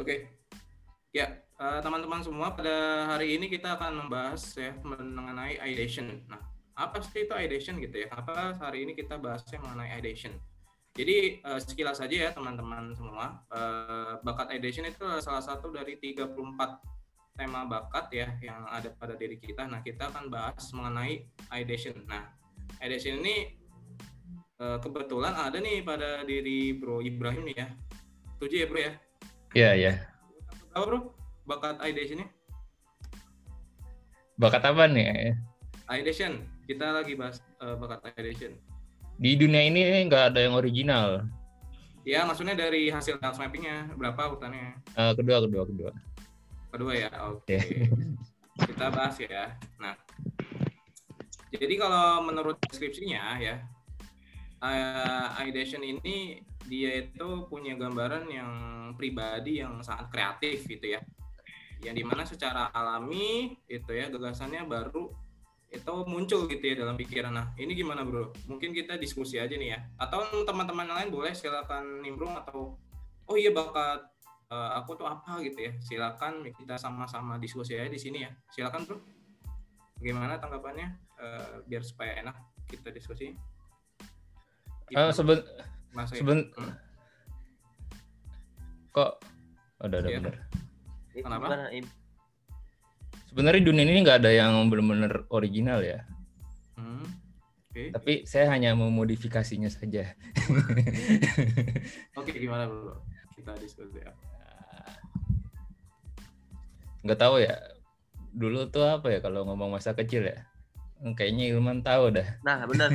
Oke. Ya, eh, teman-teman semua pada hari ini kita akan membahas ya mengenai ideation. Nah, apa sih itu ideation gitu ya? Apa hari ini kita bahasnya mengenai ideation? Jadi eh, sekilas saja ya teman-teman semua, eh, bakat ideation itu salah satu dari 34 tema bakat ya yang ada pada diri kita. Nah, kita akan bahas mengenai ideation. Nah, ideation ini eh, kebetulan ada nih pada diri Bro Ibrahim nih ya. Setuju ya, Bro ya? Iya, iya. Apa bro? Bakat ideation Bakat apa nih? Ideation. Kita lagi bahas uh, bakat ideation. Di dunia ini nggak ada yang original. Ya, maksudnya dari hasil dance mappingnya berapa urutannya? Uh, kedua, kedua, kedua. Kedua ya, oke. Okay. Kita bahas ya. Nah, jadi kalau menurut deskripsinya ya, uh, ideation ini dia itu punya gambaran yang pribadi yang sangat kreatif gitu ya. Yang di mana secara alami itu ya gagasannya baru itu muncul gitu ya dalam pikiran. Nah ini gimana bro? Mungkin kita diskusi aja nih ya. Atau teman-teman lain boleh silakan nimbrung atau oh iya bakat uh, aku tuh apa? gitu ya. Silakan kita sama-sama diskusi aja di sini ya. Silakan bro. Gimana tanggapannya? Uh, biar supaya enak kita diskusi uh, seben Mas Seben hmm. kok oh, udah udah ya. bener. Kenapa? Sebenarnya dunia ini nggak ada yang benar-benar original ya. Hmm. Okay. Tapi saya hanya memodifikasinya saja. Oke, okay, gimana bro? Kita diskusi ya. Nggak tahu ya. Dulu tuh apa ya kalau ngomong masa kecil ya? Kayaknya Ilman tahu dah. Nah, benar.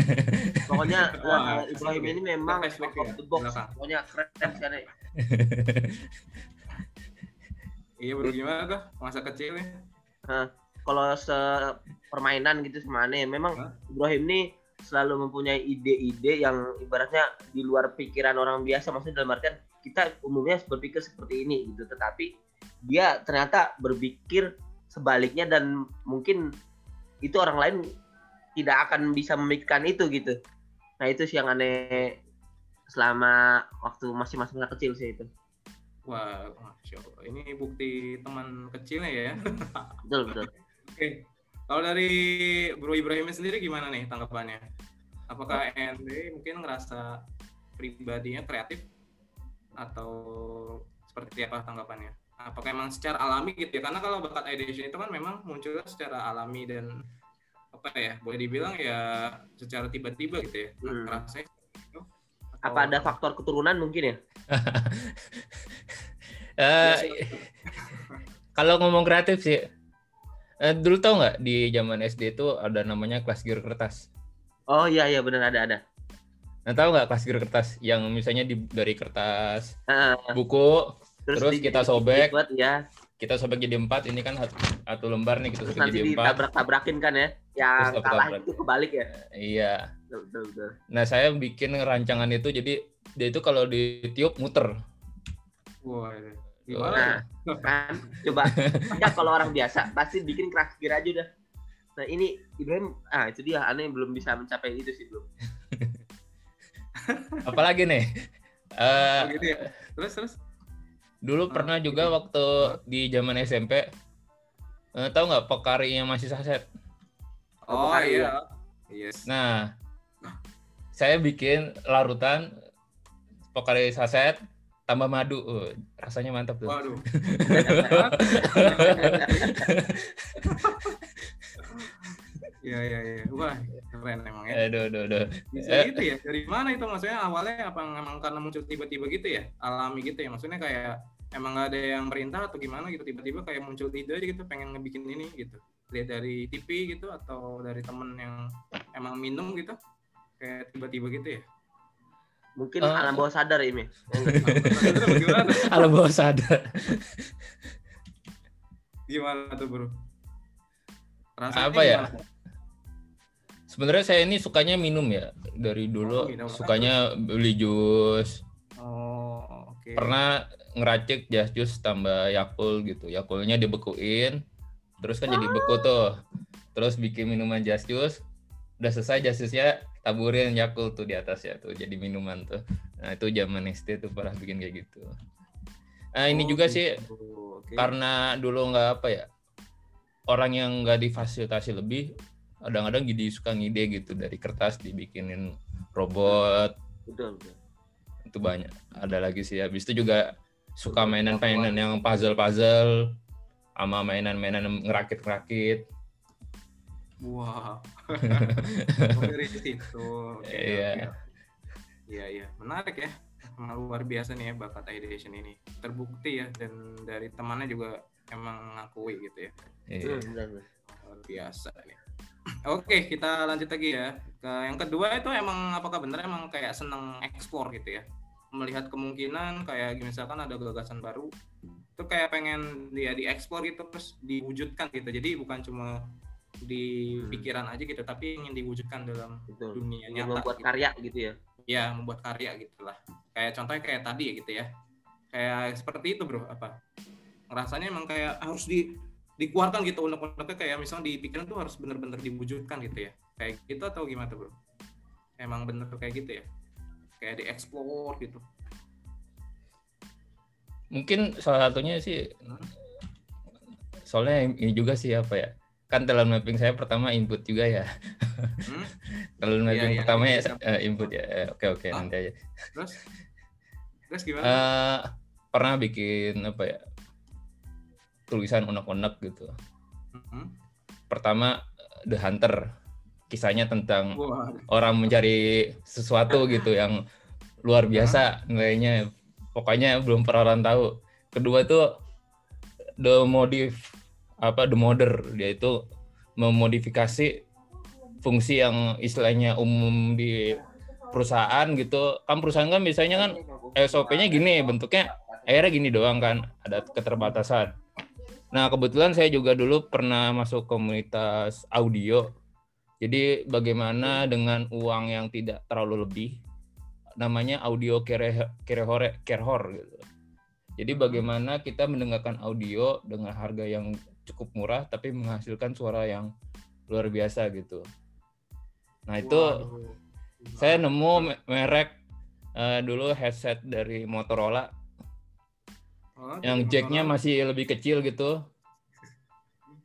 Pokoknya Wah, uh, Ibrahim ini memang out of the box. Pokoknya keren sekali. iya, bro gimana tuh masa kecilnya? Nah, kalau se permainan gitu sama aneh, memang Hah? Ibrahim ini selalu mempunyai ide-ide yang ibaratnya di luar pikiran orang biasa. Maksudnya dalam artian kita umumnya berpikir seperti ini gitu, tetapi dia ternyata berpikir sebaliknya dan mungkin itu orang lain tidak akan bisa memikirkan itu gitu. Nah itu sih yang aneh selama waktu masih masih kecil sih itu. Wah masya allah ini bukti teman kecilnya ya. Betul betul. Oke. Kalau dari Bro Ibrahim sendiri gimana nih tanggapannya? Apakah ND mungkin ngerasa pribadinya kreatif atau seperti apa tanggapannya apakah emang secara alami gitu ya? Karena kalau bakat ideation itu kan memang muncul secara alami dan apa ya boleh dibilang ya secara tiba-tiba gitu ya. Hmm. rasanya gitu, apa ada faktor keturunan mungkin ya? Uh, kalau ngomong kreatif sih uh, dulu tau nggak di zaman SD itu ada namanya kelas gear kertas? Oh iya iya benar ada ada. Nah, tahu nggak kelas gear kertas yang misalnya di, dari kertas uh, buku terus, terus kita sobek. dibuat, ya. Kita sobek jadi empat ini kan satu lembar nih kita sobek jadi empat. tabrak tabrakin kan ya. Yang kalah itu kebalik ya. Iya. Betul, betul, nah saya bikin rancangan itu jadi dia itu kalau ditiup muter. Wah gimana? Nah, kan? Coba. Ya kalau orang biasa pasti bikin keras gear aja udah. Nah ini Ibrahim ah itu dia. Aneh belum bisa mencapai itu sih belum. Apalagi nih? Uh, gitu ya. terus terus Dulu pernah juga waktu di zaman SMP, uh, tahu nggak Pokari yang masih saset? Oh, oh iya. Yes. Nah, saya bikin larutan Pokari saset tambah madu, uh, rasanya mantap tuh. Waduh. Iya iya iya. Wah, keren emang ya. Aduh, aduh, aduh. Bisa gitu ya. Dari mana itu maksudnya awalnya apa emang karena muncul tiba-tiba gitu ya? Alami gitu ya. Maksudnya kayak emang gak ada yang perintah atau gimana gitu tiba-tiba kayak muncul ide aja gitu pengen ngebikin ini gitu. Lihat dari TV gitu atau dari temen yang emang minum gitu kayak tiba-tiba gitu ya? Mungkin uh, alam bawah sadar ini alam bawah sadar gimana? Tuh bro? Rasanya apa ya? sebenarnya saya ini sukanya minum ya dari dulu. Oh, sukanya beli jus. Oh okay. pernah ngeracik jas jus tambah Yakult gitu. Yakultnya dibekuin, terus kan jadi beku tuh. Terus bikin minuman jas jus, udah selesai jas jusnya taburin Yakult tuh di atas ya tuh jadi minuman tuh. Nah itu zaman SD tuh pernah bikin kayak gitu. Nah, ini Oh, juga gitu. sih Oke. karena dulu nggak apa ya orang yang nggak difasilitasi lebih kadang-kadang jadi suka ngide gitu dari kertas dibikinin robot betul betul itu banyak ada lagi sih habis itu juga suka mainan-mainan yang puzzle-puzzle sama mainan-mainan ngerakit-ngerakit Wah. Oh, dari situ. Oke, Iya. Iya, iya. Menarik ya. Emang luar biasa nih ya bakat ideation ini. Terbukti ya dan dari temannya juga emang ngakui gitu ya. Iya. Luar biasa nih. Oke, kita lanjut lagi ya. Ke yang kedua itu emang apakah benar emang kayak seneng ekspor gitu ya? Melihat kemungkinan kayak misalkan ada gagasan baru itu kayak pengen dia diekspor gitu terus diwujudkan gitu. Jadi bukan cuma di Hmm. pikiran aja gitu, tapi ingin diwujudkan dalam betul dunia nyata. membuat gitu. karya gitu ya Ya, membuat karya gitulah. Kayak contohnya kayak tadi ya gitu ya. Kayak seperti itu, Bro, apa? Ngerasanya emang kayak harus di dikeluarkan gitu unek-uneknya kayak misalnya di pikiran tuh harus bener-bener diwujudkan gitu ya. Kayak gitu atau gimana tuh, Bro? Emang bener kayak gitu ya? Kayak dieksplor gitu. mungkin salah satunya sih Hmm. soalnya ini juga sih apa ya kan talent mapping saya pertama input juga ya Hmm? talent Iya, mapping iya, pertama ya input. eh, input ya Eh, oke oke Ah. nanti aja Terus terus gimana? Eh, pernah bikin apa ya tulisan unek-unek gitu Hmm? pertama The Hunter kisahnya tentang Wah, orang mencari sesuatu gitu yang luar biasa nilainya. Pokoknya belum pernah orang tahu. Kedua tuh the modif apa the modder. Dia itu memodifikasi fungsi yang istilahnya umum di perusahaan gitu. Kan perusahaan kan biasanya kan SOP-nya gini bentuknya akhirnya gini doang kan. Ada keterbatasan. Nah kebetulan saya juga dulu pernah masuk komunitas audio jadi bagaimana dengan uang yang tidak terlalu lebih namanya audio kere kerehore kerhor gitu. Jadi bagaimana kita mendengarkan audio dengan harga yang cukup murah tapi menghasilkan suara yang luar biasa gitu. Nah itu waduh. saya nemu me- merek eh, dulu headset dari Motorola Oh, yang jacknya masih lebih kecil gitu.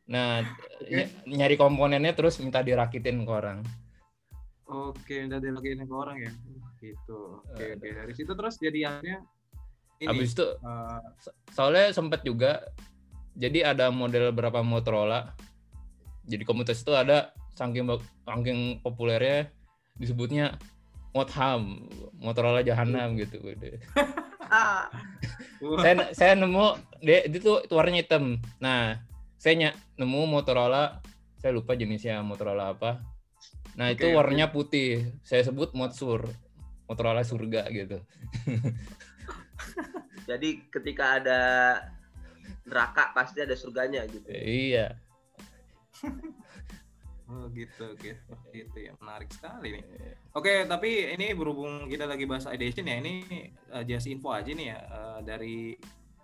Nah ny- nyari komponennya terus minta dirakitin ke orang. Oke, udah dilakuin ke orang ya. Gitu. Oke, Eh, oke. Dari situ terus jadi akhirnya ini Habis itu So- soalnya sempat juga jadi ada model berapa Motorola jadi komunitas itu ada saking saking populernya disebutnya Motham Motorola Jahanam gitu ah saya saya nemu dia itu warnanya hitam nah saya ny- nemu Motorola saya lupa jenisnya Motorola apa nah itu Oke, oke. warnanya putih saya sebut Motsur Motorola surga gitu jadi ketika ada neraka pasti ada surganya gitu iya Oh gitu, oke. Seperti itu ya, menarik sekali nih. Oke, tapi ini berhubung kita lagi bahas ideation ya, ini uh, just info aja nih ya uh, dari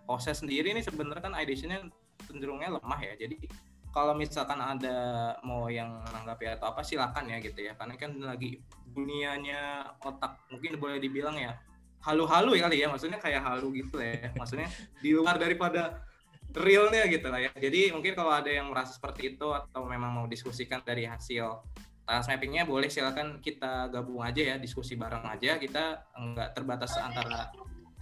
proses sendiri nih sebenarnya kan ideationnya cenderungnya lemah ya. Jadi kalau misalkan ada mau yang menanggapi atau apa silakan ya gitu ya, karena kan lagi dunianya otak mungkin boleh dibilang ya halu-halu ya kali ya, maksudnya kayak halu gitu ya, maksudnya di luar daripada realnya gitu lah ya. Jadi mungkin kalau ada yang merasa seperti itu atau memang mau diskusikan dari hasil task mappingnya boleh silakan kita gabung aja ya diskusi bareng aja kita nggak terbatas antara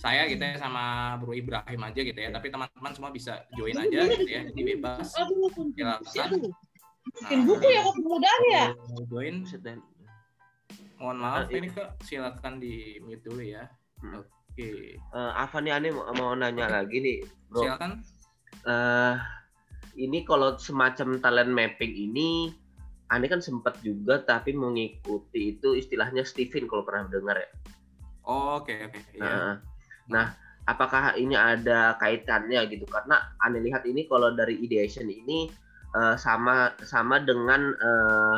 saya gitu ya sama Bro Ibrahim aja gitu ya tapi teman-teman semua bisa join aja gitu ya jadi bebas. Silakan. aduh. Bikin buku ya kemudahan ya. mau join mohon maaf Ah, ini kak silakan di mute dulu ya. Hmm. oke. Eh, apa nih aneh mau, mau nanya lagi nih bro. Silakan. Eh ini kalau semacam talent mapping ini aneh kan sempat juga tapi mengikuti itu istilahnya Steven kalau pernah dengar ya? Oh, oke oke. Iya. Nah, nah, apakah ini ada kaitannya gitu? Karena aneh lihat ini kalau dari ideation ini eh, sama sama dengan eh,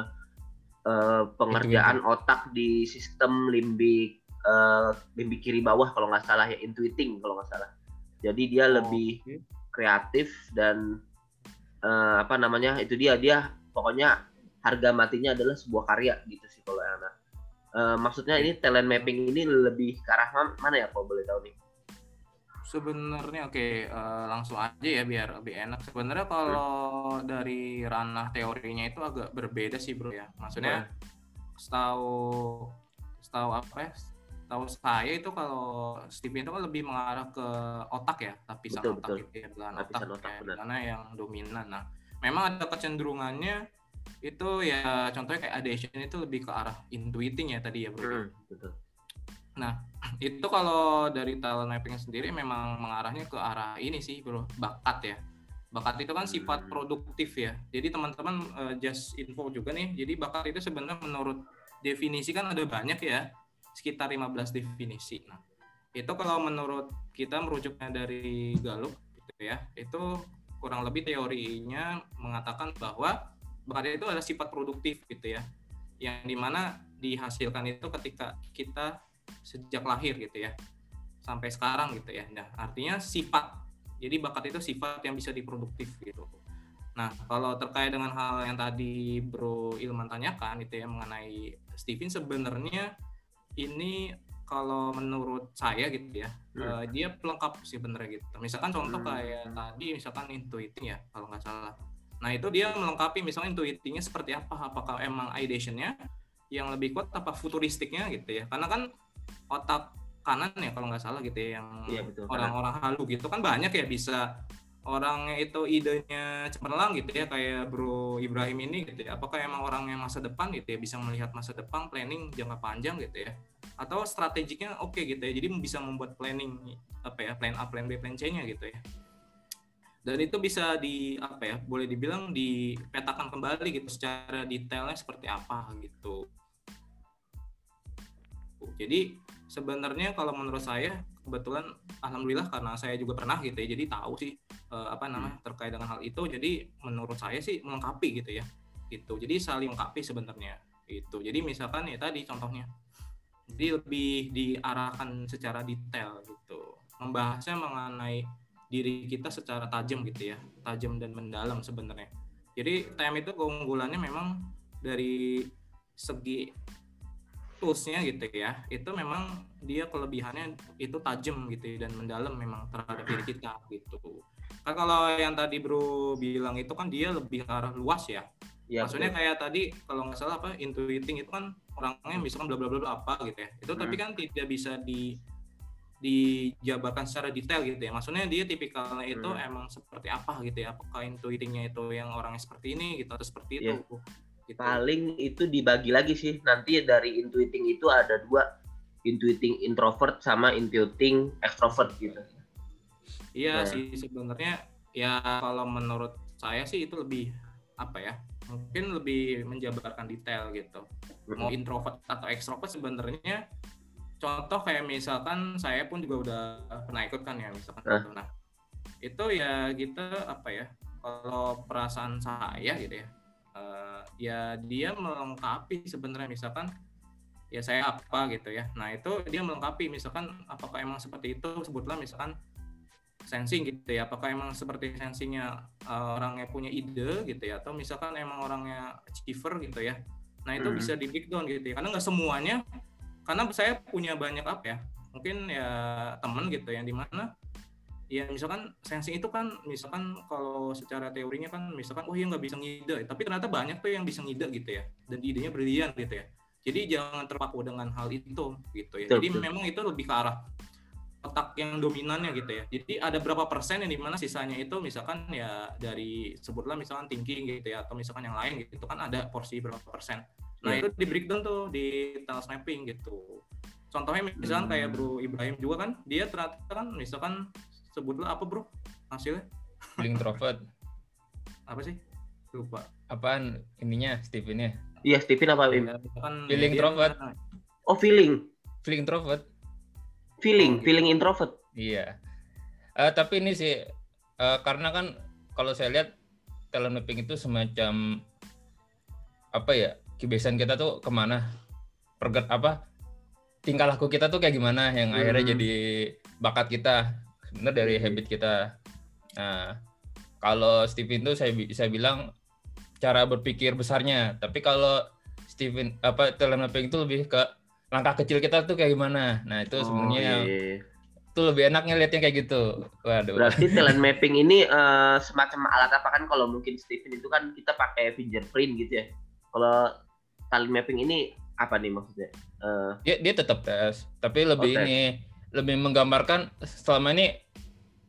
eh, pengerjaan otak di sistem limbik eh, limbik kiri bawah kalau nggak salah ya intuiting kalau nggak salah. Jadi dia lebih Oke. kreatif dan eh, apa namanya itu dia dia pokoknya harga matinya adalah sebuah karya gitu sih kalau anak. Eh, maksudnya ini talent mapping ini lebih ke arah ma- mana ya kalau boleh tahu nih? sebenarnya oke eh, langsung aja ya biar lebih enak. Sebenarnya kalau dari ranah teorinya itu agak berbeda sih bro ya. Maksudnya setahu setahu apa ya? Setahu saya itu kalau Stephen itu kan lebih mengarah ke otak ya, lapisan Betul, otak betul. gitu ya, belahan otak, otak, ya, benar. mana yang dominan. Nah, memang ada kecenderungannya itu ya contohnya kayak adhesion itu lebih ke arah intuiting ya tadi ya bro. Hmm, betul. itu kalau dari talent mapping sendiri memang mengarahnya ke arah ini sih bro bakat ya bakat itu kan sifat Hmm. produktif ya jadi teman-teman eh, just info juga nih jadi bakat itu sebenarnya menurut definisi kan ada banyak ya sekitar 15 definisi nah itu kalau menurut kita merujuknya dari Gallup gitu ya itu kurang lebih teorinya mengatakan bahwa bakat itu adalah sifat produktif gitu ya yang di mana dihasilkan itu ketika kita sejak lahir gitu ya sampai sekarang gitu ya. Nah, artinya sifat. Jadi bakat itu sifat yang bisa diproduktif gitu. Nah, kalau terkait dengan hal yang tadi Bro Ilman tanyakan itu ya mengenai Steven sebenarnya ini kalau menurut saya gitu ya, Hmm. eh, dia pelengkap sih benernya gitu. Misalkan contoh Hmm. kayak tadi misalkan intuiting ya kalau nggak salah. Nah, itu dia melengkapi misalnya intuitingnya seperti apa? Apakah emang ideationnya yang lebih kuat apa futuristiknya gitu ya? Karena kan otak kanan ya kalau nggak salah gitu ya yang Iya, betul. orang-orang halu gitu kan banyak ya bisa orangnya itu idenya cemerlang gitu ya kayak Bro Ibrahim ini gitu ya apakah emang orangnya masa depan gitu ya bisa melihat masa depan planning jangka panjang gitu ya atau strategiknya oke gitu ya jadi bisa membuat planning apa ya plan A plan B plan C nya gitu ya dan itu bisa di apa ya boleh dibilang dipetakan kembali gitu secara detailnya seperti apa gitu. Jadi sebenarnya kalau menurut saya kebetulan alhamdulillah karena saya juga pernah gitu ya jadi tahu sih eh, apa namanya terkait dengan hal itu. Jadi menurut saya sih melengkapi gitu ya gitu. Jadi saling melengkapi sebenarnya itu jadi misalkan ya tadi contohnya jadi lebih diarahkan secara detail gitu. Membahasnya mengenai diri kita secara tajam gitu ya tajam dan mendalam sebenarnya jadi TM itu keunggulannya memang dari segi toolsnya gitu ya itu memang dia kelebihannya itu tajam gitu ya, dan mendalam memang terhadap diri kita gitu kan kalau yang tadi bro bilang itu kan dia lebih arah luas ya Iya, maksudnya betul. kayak tadi kalau nggak salah apa intuiting itu kan orangnya misalkan bla bla bla bla apa gitu ya itu tapi Hmm. kan tidak bisa di dijabarkan secara detail gitu ya. Maksudnya dia tipikalnya itu Hmm. emang seperti apa gitu ya? Apakah intuitingnya itu yang orangnya seperti ini gitu atau seperti Iya. itu gitu. paling itu dibagi lagi sih. Nanti dari intuiting itu ada dua. Intuiting introvert sama intuiting extrovert gitu. Iya Nah. sih sebenarnya ya kalau menurut saya sih itu lebih apa ya? Mungkin lebih menjabarkan detail gitu. Mau introvert atau extrovert sebenarnya contoh kayak misalkan saya pun juga udah pernah ikut kan ya misalkan gitu. nah itu ya kita apa ya kalau perasaan saya gitu ya eh, ya dia melengkapi sebenarnya misalkan ya saya apa gitu ya nah itu dia melengkapi misalkan apakah emang seperti itu sebutlah misalkan sensing gitu ya apakah emang seperti sensingnya uh, orangnya punya ide gitu ya atau misalkan emang orangnya achiever gitu ya nah itu Hmm. bisa di breakdown gitu ya karena nggak semuanya karena saya punya banyak apa ya mungkin ya temen gitu yang di mana ya misalkan sensing itu kan misalkan kalau secara teorinya kan misalkan oh ya nggak bisa ngide. Tapi ternyata banyak tuh yang bisa ngide gitu ya dan idenya brilian gitu ya. Jadi jangan terpaku dengan hal itu gitu ya. Jadi memang itu lebih ke arah otak yang dominannya gitu ya. Jadi ada berapa persen yang di mana sisanya itu misalkan ya dari sebutlah misalkan thinking gitu ya atau misalkan yang lain gitu kan ada porsi berapa persen nah Iya. itu di breakdown tuh di task mapping gitu contohnya misalkan Hmm. kayak bro Ibrahim juga kan dia ternyata kan misalkan sebutlah apa bro hasilnya Feeling introvert. apa sih lupa Apaan ininya Stevennya? iya Stephen apa Ya, misalkan Feeling introvert. oh feeling Feeling introvert. feeling Oh, gitu. feeling introvert Iya. Eh, tapi ini sih eh, karena kan kalau saya lihat talent mapping itu semacam apa ya kebiasaan kita tuh ke mana perget apa tingkah laku kita tuh kayak gimana yang Hmm. akhirnya jadi bakat kita sebenarnya dari Hmm. habit kita. Nah kalau Steven tuh saya bisa bilang cara berpikir besarnya tapi kalau Steven apa talent mapping itu lebih ke langkah kecil kita tuh kayak gimana. Nah itu sebenarnya oh, yang tuh lebih enaknya liatnya kayak gitu. Waduh. Berarti talent mapping ini eh, semacam alat apa kan kalau mungkin Steven itu kan kita pakai fingerprint gitu ya. Kalau talent mapping ini apa nih maksudnya? Eh, Dia dia tetap tes, tapi lebih Oh, tes. ini lebih menggambarkan selama ini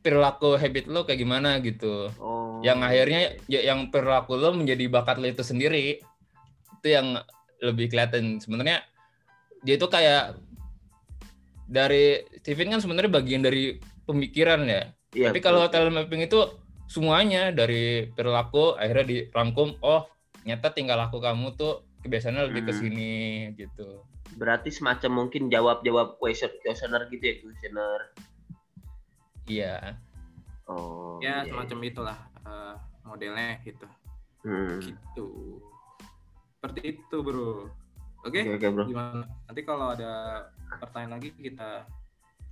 perilaku habit lo kayak gimana gitu. oh. Yang akhirnya ya, yang perilaku lo menjadi bakat lo itu sendiri. Itu yang lebih kelihatan sebenarnya dia itu kayak dari Steven kan sebenarnya bagian dari pemikiran ya. Iya, Tapi kalau talent mapping itu semuanya dari perilaku akhirnya dirangkum, oh nyata tinggal laku kamu tuh kebiasaannya lebih ke Hmm. sini gitu. berarti semacam mungkin jawab-jawab question questionnaire gitu ya, questionnaire. Iya. Oh. ya iya, semacam itulah eh, modelnya gitu iya. Hmm. gitu seperti itu bro oke Oke, oke, Bro. gimana nanti kalau ada pertanyaan lagi kita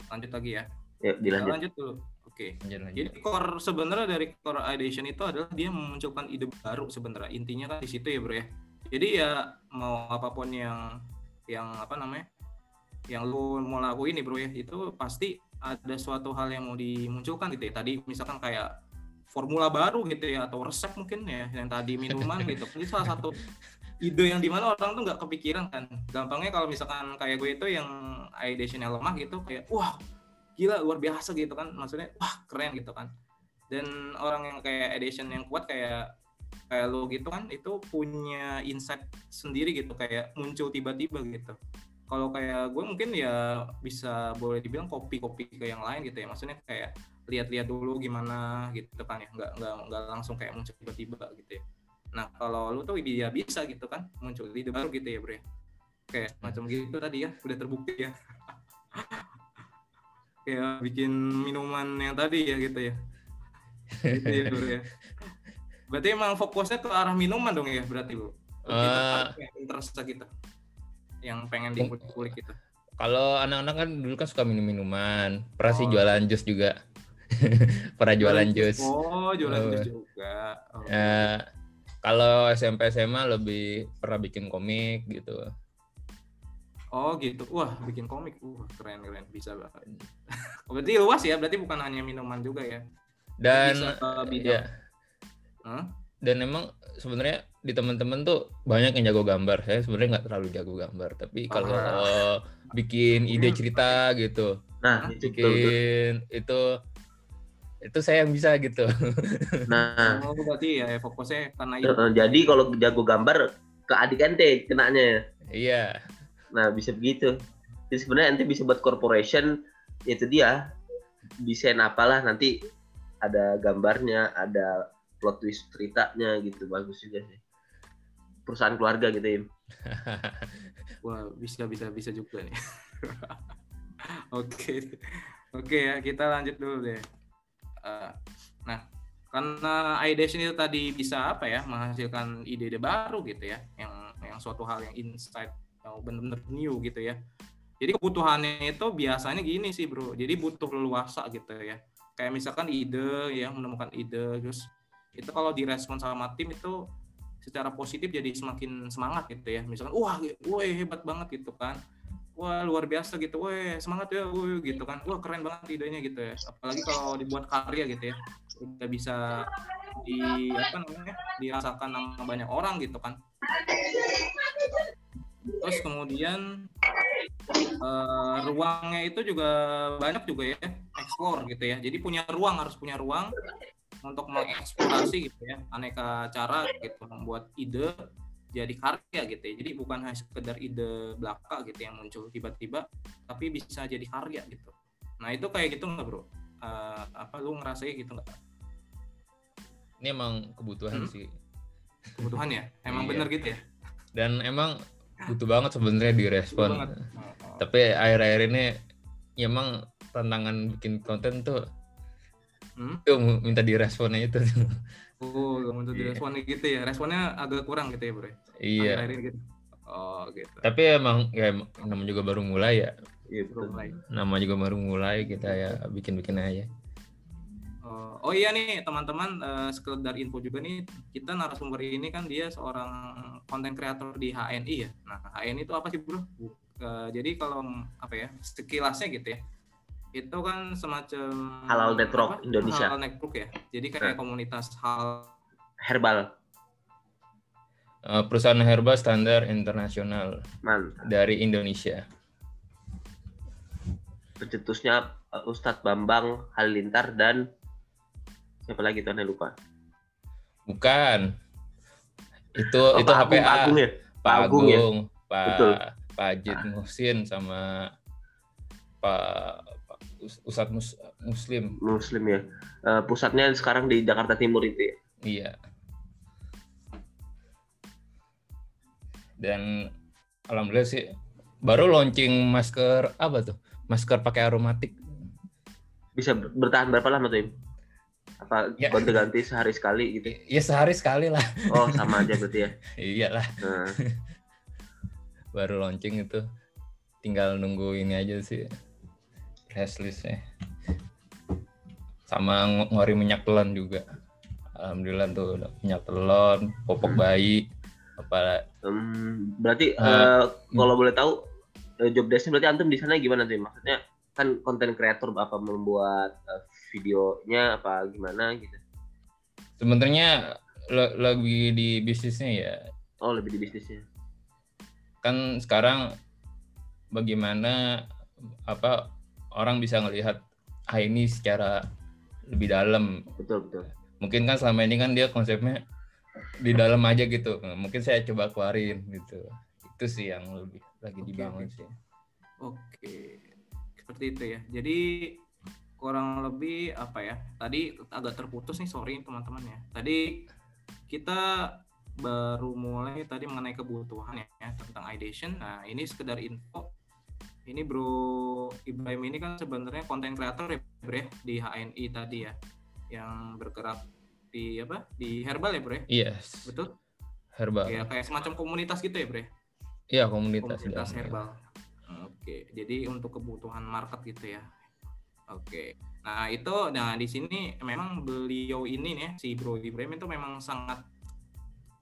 lanjut lagi ya Yuk, kita dilanjut. lanjut dulu oke Lanjut, lanjut. Jadi core sebenarnya dari core ideation itu adalah dia memunculkan ide baru sebenarnya. Intinya kan di situ ya, Bro ya. Jadi ya mau apa pun yang yang apa namanya? yang lu mau lakuin nih, Bro ya, itu pasti ada suatu hal yang mau dimunculkan gitu ya. Tadi misalkan kayak formula baru gitu ya atau resep mungkin ya yang tadi minuman gitu. Ini salah satu ide yang di mana orang tuh nggak kepikiran kan. Gampangnya kalau misalkan kayak gue itu yang ideationnya lemah gitu kayak wah gila luar biasa gitu kan maksudnya wah keren gitu kan dan orang yang kayak edition yang kuat kayak kayak lo gitu kan itu punya insight sendiri gitu kayak muncul tiba-tiba gitu. Kalau kayak gue mungkin ya bisa boleh dibilang kopi-kopi ke yang lain gitu ya. Maksudnya kayak lihat-lihat dulu gimana gitu kan ya. Nggak nggak nggak langsung kayak muncul tiba-tiba gitu ya. Nah kalau lu tuh dia bisa gitu kan muncul ide baru gitu ya bro ya kayak macam gitu tadi ya udah terbukti ya. Kayak bikin minuman yang tadi ya gitu ya. Gitu ya bro ya berarti emang fokusnya ke arah minuman dong ya berarti bu kita Eh. interest gitu yang pengen dikulik-kulik gitu Kalau anak-anak kan dulu kan suka minum-minuman, pernah sih Oh. jualan jus juga. pernah jualan jus. oh jualan Oh. jus juga oh. Eh, kalau SMP SMA lebih pernah bikin komik gitu. oh gitu wah bikin komik uh keren keren bisa banget berarti luas ya berarti bukan hanya minuman juga ya Dan Bisa ke bidang. ya, Dan emang sebenarnya di teman-teman tuh banyak yang jago gambar. Saya sebenarnya nggak terlalu jago gambar, tapi kalau Ah. bikin ide cerita gitu, Nah, itu betul, betul. bikin itu itu saya yang bisa gitu. Nah, oh berarti ya fokusnya karena itu jadi kalau jago gambar ke adik ente kenanya ya. Iya. Nah, bisa begitu. Jadi sebenarnya ente bisa buat corporation itu dia desain apalah nanti ada gambarnya, ada plot twist ceritanya gitu bagus juga sih. Perusahaan keluarga gitu ya. Wah, bisa bisa bisa juga nih. Oke. Oke ya, kita lanjut dulu deh. Eh, nah, karena ideation itu tadi bisa apa ya, menghasilkan ide-ide baru gitu ya, yang yang suatu hal yang insight yang benar-benar new gitu ya. Jadi kebutuhannya itu biasanya gini sih, Bro. Jadi butuh leluasa gitu ya. Kayak misalkan ide ya, menemukan ide terus itu kalau direspon sama tim itu secara positif jadi semakin semangat gitu ya. Misalkan wah woi hebat banget gitu kan. Wah luar biasa gitu. Woi semangat ya woi gitu kan. Wah keren banget idenya gitu ya. Apalagi kalau dibuat karya gitu ya. Udah bisa di apa namanya dirasakan sama banyak orang gitu kan. Terus kemudian eh, ruangnya itu juga banyak juga ya. Explore gitu ya. Jadi punya ruang harus punya ruang untuk mengeksplorasi gitu ya aneka cara gitu membuat ide jadi karya gitu ya jadi bukan hanya sekedar ide belaka gitu yang muncul tiba-tiba tapi bisa jadi karya gitu nah itu kayak gitu nggak bro Eh, apa lu ngerasain gitu nggak Ini emang kebutuhan Hmm. sih. kebutuhan ya emang Iya. bener gitu ya Dan emang butuh banget sebenarnya direspon. Banget. Oh, oh. Tapi akhir-akhir ini ya emang tantangan bikin konten tuh Hmm? tuh minta diresponnya itu. Oh, untuk Iya. direspon gitu ya. Responnya agak kurang gitu ya, Bro. iya. Akhir-akhir ini gitu. Oh, gitu. Tapi emang ya namanya juga baru mulai ya. Iya Bro, mulai. Nama juga baru mulai kita ya bikin-bikin aja. Oh, oh iya nih teman-teman eh, sekedar info juga nih kita narasumber ini kan dia seorang konten kreator di HNI ya. Nah HNI itu apa sih bro? Eh, jadi kalau apa ya sekilasnya gitu ya itu kan semacam Halal Network apa? Indonesia. Halal Network ya. Jadi kayak Nah. komunitas hal Herbal. Eh, perusahaan herbal standar internasional dari Indonesia. Pencetusnya uh, Ustadz Bambang Halilintar dan siapa lagi tuh aneh lupa. Bukan. Itu Oh, itu Pak Agung, HPA. Pak Agung ya. Pak Agung ya? Agung, Pak Betul. Pak Ajit Muhsin sama Pak, Ustadz Mus- Muslim. Muslim ya. Eh, pusatnya sekarang di Jakarta Timur itu ya. Iya. Dan alhamdulillah sih baru launching masker apa tuh? Masker pakai aromatik. Bisa ber- bertahan berapa lama tuh? Im? Apa Ya. ganti-ganti sehari sekali gitu? Ya sehari sekali lah. Oh sama aja berarti ya. Iyalah, Nah, baru launching itu. Tinggal nunggu ini aja sih. Press listnya. Sama ng- ngori minyak telon juga. Alhamdulillah tuh minyak telon, popok Hmm. bayi, apa em, berarti Eh, eh, kalau boleh tahu eh, job desk berarti antum di sana gimana tuh? Maksudnya kan konten kreator apa membuat eh, videonya apa gimana gitu? sebenarnya le- lagi di bisnisnya ya Oh lebih di bisnisnya. kan sekarang bagaimana apa orang bisa ngelihat ah ini secara lebih dalam Betul betul. mungkin kan selama ini kan dia konsepnya di dalam aja gitu mungkin saya coba keluarin gitu itu sih yang lebih lagi Oke, dibangun oke. sih Oke, seperti itu ya. Jadi kurang lebih apa ya? Tadi agak terputus nih, sorry teman-teman ya. Tadi kita baru mulai tadi mengenai kebutuhan ya, ya, tentang ideation. Nah ini sekedar info. Ini Bro Ibrahim ini kan sebenarnya konten kreator ya, Bro ya, di HNI tadi ya, yang bergerak di apa? Di herbal ya, Bro ya? yes Betul? herbal Ya kayak semacam komunitas gitu ya, Bro ya? iya komunitas, komunitas herbal. Oke, jadi untuk kebutuhan market gitu ya. Oke. Nah, itu nah di sini memang beliau ini nih si Bro Ibrahim itu memang sangat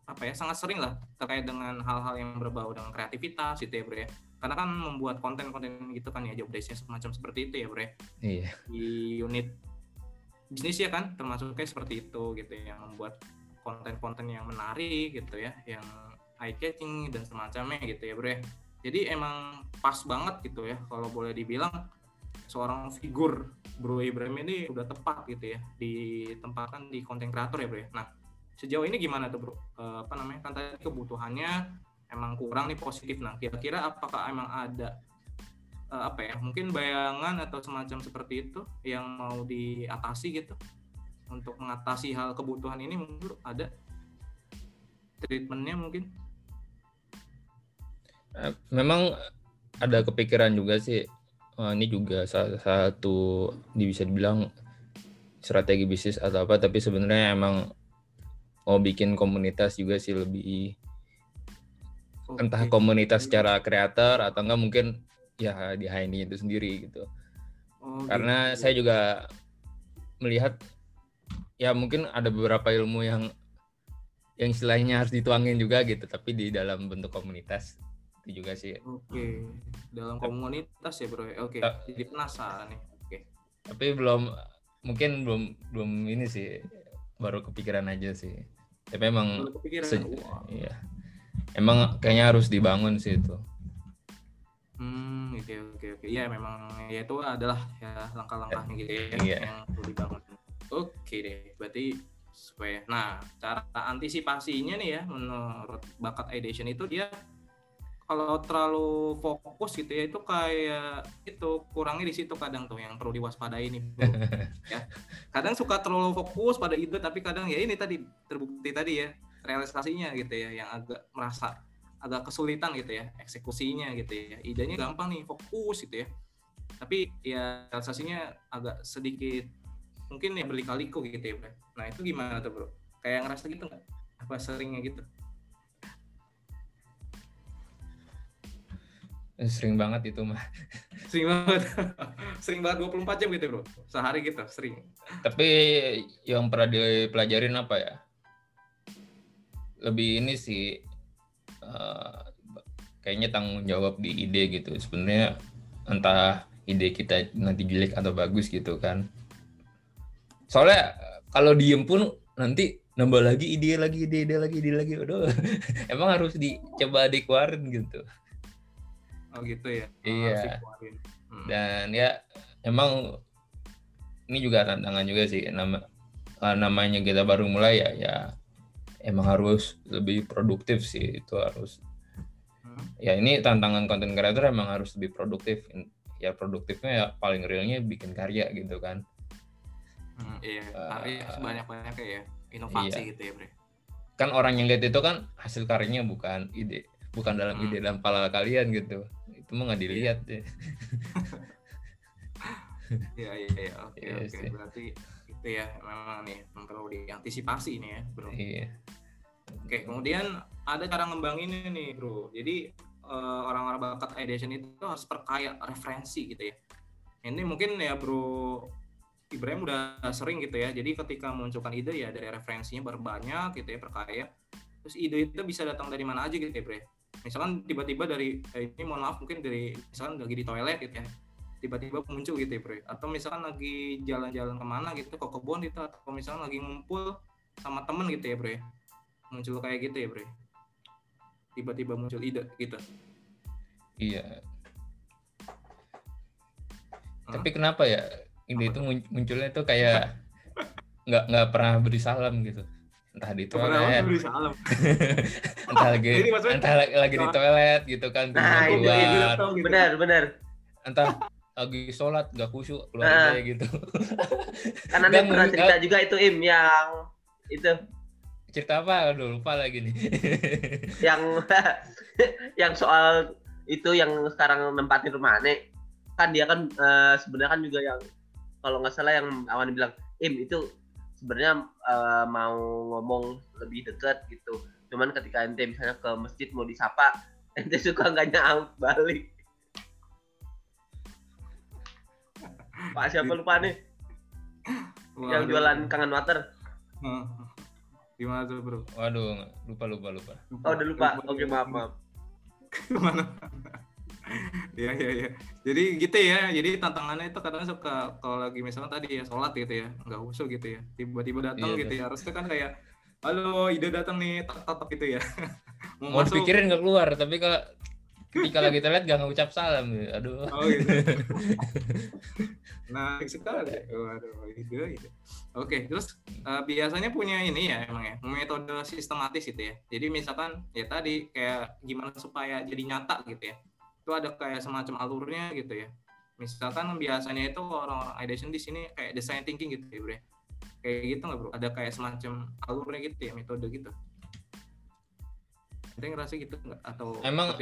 apa ya, sangat sering lah terkait dengan hal-hal yang berbau dengan kreativitas gitu ya, Bro ya. Karena kan membuat konten-konten gitu kan ya job desk-nya semacam seperti itu ya, Bro ya. iya Di unit bisnis ya kan termasuk kayak seperti itu gitu ya, yang membuat konten-konten yang menarik gitu ya, yang eye catching dan semacamnya gitu ya, Bro ya. Jadi emang pas banget gitu ya kalau boleh dibilang seorang figur Bro Ibrahim ini udah tepat gitu ya ditempatkan di konten kreator ya bro ya. Nah sejauh ini gimana tuh bro? Eh, apa namanya kan tadi kebutuhannya emang kurang nih positif. Nah kira-kira apakah emang ada eh, apa ya mungkin bayangan atau semacam seperti itu yang mau diatasi gitu untuk mengatasi hal kebutuhan ini mungkin ada treatmentnya mungkin? Eh, memang ada kepikiran juga sih eh, ini juga salah satu bisa dibilang strategi bisnis atau apa tapi sebenarnya emang mau bikin komunitas juga sih lebih entah Oke. komunitas secara kreator atau enggak mungkin ya di HNI itu sendiri gitu Oh, karena gitu. saya juga melihat ya mungkin ada beberapa ilmu yang yang istilahnya harus dituangin juga gitu tapi di dalam bentuk komunitas itu juga sih Oke, dalam komunitas ya bro. Oke, Ta- jadi penasaran nih. Oke, tapi belum mungkin belum belum ini sih baru kepikiran aja sih tapi emang Baru kepikiran. se- Wah. iya emang kayaknya harus dibangun sih itu Hmm, oke oke oke. Ya memang ya itu adalah ya langkah-langkahnya gitu ya Iya. yang perlu dibangun. Oke deh, berarti supaya nah cara antisipasinya nih ya menurut bakat ideation itu dia kalau terlalu fokus gitu ya itu kayak itu kurangnya di situ kadang tuh yang perlu diwaspadai nih bro. ya kadang suka terlalu fokus pada ide tapi kadang ya ini tadi terbukti tadi ya realisasinya gitu ya yang agak merasa agak kesulitan gitu ya eksekusinya gitu ya. Idenya gampang nih fokus gitu ya. Tapi ya realisasinya agak sedikit mungkin ya berlikaliku gitu ya bro. Nah itu gimana tuh bro? Kayak ngerasa gitu nggak? Apa seringnya gitu? Eh, sering banget itu mah sering banget. Sering banget 24 jam gitu bro. Sehari gitu sering. Tapi yang pernah dipelajarin apa ya lebih ini sih eh, kayaknya tanggung jawab di ide gitu. Sebenarnya entah ide kita nanti jelek atau bagus gitu kan. Soalnya kalau diem pun nanti nambah lagi ide lagi ide ide lagi ide lagi. Udah emang harus dicoba dikeluarin gitu. Oh gitu ya? Oh, Iya. Hmm. dan ya emang ini juga tantangan juga sih. Nama eh, namanya kita baru mulai ya ya emang harus lebih produktif sih itu harus Hmm. ya ini tantangan konten creator emang harus lebih produktif ya produktifnya ya paling realnya bikin karya gitu kan Hmm, iya, Eh, karya sebanyak banyaknya ya, inovasi iya. gitu ya, Bre. kan orang yang lihat itu kan hasil karyanya bukan ide bukan dalam Hmm. ide dalam kepala kalian gitu itu mah nggak dilihat deh Iya, iya, iya. Oke, Iya oke. Berarti ya memang nih perlu diantisipasi nih ya, Bro. iya Oke, kemudian ada cara ngembanginnya nih, Bro. Jadi eh, orang-orang bakat ideation itu harus perkaya referensi gitu ya. Ini mungkin ya, Bro Ibrahim udah sering gitu ya. Jadi ketika munculkan ide ya dari referensinya berbanyak gitu ya, perkaya. Terus ide itu bisa datang dari mana aja gitu ya, Bre. Misalkan tiba-tiba dari eh, ini mohon maaf mungkin dari misalkan lagi di toilet gitu ya. Tiba-tiba muncul gitu ya, Bre. Atau misalkan lagi jalan-jalan ke mana gitu ke kebun gitu atau misalkan lagi ngumpul sama temen gitu ya, Bre muncul kayak gitu ya bre tiba-tiba muncul ide gitu iya Hah? tapi kenapa ya ide itu mun- munculnya tuh kayak nggak nggak pernah beri salam gitu entah di toilet beri salam entah lagi entah lagi, lagi di toilet gitu kan Nah, itu, itu. Gitu. Benar, benar. entah lagi sholat gak khusyuk keluar Nah. aja gitu. Karena dia pernah cerita juga itu Im yang itu. Cerita apa? Aduh lupa lagi nih. Yang yang soal itu yang sekarang nempatin rumah aneh kan dia kan eh, sebenarnya kan juga yang kalau nggak salah yang awan bilang im itu sebenarnya eh, mau ngomong lebih dekat gitu. Cuman ketika ente misalnya ke masjid mau disapa ente suka nggak nyaut balik Pak siapa lupa nih? Yang Waduh. jualan kangen water. Hmm. gimana tuh bro? Waduh lupa lupa lupa. Oh udah lupa. Oke maaf maaf. Gimana? ya ya ya jadi gitu ya jadi tantangannya itu kadang suka kalau lagi misalnya tadi ya sholat gitu ya nggak usul gitu ya. Tiba-tiba datang Iya, gitu ya harusnya kan kayak halo ide datang nih tak tak tak gitu ya. Mau dipikirin nggak keluar tapi kalau ketika lagi toilet gak ngucap salam gitu. aduh Oh gitu. nah sekali. Waduh, ide ide. Oke, terus eh, biasanya punya ini ya emang ya metode sistematis gitu ya. Jadi misalkan ya tadi kayak gimana supaya jadi nyata gitu ya. Itu ada kayak semacam alurnya gitu ya. Misalkan biasanya itu orang-orang ideation di sini kayak design thinking gitu ya, Bre. Kayak gitu nggak, Bro? Ada kayak semacam alurnya gitu ya, metode gitu. Ente ngerasa gitu nggak? Atau Emang-?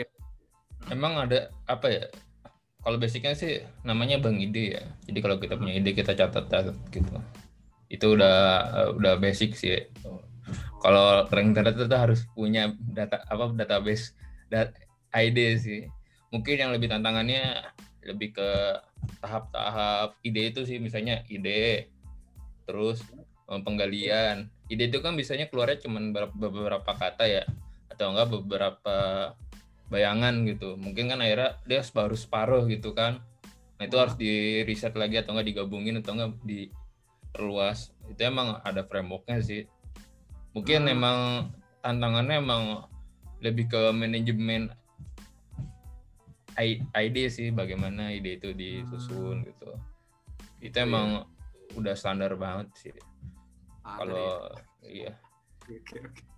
Emang ada apa ya? Kalau basicnya sih namanya bang ide ya. Jadi kalau kita punya ide kita catat catat gitu. Itu udah udah basic sih. Kalau orang internet itu harus punya data apa database dat ide sih. Mungkin yang lebih tantangannya lebih ke tahap-tahap ide itu sih. Misalnya ide terus eh, penggalian. Ide itu kan biasanya keluarnya cuma beberapa kata ya atau enggak beberapa bayangan gitu mungkin kan akhirnya dia separuh separuh gitu kan nah itu harus di riset lagi atau enggak digabungin atau enggak diperluas itu emang ada frameworknya sih mungkin Hmm. emang tantangannya emang lebih ke manajemen ide sih bagaimana ide itu disusun gitu itu Iya. emang udah standar banget sih Ada ya? kalau iya Oke, oke.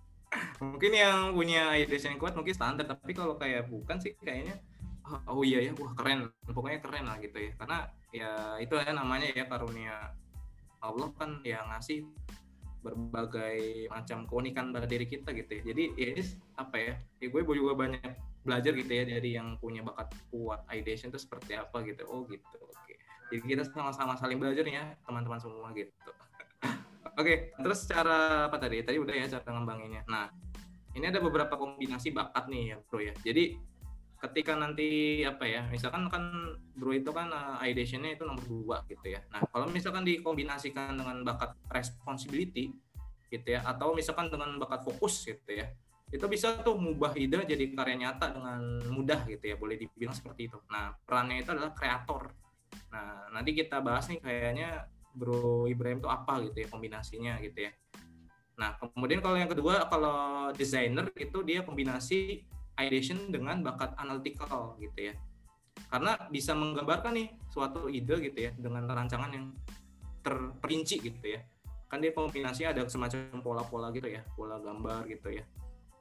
Mungkin yang punya ide yang kuat mungkin standar, tapi kalau kayak bukan sih kayaknya oh, oh iya ya, wah keren, pokoknya keren lah gitu ya. Karena ya itu ya namanya ya karunia Allah kan ya ngasih berbagai macam keunikan pada diri kita gitu ya. Jadi ya ini apa ya? Ya gue juga banyak belajar gitu ya dari yang punya bakat kuat ideation itu seperti apa gitu. Oh gitu. Oke. Jadi kita sama-sama saling belajar ya teman-teman semua gitu. Oke, terus cara apa tadi? Tadi udah ya cara ngembanginnya. Nah, ini ada beberapa kombinasi bakat nih ya, Bro ya. Jadi ketika nanti apa ya, misalkan kan Bro itu kan uh, ideation-nya itu nomor dua gitu ya. Nah, kalau misalkan dikombinasikan dengan bakat responsibility gitu ya, atau misalkan dengan bakat fokus gitu ya, itu bisa tuh mengubah ide jadi karya nyata dengan mudah gitu ya, boleh dibilang seperti itu. Nah, perannya itu adalah kreator Nah, nanti kita bahas nih kayaknya Bro Ibrahim itu apa gitu ya kombinasinya gitu ya. Nah, kemudian kalau yang kedua kalau desainer itu dia kombinasi ideation dengan bakat analytical gitu ya. Karena bisa menggambarkan nih suatu ide gitu ya dengan rancangan yang terperinci gitu ya. Kan dia kombinasi ada semacam pola-pola gitu ya, pola gambar gitu ya.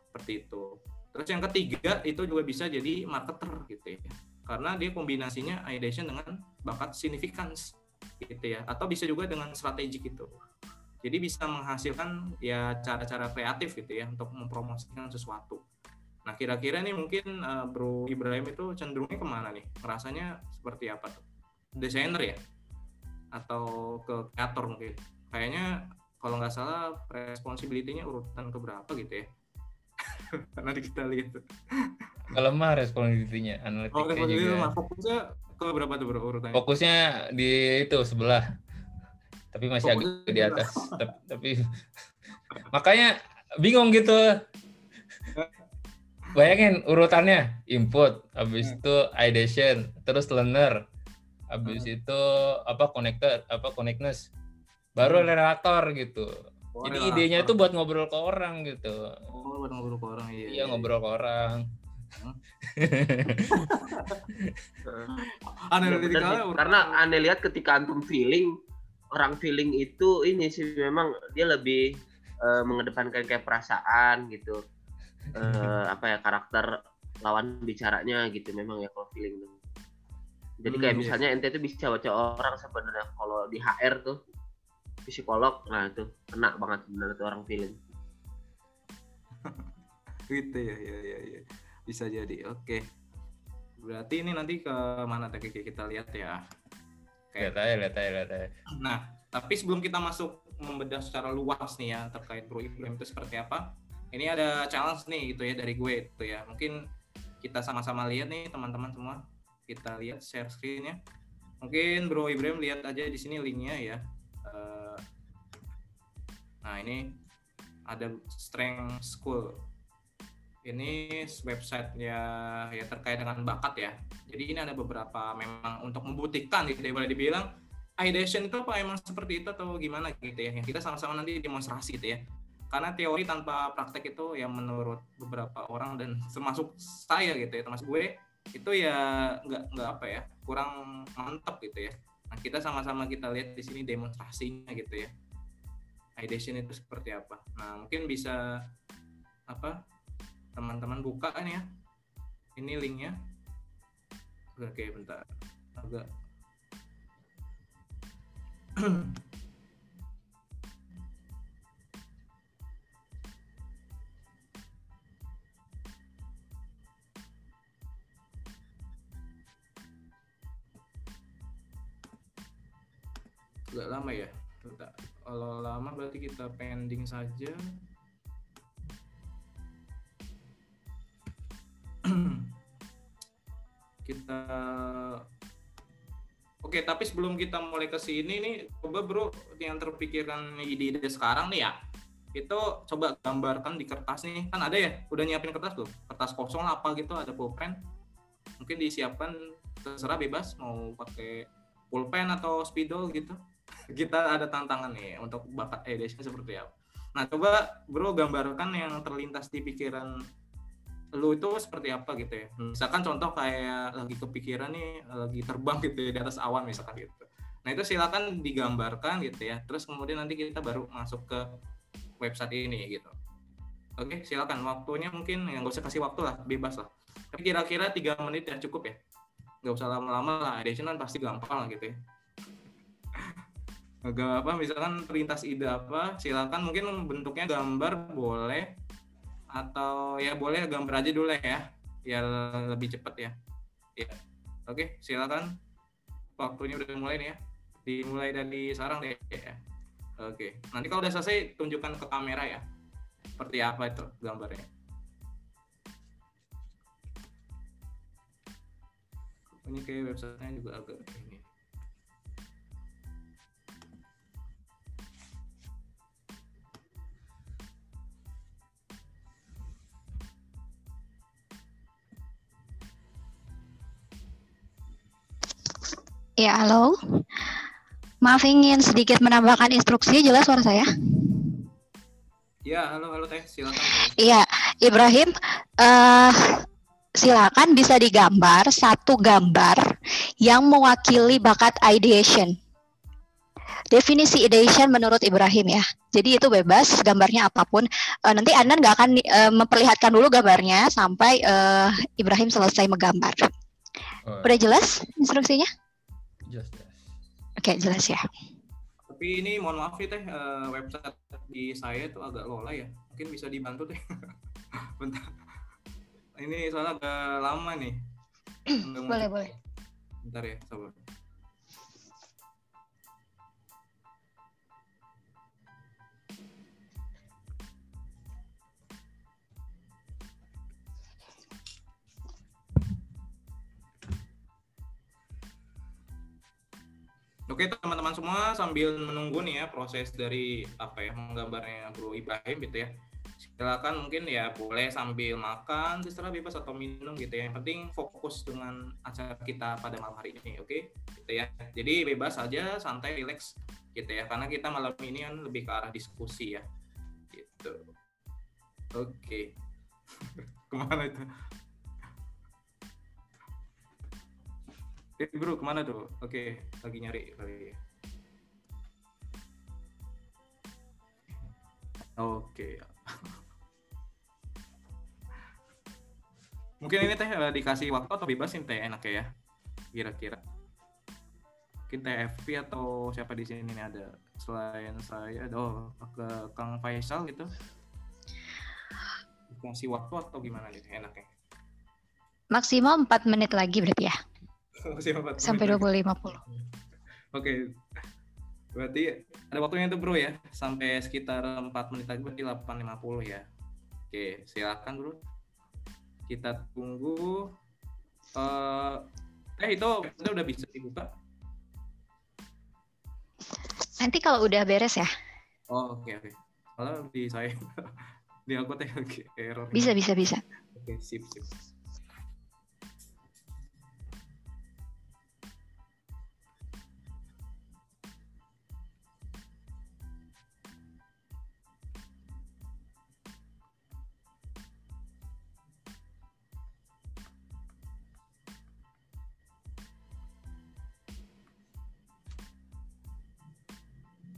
Seperti itu. Terus yang ketiga itu juga bisa jadi marketer gitu ya. Karena dia kombinasinya ideation dengan bakat significance gitu ya. Atau bisa juga dengan strategi gitu. Jadi bisa menghasilkan ya cara-cara kreatif gitu ya untuk mempromosikan sesuatu. Nah kira-kira nih mungkin uh, Bro Ibrahim itu cenderungnya ke mana nih? Rasanya seperti apa tuh? Desainer ya? Atau ke kreator mungkin? Kayaknya kalau nggak salah responsibility-nya urutan keberapa gitu ya? Nanti kita lihat kalau mah responsibility-nya oh, responsibility juga. fokusnya berapa tuh bro urutannya? Fokusnya di itu sebelah. Tapi masih Fokusnya agak di atas. tapi, tapi makanya bingung gitu. Bayangin urutannya input, habis hmm. itu ideation, terus learner, habis hmm. itu apa connector, apa connectness, baru hmm. relator gitu. Oh, Jadi relator. idenya itu buat ngobrol ke orang gitu. Oh, buat ngobrol ke orang iya. Iya, iya. ngobrol ke orang. karena aneh lihat ketika antum feeling orang feeling itu ini sih memang dia lebih uh, mengedepankan kayak perasaan gitu. Uh, apa ya karakter lawan bicaranya gitu memang ya kalau feeling tuh jadi kayak hmm, iya. misalnya ente itu bisa baca orang sebenarnya kalau di HR tuh psikolog nah itu kena banget sebenarnya tuh orang feeling. Gitu ya ya ya ya bisa jadi oke. Berarti ini nanti ke mana tadi kita lihat ya? Oke. lihat aja lihat aja lihat aja. Nah tapi sebelum kita masuk membedah secara luas nih ya terkait Bro Ibrahim itu seperti apa ini ada challenge nih gitu ya dari gue itu ya. Mungkin kita sama-sama lihat nih teman-teman semua. Kita lihat share screennya. Mungkin Bro Ibrahim lihat aja di sini linknya ya. Uh, nah ini ada strength school ini websitenya ya terkait dengan bakat ya. Jadi ini ada beberapa memang untuk membuktikan gitu ya boleh dibilang ideation itu apa emang seperti itu atau gimana gitu ya. Yang kita sama-sama nanti demonstrasi gitu ya. Karena teori tanpa praktek itu yang menurut beberapa orang dan termasuk saya gitu ya, termasuk gue itu ya nggak nggak apa ya kurang mantap gitu ya. Nah kita sama-sama kita lihat di sini demonstrasinya gitu ya. Ideation itu seperti apa. Nah mungkin bisa apa teman-teman buka kan ya. Ini linknya. Oke bentar. Agak. Agak lama ya. Kalau lama berarti kita pending saja kita Oke, tapi sebelum kita mulai ke sini nih, coba bro yang terpikirkan ide-ide sekarang nih ya, itu coba gambarkan di kertas nih, kan ada ya, udah nyiapin kertas tuh, kertas kosong apa gitu, ada pulpen, mungkin disiapkan terserah bebas mau pakai pulpen atau spidol gitu. kita ada tantangan nih untuk bakat edition seperti apa. Nah, coba bro gambarkan yang terlintas di pikiran lu itu seperti apa gitu ya. Misalkan contoh kayak lagi kepikiran nih lagi terbang gitu ya di atas awan misalkan gitu. Nah itu silakan digambarkan gitu ya. Terus kemudian nanti kita baru masuk ke website ini gitu. Oke silakan. Waktunya mungkin yang gak usah kasih waktu lah bebas lah. Tapi kira-kira tiga menit ya cukup ya. Nggak usah lama-lama lah. Edition kan pasti gampang lah gitu ya. Gak apa misalkan perlintas ide apa silakan. Mungkin bentuknya gambar boleh atau ya boleh gambar aja dulu ya biar lebih cepat ya. Ya oke silakan. Waktunya udah mulai nih ya. Dimulai dari sekarang deh. Ya oke. Nanti kalau udah selesai tunjukkan ke kamera ya. Seperti apa itu gambarnya. Ini kayak websitenya juga agak ini Ya, halo. Maaf ingin sedikit menambahkan instruksi, jelas suara saya? Ya, halo, halo Teh, silakan. Iya, Ibrahim, uh, silakan bisa digambar satu gambar yang mewakili bakat ideation. Definisi ideation menurut Ibrahim ya. Jadi itu bebas gambarnya apa pun. Uh, nanti Anda nggak akan uh, memperlihatkan dulu gambarnya sampai uh, Ibrahim selesai menggambar. Oh. Udah jelas instruksinya? Oke, jelas ya. Tapi ini mohon maaf nih teh uh, website di saya tuh agak lola ya. Mungkin bisa dibantu teh. Bentar. Ini soalnya agak lama nih. boleh, boleh. Bentar ya, sabar. Oke teman-teman semua sambil menunggu nih ya proses dari apa ya menggambarnya Bro Ibrahim gitu ya. Silakan mungkin ya boleh sambil makan terserah bebas atau minum gitu ya. Yang penting fokus dengan acara kita pada malam hari ini, oke? Gitu ya. Jadi bebas aja, santai, relax gitu ya. Karena kita malam ini kan lebih ke arah diskusi ya. Gitu. Oke. Ke mana itu? Eh, bro, ke mana tuh? Oke, lagi nyari kali. Oke. Mungkin ini teh eh, dikasih waktu atau bebas teh enak ya? Kira-kira. Mungkin teh FP atau siapa di sini nih ada selain saya, oh ke Kang Faisal gitu. Dikasih waktu atau gimana nih enaknya? Maksimal 4 menit lagi berarti ya? Sampai 2050. Oke. Okay. Berarti ada waktunya itu bro ya, sampai sekitar 4 menit lagi berarti 8.50 ya. Oke, silakan bro. Kita tunggu. Uh, eh itu udah bisa dibuka? Nanti kalau udah beres ya. Oh oke okay, oke. Okay. Kalau di saya di aku teh error. Bisa bisa bisa. Oke okay, sip sip.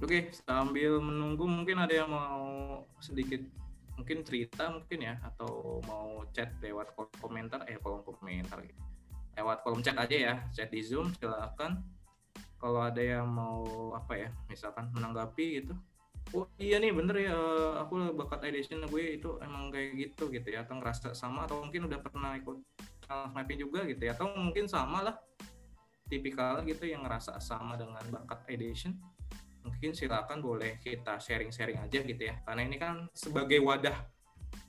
Oke, sambil menunggu mungkin ada yang mau sedikit mungkin cerita mungkin ya atau mau chat lewat kolom komentar eh kolom komentar gitu. Lewat kolom chat aja ya, chat di Zoom silakan. Kalau ada yang mau apa ya, misalkan menanggapi gitu. Oh iya nih bener ya, aku bakat edition gue itu emang kayak gitu gitu ya, atau ngerasa sama atau mungkin udah pernah ikut mapping juga gitu ya, atau mungkin sama lah tipikal gitu yang ngerasa sama dengan bakat edition mungkin silakan boleh kita sharing-sharing aja gitu ya. Karena ini kan sebagai wadah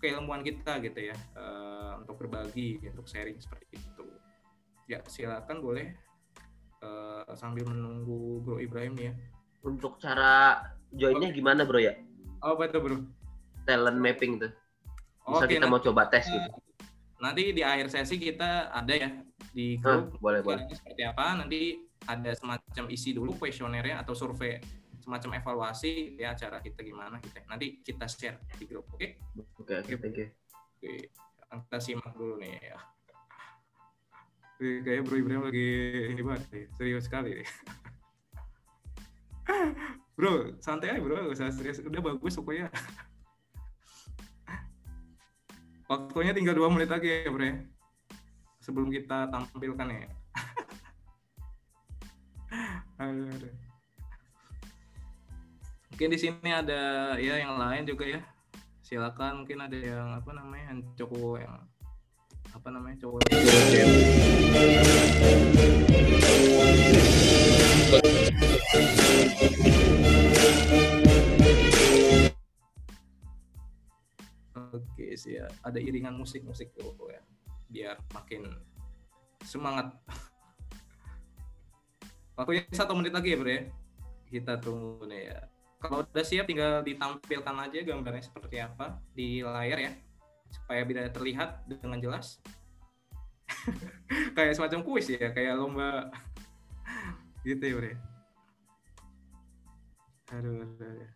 keilmuan kita gitu ya uh, untuk berbagi untuk sharing seperti itu. Ya silakan boleh uh, sambil menunggu Bro Ibrahim ya. Untuk cara joinnya okay. gimana Bro ya? Oh betul Bro? Talent mapping tuh. Bisa okay, kita nanti, mau coba tes gitu. nanti di akhir sesi kita ada ya di grup hmm, boleh boleh. seperti apa. Nanti ada semacam isi dulu kuesionernya atau survei semacam evaluasi ya acara kita gimana kita gitu. nanti kita share di grup oke okay? oke okay, oke okay, kita simak dulu nih ya kayak Bro Ibrahim lagi ini banget nih, serius sekali nih. bro, santai aja bro, gak usah serius. Udah bagus pokoknya. Waktunya tinggal dua menit lagi ya bro ya. Sebelum kita tampilkan ya. Aduh mungkin di sini ada ya yang lain juga ya silakan mungkin ada yang apa namanya yang cowok yang apa namanya cowok Oke sih ya, ada iringan musik-musik tuh ya, biar makin semangat. Waktunya satu menit lagi ya bro ya, kita tunggu nih ya. Kalau udah siap tinggal ditampilkan aja gambarnya seperti apa di layar ya supaya bisa terlihat dengan jelas. kayak semacam kuis ya, kayak lomba Gitu ya? Aduh, aduh, aduh.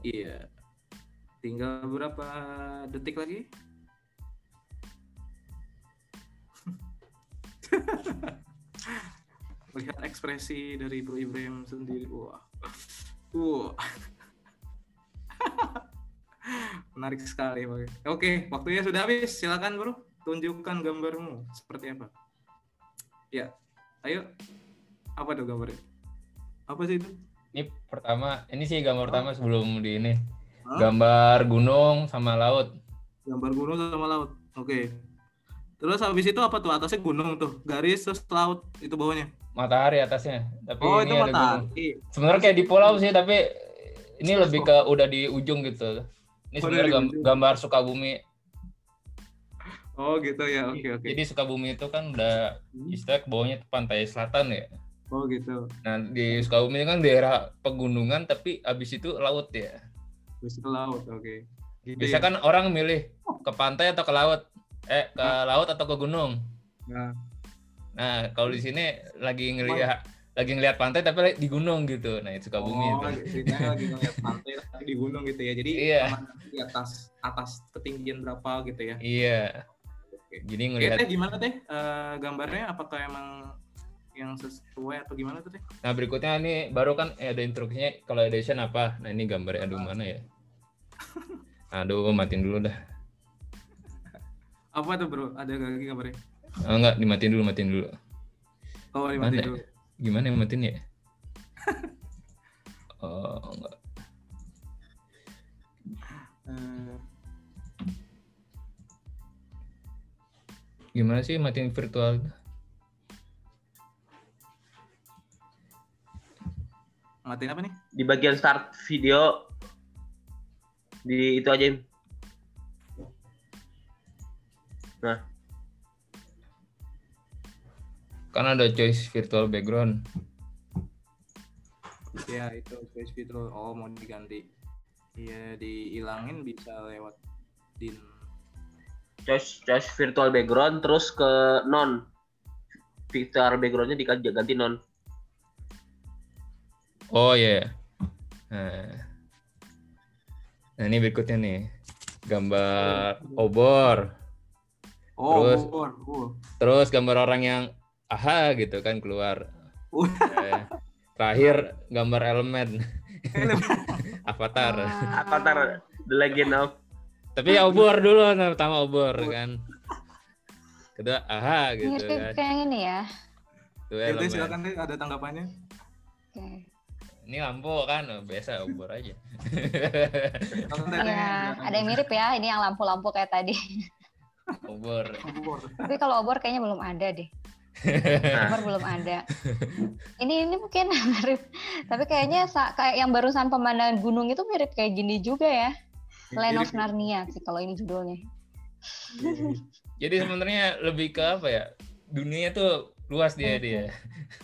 Iya. Tinggal berapa detik lagi? Lihat ekspresi dari Bro Ibrahim sendiri. Wah. Wah. Menarik sekali. Oke, waktunya sudah habis. Silakan, Bro. Tunjukkan gambarmu seperti apa. Ya. Ayo. Apa tuh gambarnya? Apa sih itu? Ini pertama, ini sih gambar pertama sebelum di ini. Hah? Gambar gunung sama laut. Gambar gunung sama laut. Oke. Terus habis itu apa tuh? Atasnya gunung tuh, garis terus laut itu bawahnya. Matahari atasnya. Tapi Oh, ini itu ada gunung. matahari. Sebenarnya kayak di pulau sih, tapi ini lebih ke udah di ujung gitu. Ini Oh, sebenarnya dari gam- ujung. gambar Sukabumi. Oh, gitu ya. Oke, oke. Jadi Sukabumi itu kan udah istilah ke bawahnya pantai selatan ya. Oh, gitu. Nah di Sukabumi kan daerah pegunungan tapi abis itu laut ya. Terus ke laut. Oke. Gitu Biasa ya. kan orang milih ke pantai atau ke laut. Eh ke laut atau ke gunung. Nah, Nah kalau di sini lagi ngelihat lagi ngelihat pantai tapi di gunung gitu. Nah itu Sukabumi oh, itu. lagi ngeliat pantai tapi di gunung gitu ya. Jadi Iya. di atas atas ketinggian berapa gitu ya. Iya. Oke. Jadi Oke, ngelihat. teh gimana teh Eh, gambarnya apakah emang yang sesuai atau gimana tuh teh? Nah berikutnya ini baru kan eh, ada instruksinya kalau edition apa. Nah ini gambarnya aduh mana ya? Aduh matiin dulu dah. Apa tuh bro? Ada lagi gambarnya? Oh, enggak dimatiin dulu matiin dulu. Oh, Mana dimatiin ya? dulu. Gimana yang matiin ya? Oh enggak. Eh, Gimana sih matiin virtual? matiin apa nih? Di bagian start video di itu aja. Im. Kan ada choice virtual background. Ya itu space fitur. Oh mau diganti. Iya dihilangin bisa lewat din. Choice choice virtual background terus ke non. Virtual backgroundnya diganti ganti non. Oh iya. Nah. Nah, ini berikutnya nih. Gambar obor. Oh, Terus- bor, bor. Terus gambar orang yang aha gitu kan keluar. Eh, terakhir gambar elemen. Avatar. Ah. Avatar The Legend of Tapi ya obor dulu, pertama obor kan. Kedua aha gitu Mirip kan. kayak yang ini ya. Itu Ya, silakan deh ada tanggapannya. Oke. Ini lampu kan, oh, biasa obor aja. Ya, ada yang mirip ya. Ini yang lampu-lampu kayak tadi. obor. Bor. Tapi kalau obor kayaknya belum ada deh. Nah, Obor belum ada. Ini ini mungkin mirip. Tapi kayaknya sa- kayak yang barusan pemandangan gunung itu mirip kayak gini juga ya. Land of. Narnia sih kalau ini judulnya. Jadi sebenarnya lebih ke apa ya? Dunia tuh luas dia dia.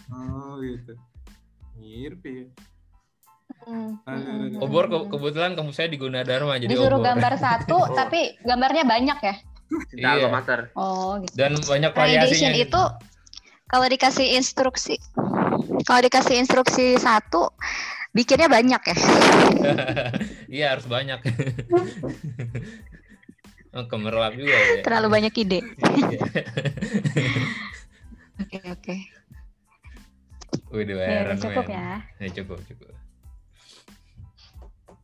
Oh gitu. Mirip ya. Hmm, hmm, hmm, Obor ke- hmm. kebetulan kamu saya di Gunadarma jadi Disuruh obor. gambar satu, tapi gambarnya banyak ya. cinta Iya. alma mater. Oh, gitu. Dan banyak variasinya. itu kalau dikasih instruksi, kalau dikasih instruksi satu, bikinnya banyak ya. iya harus banyak. oh, kemerlap juga ya. Terlalu banyak ide. Iya. Oke oke. Udah Ya, cukup Man. ya. Ya, cukup cukup.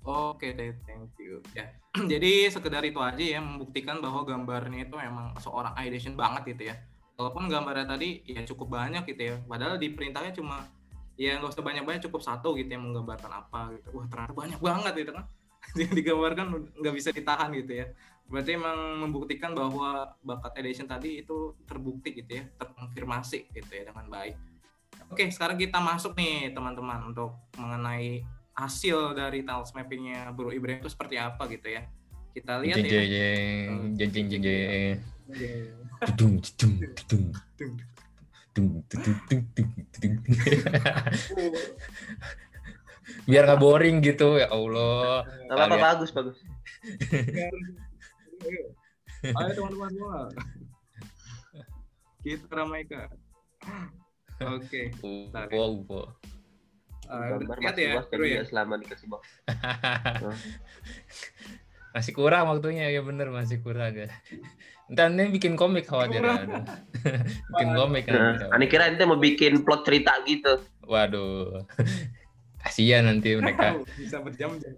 Oke deh, thank you. Ya. Jadi sekedar itu aja ya membuktikan bahwa gambarnya itu memang seorang ideation banget gitu ya. Walaupun gambarnya tadi ya cukup banyak gitu ya. Padahal di perintahnya cuma ya nggak usah banyak-banyak cukup satu gitu yang menggambarkan apa gitu. Wah ternyata banyak banget gitu kan. Yang digambarkan nggak bisa ditahan gitu ya. Berarti emang membuktikan bahwa bakat edition tadi itu terbukti gitu ya, terkonfirmasi gitu ya dengan baik. Oke, sekarang kita masuk nih teman-teman untuk mengenai hasil dari tiles mappingnya Bro Ibrahim itu seperti apa gitu ya. Kita lihat Jeng ya. jeng jeng jeng jeng jeng. Biar nggak boring gitu ya Allah. Gak apa-apa bagus bagus. Ayo teman-teman semua. Kita ramaikan. Oke. UFO, UFO. Uh, Gambar lihat masih ya, tadi ya. ya selama dikasih box. masih kurang waktunya ya bener masih kurang ya. Ntar ini bikin komik khawatir bikin komik Nah, kan. Ani kira ente mau bikin plot cerita gitu. Waduh. Kasihan nanti mereka. Bisa berjam-jam.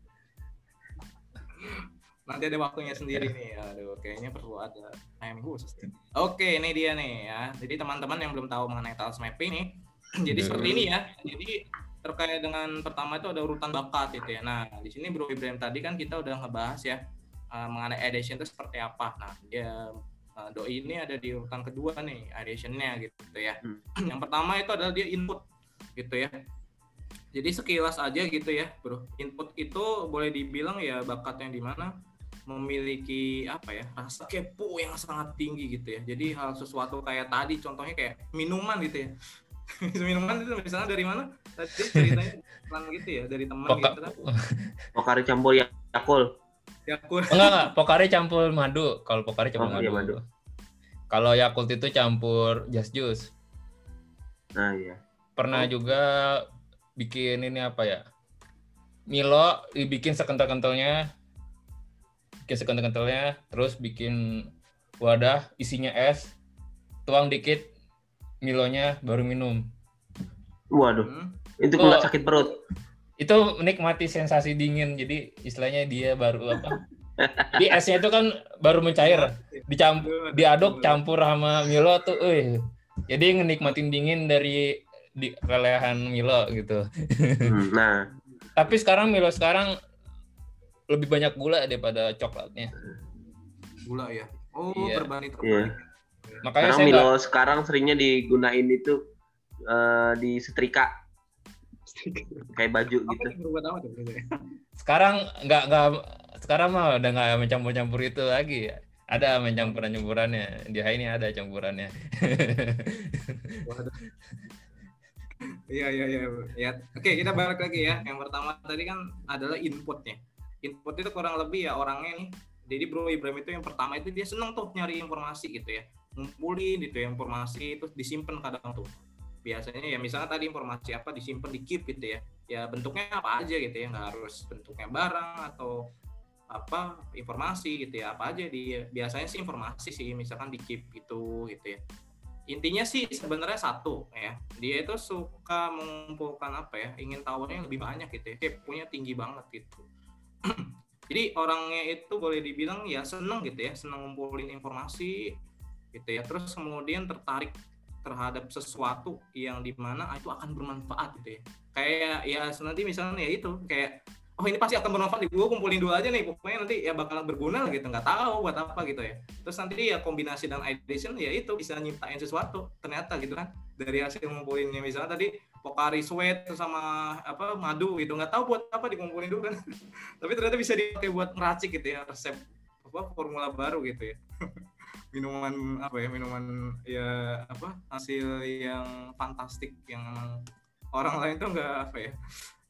Nanti ada waktunya sendiri nih. Aduh, kayaknya perlu ada time khusus. nih. Oke, ini dia nih ya. Jadi teman-teman yang belum tahu mengenai task mapping nih. Jadi Aduh. seperti ini ya. Jadi terkait dengan pertama itu ada urutan bakat gitu ya. Nah, di sini Bro Ibrahim tadi kan kita udah ngebahas ya uh, mengenai ideation itu seperti apa. Nah, dia uh, doi ini ada di urutan kedua nih ideationnya gitu ya. Hmm. Yang pertama itu adalah dia input gitu ya. Jadi sekilas aja gitu ya, bro. Input itu boleh dibilang ya bakat yang di mana memiliki apa ya rasa kepo yang sangat tinggi gitu ya. Jadi hal sesuatu kayak tadi, contohnya kayak minuman gitu ya. minuman itu misalnya dari mana? Tadi ceritanya gitu ya dari teman gitu kan. Pokari campur ya Yakul. Ya aku Enggak, enggak. Pokari campur madu. Kalau Pokari campur Oh, iya, madu. madu. Kalau Yakult itu campur just juice. Nah iya. Pernah juga bikin ini apa ya? Milo dibikin sekental-kentalnya. Bikin sekental-kentalnya, terus bikin wadah isinya es. Tuang dikit Milonya baru minum. Waduh, hmm, itu Oh. kuat sakit perut. Itu menikmati sensasi dingin. Jadi istilahnya dia baru apa? Di esnya itu kan baru mencair. Dicampur diaduk campur sama Milo tuh, eh. Jadi ngenikmatin dingin dari di lelehan Milo gitu. Hmm, nah, Tapi sekarang Milo sekarang lebih banyak gula daripada coklatnya. gula ya. Oh, Iya. berbanding Iya. terbalik. Makanya sekarang saya Milo nggak- sekarang seringnya digunain itu eh, di setrika kayak baju Apa gitu. yang berubah apa tuh? sekarang nggak nggak sekarang mah udah nggak mencampur-campur itu lagi. Ada mencampuran-campurannya. Di ini ada campurannya. Iya iya iya. Ya. Oke kita balik lagi ya. Yang pertama tadi kan adalah inputnya. Input itu kurang lebih ya orangnya nih. Jadi Bro Ibrahim itu yang pertama itu dia seneng tuh nyari informasi gitu ya. Ngumpulin gitu ya informasi itu disimpan kadang tuh. Biasanya ya misalnya tadi informasi apa disimpan di keep gitu ya. Ya bentuknya apa aja gitu ya. Nggak harus bentuknya barang atau apa informasi gitu ya apa aja dia biasanya sih informasi sih misalkan di keep gitu gitu ya intinya sih sebenarnya satu ya dia itu suka mengumpulkan apa ya ingin tahunya yang lebih banyak gitu ya kayak punya tinggi banget gitu jadi orangnya itu boleh dibilang ya seneng gitu ya seneng ngumpulin informasi gitu ya terus kemudian tertarik terhadap sesuatu yang di mana itu akan bermanfaat gitu ya. Kayak ya nanti misalnya ya itu kayak oh ini pasti akan bermanfaat gue kumpulin dulu aja nih pokoknya nanti ya bakal berguna gitu. Nggak tahu buat apa gitu ya. Terus nanti ya kombinasi dan ideation ya itu bisa nyiptain sesuatu ternyata gitu kan. Dari hasil ngumpulinnya misalnya tadi Pokari sweat sama apa madu gitu nggak tahu buat apa dikumpulin dulu kan. Tapi ternyata bisa dipakai buat ngeracik gitu ya resep apa formula baru gitu ya minuman apa ya minuman ya apa hasil yang fantastik yang orang lain tuh nggak apa ya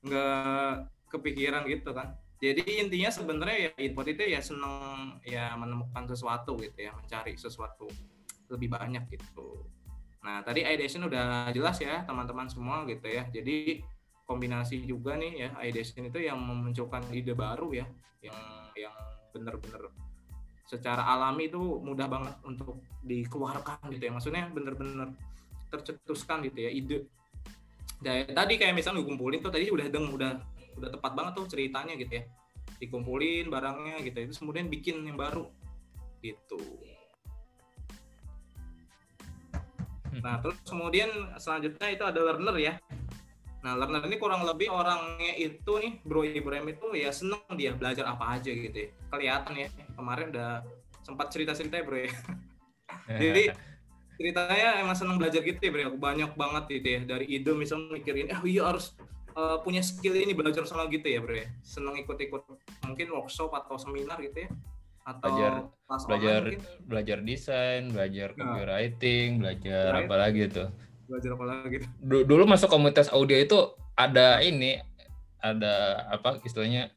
nggak kepikiran gitu kan. Jadi intinya sebenarnya ya input itu ya seneng ya menemukan sesuatu gitu ya mencari sesuatu lebih banyak gitu. Nah tadi ideation udah jelas ya teman-teman semua gitu ya. Jadi kombinasi juga nih ya ideation itu yang memunculkan ide baru ya yang yang bener-bener secara alami itu mudah banget untuk dikeluarkan gitu ya. Maksudnya bener-bener tercetuskan gitu ya ide. Dari tadi kayak misalnya dikumpulin tuh tadi udah deng udah udah tepat banget tuh ceritanya gitu ya. Dikumpulin barangnya gitu itu kemudian bikin yang baru gitu. Nah terus kemudian selanjutnya itu ada learner ya nah learner ini kurang lebih orangnya itu nih bro Ibrahim itu ya seneng dia belajar apa aja gitu ya. Kelihatan ya kemarin udah sempat cerita-cerita ya bro ya. Jadi ceritanya emang seneng belajar gitu ya bro banyak banget gitu ya. Dari ide misalnya mikirin ah iya harus uh, punya skill ini belajar sama gitu ya bro ya. Seneng ikut-ikut mungkin workshop atau seminar gitu ya. Atau Belajar- belajar online belajar desain, belajar Nah. copywriting, belajar Right. apa lagi tuh. Belajar apa lagi gitu Du- Dulu masuk komunitas audio itu ada ini, ada apa istilahnya?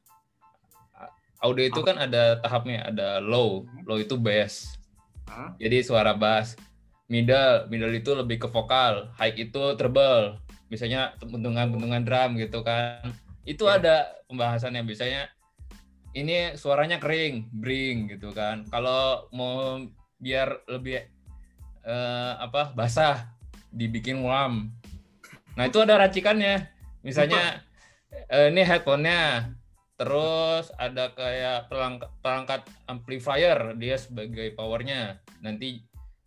Audio itu kan ada tahapnya, ada low, low itu bass. Hah? Jadi suara bass. middle middle itu lebih ke vokal. High itu treble. Biasanya bentungan-bentungan drum gitu kan. Itu Ya. ada pembahasannya. Biasanya ini suaranya kering bring gitu kan. Kalau mau biar lebih eh, apa basah dibikin warm. Nah itu ada racikannya. Misalnya eh, ini headphone-nya. Terus ada kayak perangkat, perangkat amplifier dia sebagai powernya. Nanti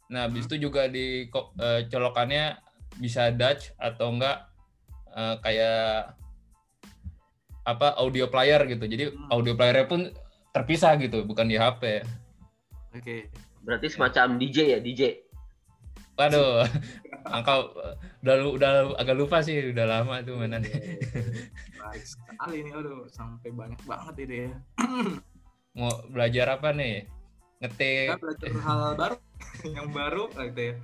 nah habis itu juga di eh, colokannya bisa Dutch atau enggak eh, kayak apa audio player gitu. Jadi Hmm. audio playernya pun terpisah gitu bukan di HP Oke. Berarti semacam DJ ya, DJ. waduh angka udah lu- udah agak lupa sih udah lama tuh mainan Baik sekali nih, aduh sampai banyak banget ini ya. mau belajar apa nih ngetik Kita belajar hal baru, yang baru gitu ya.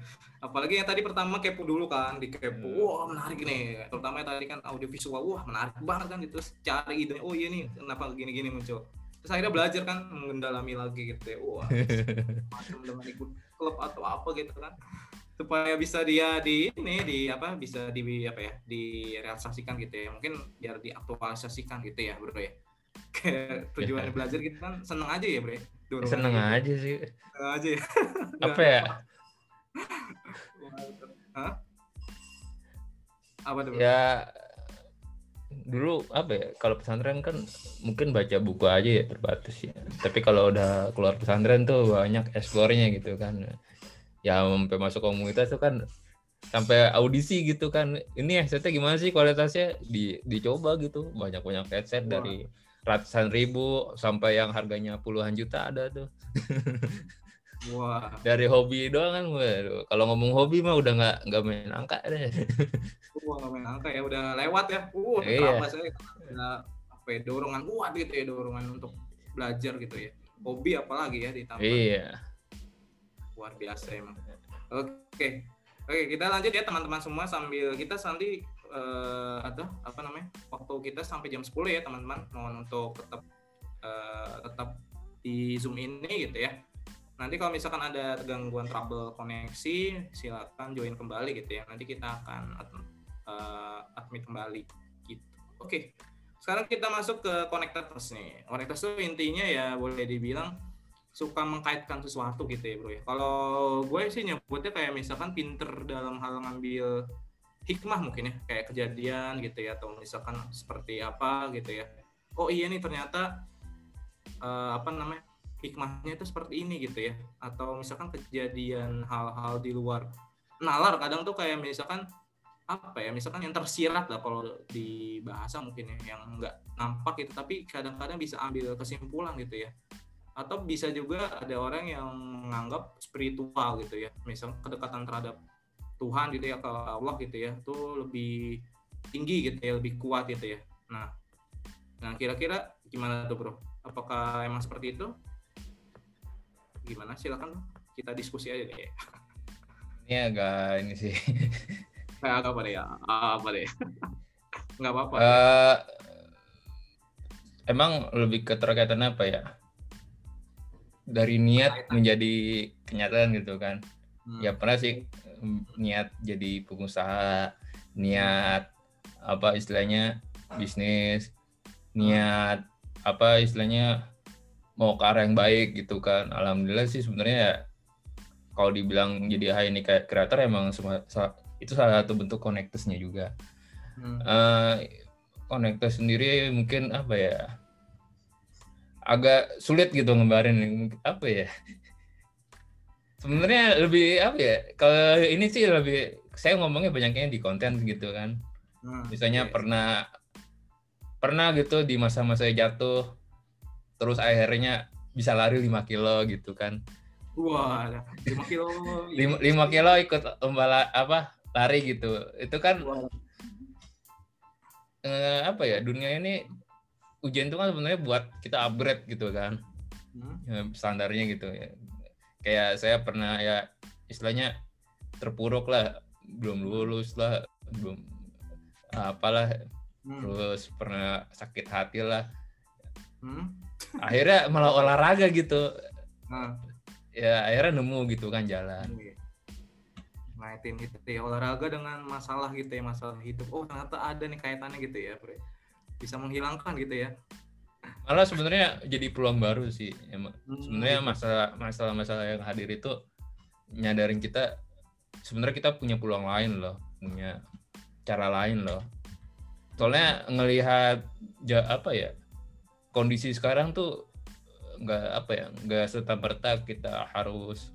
Apalagi yang tadi pertama kepo dulu kan, di kepo, wah menarik nih. Terutama yang tadi kan audio visual, wah menarik banget kan. Terus cari ide, oh iya nih, kenapa gini-gini muncul. Terus akhirnya belajar kan, mendalami lagi gitu ya. Wah, macam dengan ikut klub atau apa gitu kan. Supaya bisa dia di ini, di apa, bisa di apa ya, direalisasikan gitu ya. Mungkin biar diaktualisasikan gitu ya bro ya. Kayak tujuannya belajar gitu kan seneng aja ya bro ya. Dorongan seneng gitu. aja sih Seneng aja ya. apa ya Hah? Apa tuh? ya dulu apa ya kalau pesantren kan mungkin baca buku aja ya terbatas ya tapi kalau udah keluar pesantren tuh banyak eksplornya gitu kan ya sampai masuk komunitas tuh kan sampai audisi gitu kan ini headsetnya gimana sih kualitasnya di dicoba gitu banyak banyak headset Wah. dari ratusan ribu sampai yang harganya puluhan juta ada tuh Wah, dari hobi doang kan waduh. kalau ngomong hobi mah udah nggak nggak main angka deh wah nggak main angka ya, udah lewat ya. Uh, Iya. saya apa ya, dorongan kuat gitu ya, dorongan untuk belajar gitu ya. Hobi apalagi ya ditambah iya luar biasa emang. Oke, oke kita lanjut ya teman-teman semua sambil kita nanti eh, atau apa namanya waktu kita sampai jam 10 ya teman-teman. Mohon untuk tetap eh, tetap di zoom ini gitu ya. Nanti kalau misalkan ada gangguan trouble koneksi, silakan join kembali gitu ya. Nanti kita akan eh, admit kembali gitu. Oke. Sekarang kita masuk ke connectors nih. Connectors itu intinya ya boleh dibilang suka mengkaitkan sesuatu gitu ya bro ya. Kalau gue sih nyebutnya kayak misalkan pinter dalam hal ngambil hikmah mungkin ya kayak kejadian gitu ya atau misalkan seperti apa gitu ya. Oh iya nih ternyata eh, apa namanya hikmahnya itu seperti ini gitu ya. Atau misalkan kejadian hal-hal di luar nalar kadang tuh kayak misalkan apa ya misalkan yang tersirat lah kalau di bahasa mungkin ya yang nggak nampak gitu tapi kadang-kadang bisa ambil kesimpulan gitu ya atau bisa juga ada orang yang menganggap spiritual gitu ya. Misal kedekatan terhadap Tuhan gitu ya ke Allah gitu ya itu lebih tinggi gitu ya lebih kuat gitu ya. Nah nah kira-kira gimana tuh bro? Apakah emang seperti itu? Gimana? Silakan kita diskusi aja deh. Ini agak ini sih. Kayak apa deh ya apa deh. Nggak apa-apa. Eh, emang lebih keterkaitan apa ya dari niat menjadi kenyataan gitu kan Hmm. ya pernah sih em, niat jadi pengusaha niat apa istilahnya bisnis niat apa istilahnya mau ke arah yang baik gitu kan alhamdulillah sih sebenarnya ya kalau dibilang jadi high ini kayak kreator emang semua itu salah satu bentuk connectednya juga Hmm. eh konektor sendiri mungkin apa ya agak sulit gitu ngebarin apa ya sebenarnya lebih apa ya kalau ini sih lebih saya ngomongnya banyaknya di konten gitu kan Hmm. misalnya Oke. pernah pernah gitu di masa-masa jatuh terus akhirnya bisa lari 5 kilo gitu kan wah 5 kilo 5, kilo ikut lomba la- apa lari gitu itu kan Wah. eh, apa ya dunia ini ujian itu kan sebenarnya buat kita upgrade gitu kan. Hmm. ya, standarnya gitu ya. Kayak saya pernah ya istilahnya terpuruk lah. Belum lulus lah belum apalah. Hmm. terus pernah sakit hati lah. Hmm. akhirnya malah olahraga gitu. Nah, ya akhirnya nemu gitu kan jalan. Iya. ngaitin itu ya olahraga dengan masalah gitu ya masalah hidup. Oh ternyata ada nih kaitannya gitu ya bro bisa menghilangkan gitu ya. Malah sebenarnya jadi peluang baru sih. Hmm, sebenarnya gitu. masalah masalah-masalah yang hadir itu nyadarin kita sebenarnya kita punya peluang lain loh punya cara lain loh. Soalnya ngelihat ja- apa ya kondisi sekarang tuh nggak apa ya nggak serta merta kita harus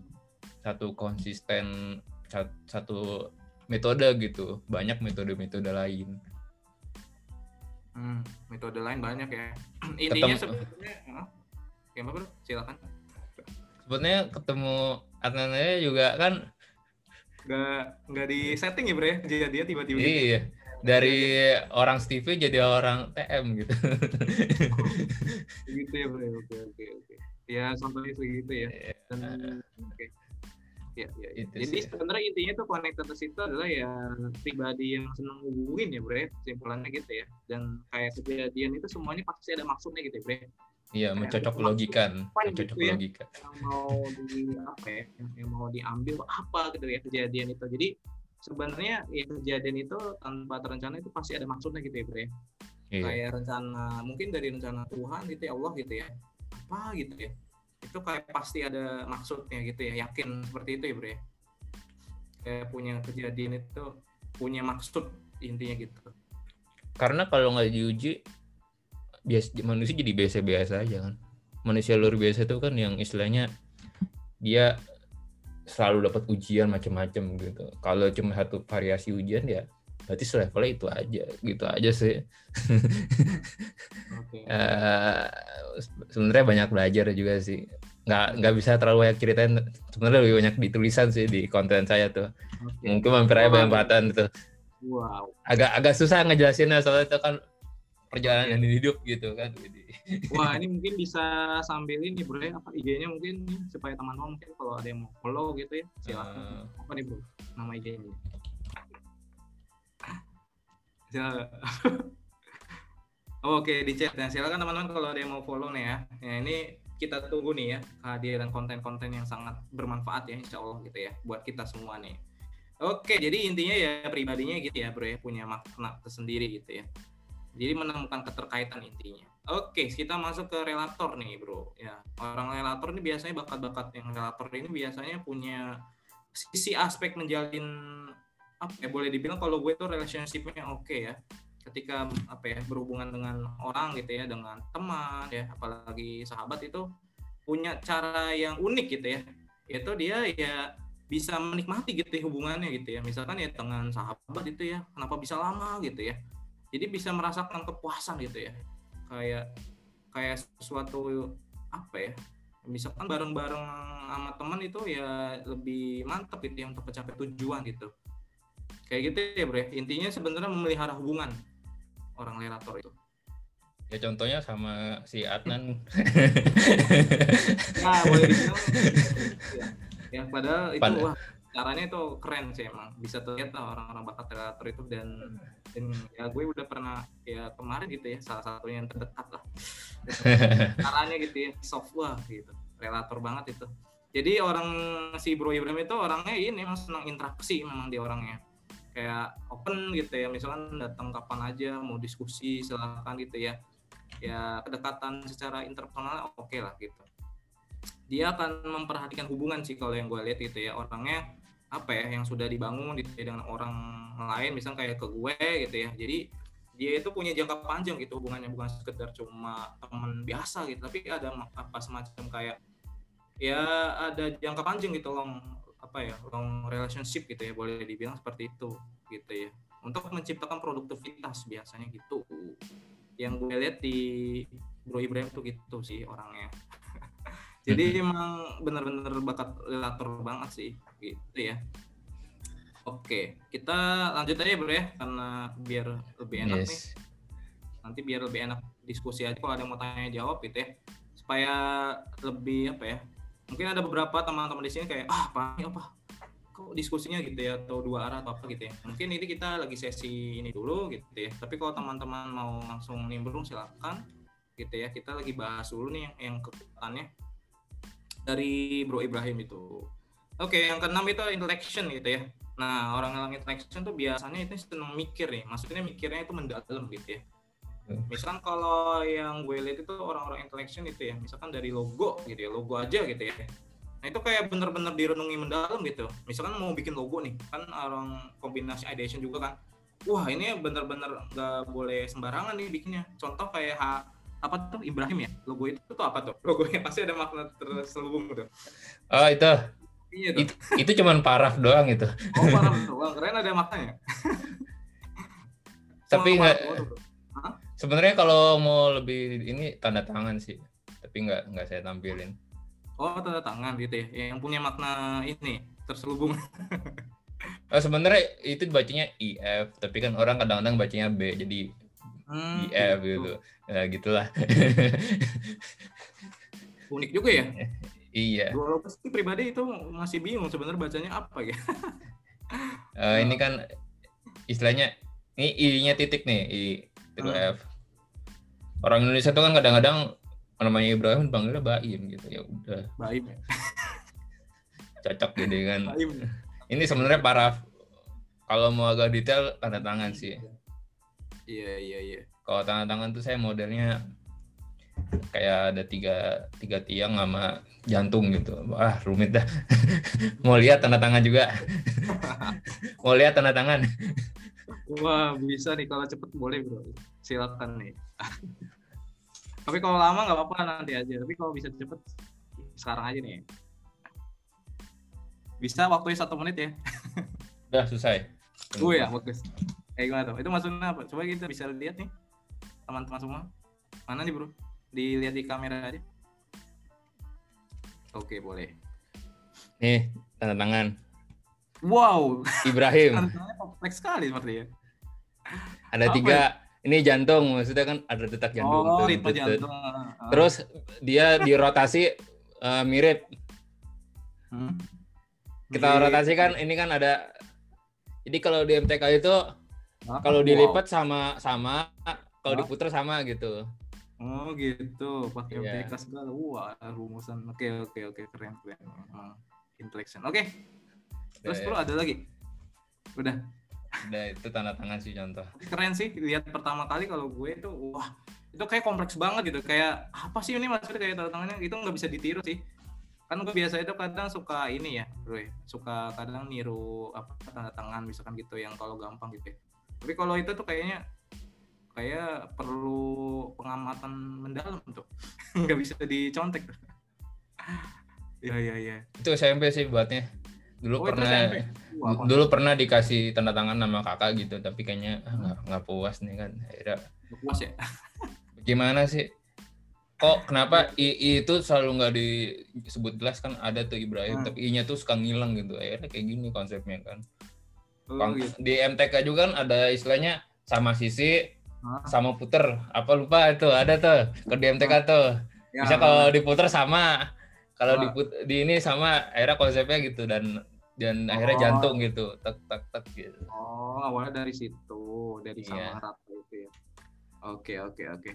satu konsisten sat- satu metode gitu. Banyak metode-metode lain Hmm, metode lain banyak ya. Intinya Ketemu- sebenarnya ya Mbak, bro silakan. Sebenarnya ketemu Adnannya juga kan nggak nggak di setting ya bro ya? Kejadian tiba-tiba gitu. Iya, dari orang Stevie jadi orang TM gitu. gitu ya bro oke oke oke. Ya contohnya segitu ya. Dan oke ya, ya, ya. Itu jadi sih. sebenarnya intinya tuh connectedness itu adalah ya pribadi yang seneng hubungin ya bro ya kesimpulannya gitu ya dan kayak kejadian itu semuanya pasti ada maksudnya gitu ya ya. Iya, mencocok logikan, mencocok gitu ya. logika. yang mau di apa ya yang, mau diambil apa gitu ya kejadian itu jadi sebenarnya ya kejadian itu tanpa terencana itu pasti ada maksudnya gitu ya ya Iya. kayak rencana mungkin dari rencana Tuhan gitu ya Allah gitu ya apa gitu ya itu kayak pasti ada maksudnya gitu ya yakin seperti itu ya bro ya kayak punya kejadian itu punya maksud intinya gitu Karena kalau nggak diuji, bias manusia jadi biasa-biasa aja kan. Manusia luar biasa itu kan yang istilahnya dia selalu dapat ujian macam-macam gitu. Kalau cuma satu variasi ujian ya berarti levelnya itu aja gitu aja sih. oke. Eh, sebenarnya banyak belajar juga sih. Nggak nggak bisa terlalu banyak ceritain. Sebenarnya lebih banyak di tulisan sih di konten saya tuh. Oke. Mungkin mampir aja banyak batan tuh. Wow. Agak agak susah ngejelasinnya soalnya itu kan perjalanan hidup gitu kan. Jadi wah ini mungkin bisa sambil ini bro ya. Apa IG-nya mungkin supaya teman-teman mungkin kalau ada yang mau follow gitu ya silakan. Apa nih bro? Nama IG-nya Silakan. Oke di chat dan silakan teman-teman kalau ada yang mau follow nih ya. Ya ini kita tunggu nih ya kehadiran konten-konten yang sangat bermanfaat ya insya Allah gitu ya buat kita semua nih. Oke jadi intinya ya pribadinya gitu ya bro ya punya makna tersendiri gitu ya. Jadi menemukan keterkaitan intinya. Oke kita masuk ke relator nih bro ya orang relator ini biasanya bakat-bakat yang relator ini biasanya punya sisi aspek menjalin ya boleh dibilang kalau gue tuh relationship-nya oke ya. Ketika apa ya berhubungan dengan orang gitu ya dengan teman ya apalagi sahabat itu punya cara yang unik gitu ya. Itu dia ya bisa menikmati gitu ya hubungannya gitu ya. Misalkan ya dengan sahabat itu ya kenapa bisa lama gitu ya. Jadi bisa merasakan kepuasan gitu ya. Kayak kayak sesuatu apa ya misalkan bareng-bareng sama teman itu ya lebih mantap gitu ya untuk mencapai tujuan gitu kayak gitu ya bro ya. intinya sebenarnya memelihara hubungan orang relator itu. Ya contohnya sama si Adnan. Nah boleh dibilang ya, ya padahal itu Pad- wah caranya itu keren sih emang. Bisa terlihat lah orang-orang bakat relator itu dan dan ya gue udah pernah ya kemarin gitu ya salah satunya yang terdekat lah. Caranya gitu ya soft wah gitu. Relator banget itu. Jadi orang si Bro Ibrahim itu orangnya ini memang senang interaksi memang dia orangnya kayak open gitu ya misalkan datang kapan aja mau diskusi silakan gitu ya. Ya kedekatan secara interpersonal oke lah gitu. Dia akan memperhatikan hubungan sih kalau yang gue lihat gitu ya. Orangnya apa ya yang sudah dibangun gitu ya, dengan orang lain misalnya kayak ke gue gitu ya. Jadi dia itu punya jangka panjang gitu hubungannya. Bukan sekedar cuma teman biasa gitu tapi ada apa semacam kayak ya ada jangka panjang gitu long apa ya long relationship gitu ya boleh dibilang seperti itu gitu ya. Untuk menciptakan produktivitas biasanya gitu. Yang gue lihat di Bro Ibrahim tuh gitu sih orangnya. Jadi emang bener-bener bakat relator banget sih gitu ya. Oke kita lanjut aja bro ya karena biar lebih enak nih. Yes nanti biar lebih enak diskusi aja kalau ada yang mau tanya jawab gitu ya. Supaya lebih apa ya mungkin ada beberapa teman-teman di sini kayak ah apa apa? Kok diskusinya gitu ya atau dua arah atau apa gitu ya? Mungkin ini kita lagi sesi ini dulu gitu ya. Tapi kalau teman-teman mau langsung nimbrung silakan gitu ya. Kita lagi bahas dulu nih yang, yang kekuatannya dari Bro Ibrahim itu. Oke yang keenam itu intellection gitu ya. Nah, orang yang interaction tuh biasanya itu seneng mikir nih. Maksudnya mikirnya itu mendalam gitu ya. Hmm. Misalkan kalau yang gue lihat itu orang-orang interaction itu ya, misalkan dari logo gitu ya, logo aja gitu ya. Nah itu kayak bener-bener direnungi mendalam gitu. Misalkan mau bikin logo nih, kan orang kombinasi ideation juga kan. Wah ini bener-bener nggak boleh sembarangan nih bikinnya. Contoh kayak ha- apa tuh Ibrahim ya? Logo itu tuh apa tuh? Logonya pasti ada makna terselubung tuh. Oh itu Iya itu, itu cuman paraf doang itu. Oh parah doang, keren ada maknanya. Tapi nggak-. Sebenarnya kalau mau lebih ini tanda tangan sih, tapi nggak nggak saya tampilin. Oh tanda tangan gitu ya, yang punya makna ini terselubung. Oh, sebenarnya itu bacanya IF, tapi kan orang kadang-kadang bacanya B, jadi Hmm, IF gitu. Ya gitulah. Unik juga ya. iya. Gue pasti pribadi itu masih bingung sebenarnya bacanya apa ya. Eh, ini kan istilahnya ini I-nya titik nih, I titik Hmm. F. Orang Indonesia tuh kan kadang-kadang namanya Ibrahim panggilnya Baim gitu ya udah Baim ya. cocok gitu kan. Baim. Ini sebenarnya paraf. Kalau mau agak detail tanda tangan sih. Iya iya iya. Kalau tanda tangan tuh saya modelnya kayak ada tiga tiga tiang sama jantung gitu. Wah rumit dah. mau lihat tanda tangan juga. mau lihat tanda tangan. Wah bisa nih kalau cepet boleh bro. Silakan nih. Tapi kalau lama nggak apa-apa nanti aja. Tapi kalau bisa cepet sekarang aja nih. Bisa waktunya satu menit ya. Udah selesai. Oh ya bagus. Kayak gimana tuh? Itu maksudnya apa? Coba kita bisa lihat nih teman-teman semua. Mana nih bro? Dilihat di kamera aja. Oke boleh. Nih tanda tangan Wow, Ibrahim. tantangannya kompleks sekali seperti ya. Ada Apa tiga. Ini jantung, maksudnya kan ada detak jantung. oh, tuh, ritme tut. jantung. Ah. Terus dia dirotasi eh, mirip. Hmm. Kita Di- rotasikan ini kan ada. Jadi kalau di MTK itu Ah, kalau wow. dilipat sama sama, kalau Ah. diputer sama gitu. Oh gitu, pakai Iya. MTK segala. Wah, rumusan. Oke oke oke keren keren. Hmm. Interaction. Oke. Terus Udah, bro ada lagi? Udah. Udah itu tanda tangan sih contoh. Keren sih lihat pertama kali kalau gue itu wah itu kayak kompleks banget gitu kayak apa sih ini maksudnya kayak tanda tangannya itu nggak bisa ditiru sih kan gue biasa itu kadang suka ini ya bro ya, suka kadang niru apa tanda tangan misalkan gitu yang kalau gampang gitu ya. tapi kalau itu tuh kayaknya kayak perlu pengamatan mendalam tuh nggak bisa dicontek tuh ya ya ya Itu SMP sih buatnya. Dulu Oh, pernah dulu pernah dikasih tanda tangan sama kakak gitu, tapi kayaknya ah, nggak nggak puas nih kan. Akhirnya puas ya gimana sih? Kok kenapa I, I itu selalu nggak disebut jelas kan ada tuh Ibrahim, Hmm. tapi I-nya tuh suka ngilang gitu. Akhirnya kayak gini konsepnya kan. oh, Kon- gitu. Di MTK juga kan ada istilahnya sama sisi Hah? sama puter. Apa lupa itu ada tuh. Kalau di MTK tuh. Ya, Bisa kalau diputer sama. Kalau Wah. diput di ini sama akhirnya konsepnya gitu dan dan akhirnya Oh. jantung gitu. Tek tek tek gitu. Oh, awalnya dari situ, dari Iya. sama rata itu ya. Oke, oke, oke.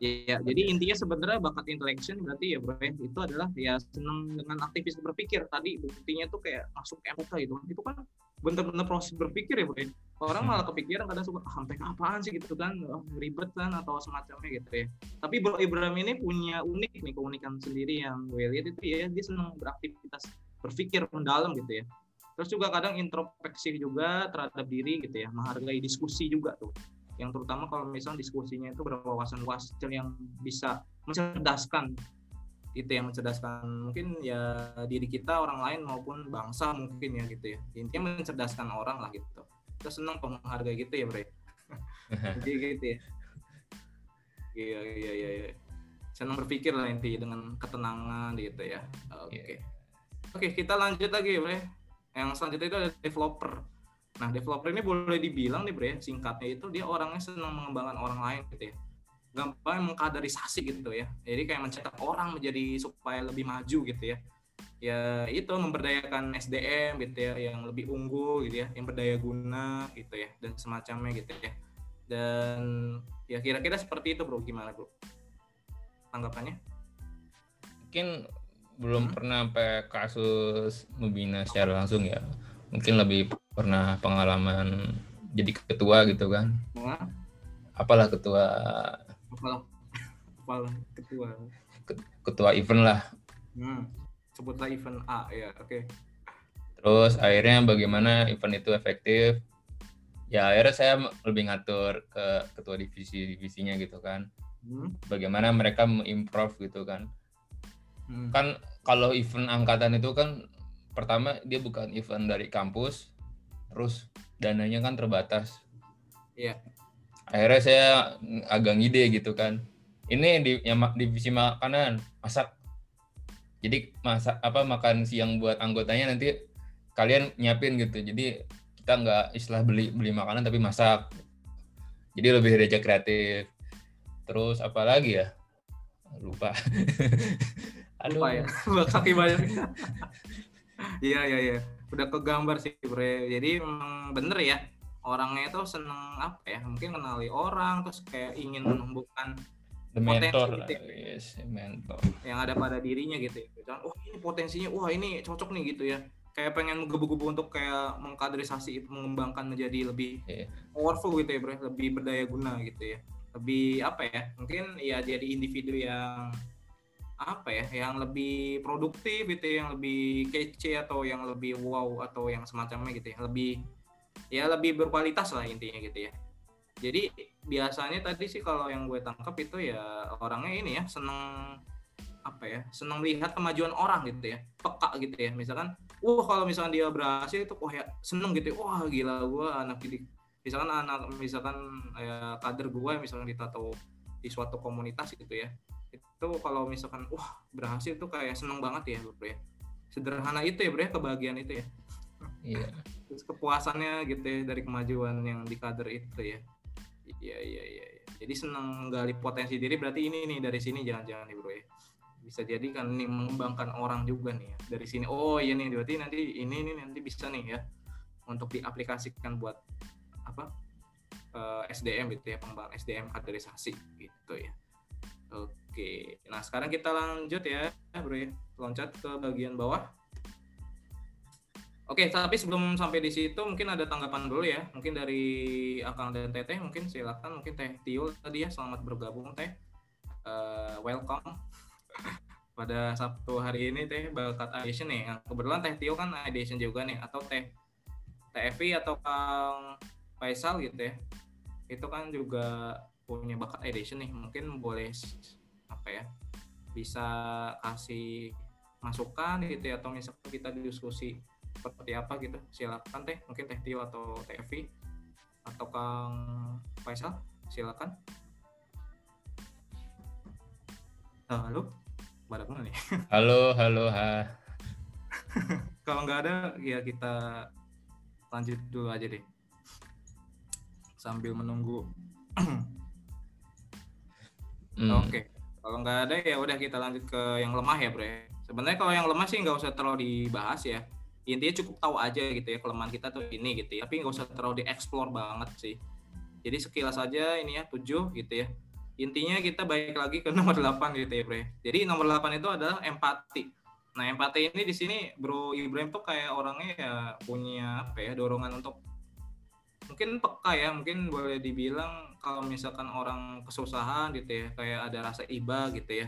Ya, jadi intinya sebenarnya bakat interaction berarti ya bro ya, itu adalah ya senang dengan aktivis berpikir. Tadi buktinya tuh kayak masuk MK gitu. Itu kan bener-bener proses berpikir ya bro ya. Orang malah kepikiran kadang suka ah, sampai apaan sih gitu kan, oh, ribet kan atau semacamnya gitu ya. Tapi Bro Ibrahim ini punya unik nih keunikan sendiri yang gue lihat itu ya dia senang beraktivitas berpikir mendalam gitu ya. Terus juga kadang introspeksi juga terhadap diri gitu ya, menghargai diskusi juga tuh. Yang terutama kalau misalnya diskusinya itu berwawasan luas yang bisa mencerdaskan itu yang mencerdaskan mungkin ya diri kita orang lain maupun bangsa mungkin ya gitu ya. Intinya mencerdaskan orang lah gitu. Kita senang kok menghargai gitu ya bre. Jadi gitu ya. Iya iya iya iya. Senang berpikir lah inti dengan ketenangan gitu ya. Oke. Iya. oke kita lanjut lagi ya bre. Yang selanjutnya itu ada developer. Nah developer ini boleh dibilang nih bre singkatnya itu dia orangnya senang mengembangkan orang lain gitu ya gampang mengkaderisasi gitu ya. Jadi kayak mencetak orang menjadi supaya lebih maju gitu ya. Ya itu memberdayakan SDM gitu ya yang lebih unggul gitu ya yang berdaya guna gitu ya dan semacamnya gitu ya. Dan ya kira-kira seperti itu bro. Gimana bro? Tanggapannya? Mungkin belum Hmm. pernah sampai kasus membina secara langsung ya. Mungkin lebih pernah pengalaman jadi ketua gitu kan. Nah, apalah ketua apalah apalah ketua ketua event lah hmm. sebutlah event A ya oke terus akhirnya bagaimana event itu efektif ya akhirnya saya lebih ngatur ke ketua divisi divisinya gitu kan hmm. bagaimana mereka mengimprove gitu kan Hmm. kan kalau event angkatan itu kan pertama dia bukan event dari kampus terus dananya kan terbatas Iya. Akhirnya saya agak ngide gitu kan. Ini di yang divisi makanan masak. Jadi masak apa makan siang buat anggotanya nanti kalian nyiapin gitu. Jadi kita nggak istilah beli beli makanan tapi masak. Jadi lebih reja kreatif. Terus apa lagi ya? Lupa. Aduh. Lupa ya. Saking banyak iya iya iya. Udah kegambar sih bre. Jadi emang bener ya orangnya itu seneng apa ya? Mungkin kenali orang terus kayak ingin menumbuhkan the mentor potensi gitu yes mentor. Yang ada pada dirinya gitu ya. Misalkan, oh ini potensinya wah ini cocok nih gitu ya. Kayak pengen menggebu-gebu untuk kayak mengkaderisasi itu mengembangkan menjadi lebih Iya. powerful gitu ya bre. Lebih berdaya guna gitu ya. Lebih apa ya? Mungkin ya jadi individu yang apa ya? Yang lebih produktif gitu ya, yang lebih kece atau yang lebih wow atau yang semacamnya gitu ya. Lebih ya lebih berkualitas lah intinya gitu ya. Jadi biasanya tadi sih kalau yang gue tangkap itu ya orangnya ini ya seneng apa ya seneng melihat kemajuan orang gitu ya peka gitu ya. Misalkan wah kalau misalkan dia berhasil itu wah ya seneng gitu ya. wah gila gue anak didik. Misalkan anak misalkan ya, kader gue misalkan ditato di suatu komunitas gitu ya itu kalau misalkan wah berhasil tuh kayak seneng banget ya bro ya. Sederhana itu ya bro ya kebahagiaan itu ya. Iya terus kepuasannya gitu ya dari kemajuan yang di kader itu ya. Iya iya iya iya. jadi seneng gali potensi diri berarti ini nih dari sini jangan-jangan nih bro ya. Bisa jadi kan ini mengembangkan orang juga nih ya dari sini. Oh iya nih berarti nanti ini nih nanti bisa nih ya untuk diaplikasikan buat apa eh, SDM gitu ya pengembangan SDM kaderisasi gitu ya. Oke. Nah sekarang kita lanjut ya bro ya. Loncat ke bagian bawah Oke, tapi sebelum sampai di situ mungkin ada tanggapan dulu ya. Mungkin dari Akang dan Teteh mungkin silakan mungkin Teh Tio tadi ya selamat bergabung Teh. Eh, welcome pada Sabtu hari ini Teh Bakat Ideation nih. Kebetulan Teh Tio kan Ideation juga nih atau Teh Evi atau Kang Faisal gitu ya. Itu kan juga punya bakat Ideation nih. Mungkin boleh apa ya? Bisa kasih masukan gitu ya atau misalkan kita diskusi seperti apa gitu. Silakan teh mungkin teh Tio atau teh Evi atau Kang Faisal silakan. Halo badak mana nih? Halo halo ha. Kalau nggak ada ya kita lanjut dulu aja deh. Sambil menunggu. Hmm, oke kalau nggak ada ya udah kita lanjut ke yang lemah ya bro ya. sebenarnya kalau yang lemah sih nggak usah terlalu dibahas ya intinya cukup tahu aja gitu ya kelemahan kita tuh ini gitu ya. Tapi nggak usah terlalu dieksplor banget sih. Jadi sekilas aja ini ya tujuh gitu ya. Intinya kita balik lagi ke nomor 8 gitu ya bro jadi nomor 8 itu adalah empati. Nah empati ini di sini bro Ibrahim tuh kayak orangnya ya punya apa ya dorongan untuk mungkin peka ya mungkin boleh dibilang kalau misalkan orang kesusahan gitu ya kayak ada rasa iba gitu ya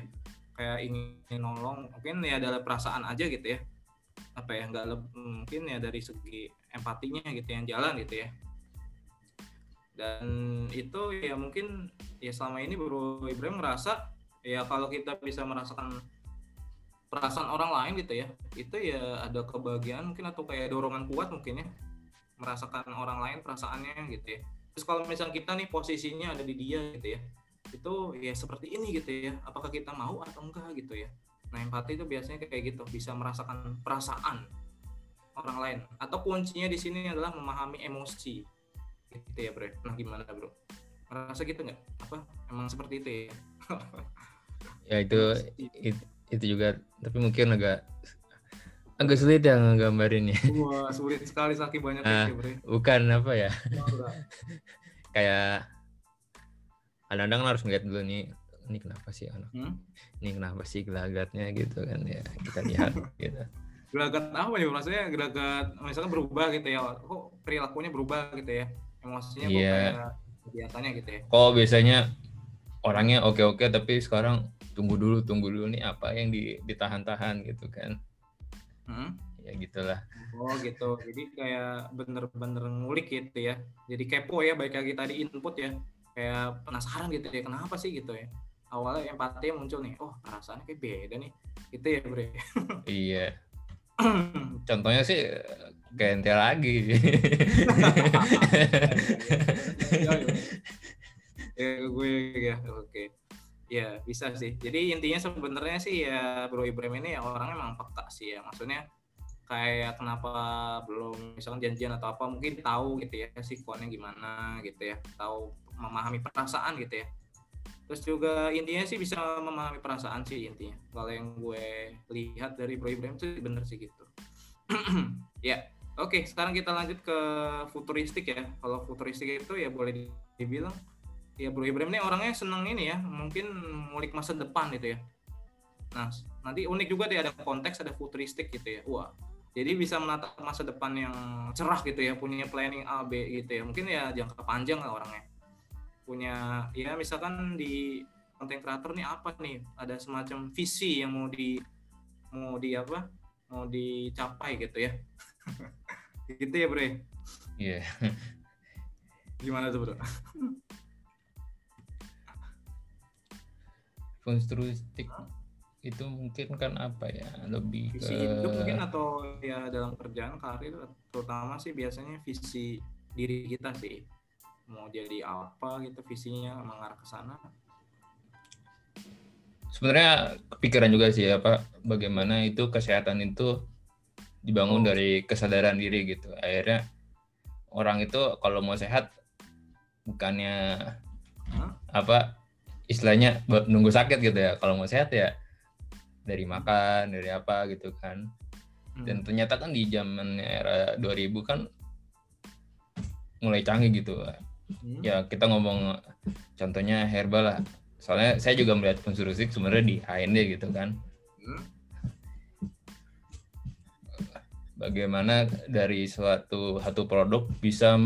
kayak ingin nolong mungkin ya ada perasaan aja gitu ya apa ya nggak mungkin ya dari segi empatinya gitu yang jalan gitu ya. Dan itu ya mungkin ya selama ini Bro Ibrahim merasa ya kalau kita bisa merasakan perasaan orang lain gitu ya itu ya ada kebahagiaan mungkin atau kayak dorongan kuat mungkin ya merasakan orang lain perasaannya gitu ya. Terus kalau misalnya kita nih posisinya ada di dia gitu ya itu ya seperti ini gitu ya apakah kita mau atau enggak gitu ya Nah, empati itu biasanya kayak gitu, bisa merasakan perasaan orang lain. Atau kuncinya di sini adalah memahami emosi. Gitu ya, Bro. Nah, gimana, Bro? Merasa gitu nggak? Apa emang seperti itu ya? ya itu it- itu juga tapi mungkin agak agak sulit ya nggambarin ya Wah, sulit sekali saking banyak Ah. ya, Bro. bukan apa ya kayak kadang-kadang harus ngeliat dulu nih ini kenapa sih anak? Hmm? ini kenapa sih gelagatnya gitu kan ya? Kita lihat gitu. Gelagat apa nih maksudnya gelagat misalkan berubah gitu ya. Kok perilakunya berubah gitu ya? Emosinya kok Iya. kayak biasanya gitu ya? Kok biasanya orangnya oke-oke tapi sekarang tunggu dulu tunggu dulu nih apa yang di- ditahan-tahan gitu kan. Hmm? Ya gitulah. oh gitu. Jadi kayak bener-bener ngulik gitu ya. Jadi kepo ya baik lagi tadi input ya. Kayak penasaran gitu ya kenapa sih gitu ya awalnya empati muncul nih oh perasaannya kayak beda nih. Gitu ya bre. Iya. Contohnya sih kayak ente lagi. ya gue ya oke. Ya bisa sih. Jadi intinya sebenarnya sih ya Bro Ibrahim ini ya orangnya emang peka sih ya. Maksudnya kayak kenapa belum misalkan janjian atau apa mungkin tahu gitu ya sikonnya gimana gitu ya. Tahu memahami perasaan gitu ya terus juga intinya sih bisa memahami perasaan sih intinya. Kalau yang gue lihat dari Bro Ibrahim itu bener sih gitu. Ya oke sekarang kita lanjut ke futuristik ya. Kalau futuristik itu ya boleh di- dibilang ya Bro Ibrahim ini orangnya seneng ini ya mungkin ngulik masa depan gitu ya. Nah nanti unik juga deh ada konteks ada futuristik gitu ya. Wah jadi bisa menatap masa depan yang cerah gitu ya punya planning A B gitu ya. Mungkin ya jangka panjang lah orangnya punya ya misalkan di konten kreator nih apa nih? Ada semacam visi yang mau di mau di apa? Mau dicapai gitu ya. Gitu ya bro Iya. gimana tuh bro? Futuristik itu mungkin kan apa ya? Lebih visi ke hidup mungkin atau ya dalam kerjaan karir terutama sih biasanya visi diri kita sih mau jadi apa gitu visinya mengarah ke sana sebenarnya kepikiran juga sih apa bagaimana itu kesehatan itu dibangun Oh. dari kesadaran diri gitu akhirnya orang itu kalau mau sehat bukannya Hah? apa istilahnya nunggu sakit gitu ya kalau mau sehat ya dari makan dari apa gitu kan Hmm. dan ternyata kan di zaman era 2000 kan mulai canggih gitu Hmm. ya kita ngomong contohnya herbal lah. Soalnya saya juga melihat futuristik sebenarnya di HND gitu kan. Hmm. bagaimana dari suatu satu produk bisa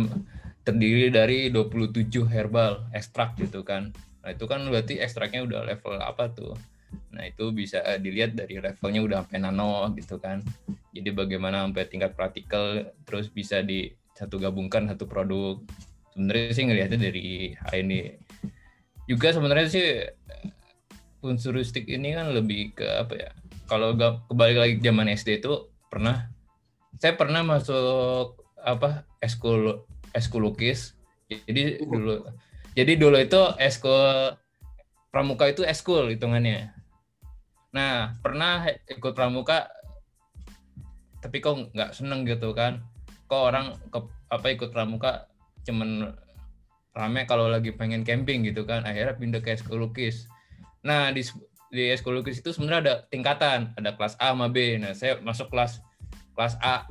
terdiri dari 27 herbal ekstrak gitu kan. Nah itu kan berarti ekstraknya udah level apa tuh? Nah itu bisa eh, dilihat dari levelnya udah sampai nano gitu kan. Jadi bagaimana sampai tingkat praktikal terus bisa di satu gabungkan satu produk sebenarnya sih ngelihatnya dari HND juga sebenarnya sih futuristik ini kan lebih ke apa ya kalau kembali lagi zaman SD itu pernah saya pernah masuk apa eskul eskul lukis jadi Uh. dulu jadi dulu itu eskul pramuka itu eskul hitungannya. Nah pernah ikut pramuka tapi kok nggak seneng gitu kan. Kok orang ke, apa ikut pramuka cuman rame kalau lagi pengen camping gitu kan akhirnya pindah ke eskul lukis. Nah di di eskul lukis itu sebenarnya ada tingkatan ada kelas A sama B. Nah saya masuk kelas kelas A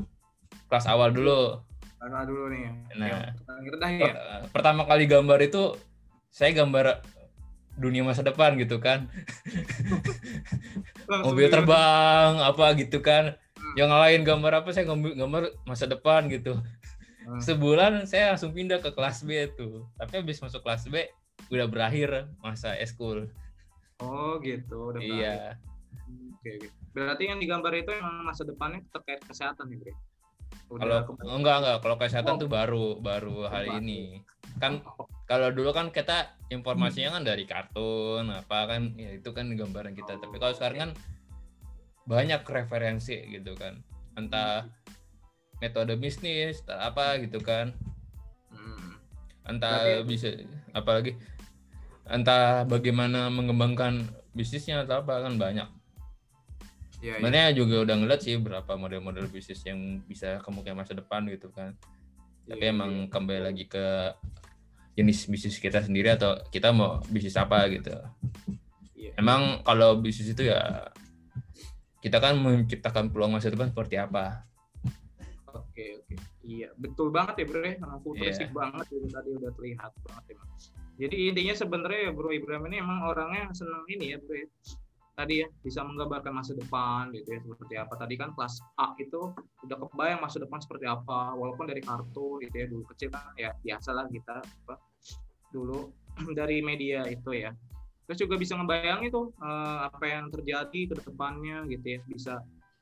kelas awal dulu. Karena dulu nih. Nah. rendah ya. Per- pertama kali gambar itu saya gambar dunia masa depan gitu kan. Mobil terbang apa gitu kan. Hmm. yang lain gambar apa saya gambar masa depan gitu Hmm. sebulan saya langsung pindah ke kelas B tuh. Tapi habis masuk kelas B udah berakhir masa eskul. Oh gitu. Udah berakhir. iya. Oke oke. Berarti yang digambar itu emang masa depannya terkait kesehatan nih bre? Kalau enggak enggak. Kalau kesehatan Oh. tuh baru baru hari baru. ini. Kan kalau dulu kan kita informasinya kan dari kartun apa kan ya itu kan gambaran kita. Tapi kalau sekarang kan banyak referensi gitu kan. Entah metode bisnis apa gitu kan Hmm. entah Berarti- bisa apalagi entah bagaimana mengembangkan bisnisnya atau apa kan banyak Iya, iya. sebenarnya juga udah ngeliat sih berapa model-model bisnis yang bisa kemungkinan masa depan gitu kan tapi Iya, emang kembali lagi ke jenis bisnis kita sendiri atau kita mau bisnis apa gitu Iya. emang kalau bisnis itu ya kita kan menciptakan peluang masa depan seperti apa Oke oke iya betul banget ya bro ya futuristik Iya. banget itu tadi udah terlihat banget emang. Jadi intinya sebenarnya ya bro Ibrahim ini emang orangnya seneng ini ya bro ya. tadi ya bisa menggambarkan masa depan gitu ya seperti apa tadi kan kelas A itu udah kebayang masa depan seperti apa walaupun dari kartu gitu ya dulu kecil kan ya biasa lah kita apa dulu dari media itu ya terus juga bisa ngebayang itu eh, apa yang terjadi ke depannya gitu ya bisa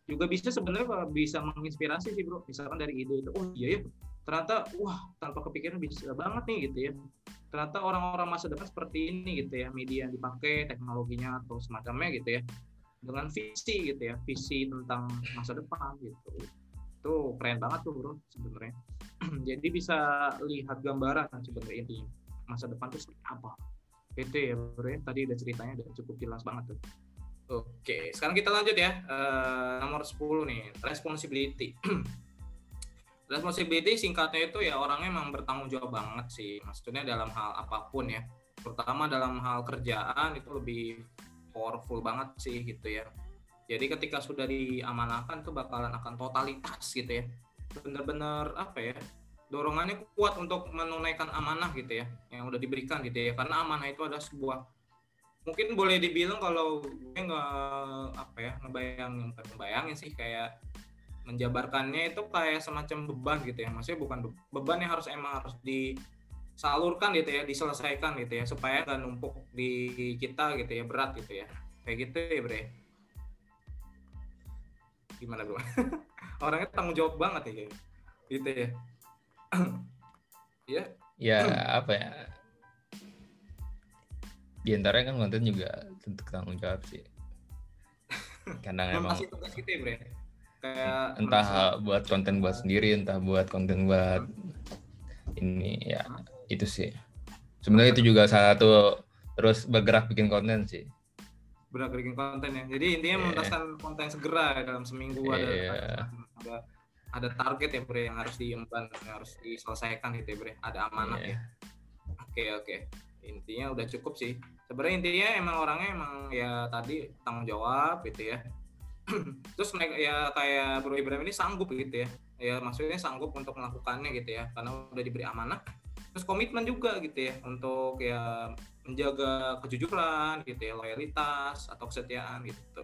juga bisa sebenarnya bisa menginspirasi sih bro. Misalkan dari ide itu oh iya ya ternyata wah tanpa kepikiran bisa banget nih gitu ya. Ternyata orang-orang masa depan seperti ini gitu ya media yang dipakai teknologinya atau semacamnya gitu ya dengan visi gitu ya visi tentang masa depan gitu. Itu keren banget tuh bro sebenarnya. Jadi bisa lihat gambaran sebenarnya intinya masa depan itu seperti apa. Itu ya bro ya. Tadi udah ceritanya udah cukup jelas banget tuh oke sekarang kita lanjut ya. Uh, nomor 10 nih responsibility. Responsibility singkatnya itu ya orangnya memang bertanggung jawab banget sih. Maksudnya dalam hal apa pun ya. Terutama dalam hal kerjaan itu lebih powerful banget sih gitu ya. Jadi ketika sudah diamanahkan tuh bakalan akan totalitas gitu ya. Bener-bener apa ya dorongannya kuat untuk menunaikan amanah gitu ya. Yang udah diberikan gitu ya. Karena amanah itu ada sebuah mungkin boleh dibilang kalau gue nggak apa ya ngebayang ngebayangin sih kayak menjabarkannya itu kayak semacam beban gitu ya. Maksudnya bukan beban yang harus emang harus disalurkan gitu ya diselesaikan gitu ya supaya nggak numpuk di kita gitu ya berat gitu ya. Kayak gitu ya bre. Gimana bro? Orangnya tanggung jawab banget ya gitu ya. Ya. Ya apa ya di antaranya kan konten juga tentu tanggung jawab sih karena emang masih tugas gitu ya bre kayak entah masih... buat konten buat sendiri entah buat konten buat ini ya itu sih sebenarnya itu juga salah satu terus bergerak bikin konten sih bergerak bikin konten ya jadi intinya yeah. menuntaskan konten segera ya, dalam seminggu yeah. ada, ada ada target ya bre yang harus diemban yang harus diselesaikan gitu ya bre ada amanah yeah. ya oke okay, oke okay. Intinya udah cukup sih. Sebenarnya intinya emang orangnya emang ya tadi tanggung jawab gitu ya. Terus mereka ya kayak Bro Ibrahim ini sanggup gitu ya. Ya maksudnya sanggup untuk melakukannya gitu ya. Karena udah diberi amanah. Terus komitmen juga gitu ya. Untuk ya menjaga kejujuran gitu ya. Loyalitas atau kesetiaan gitu.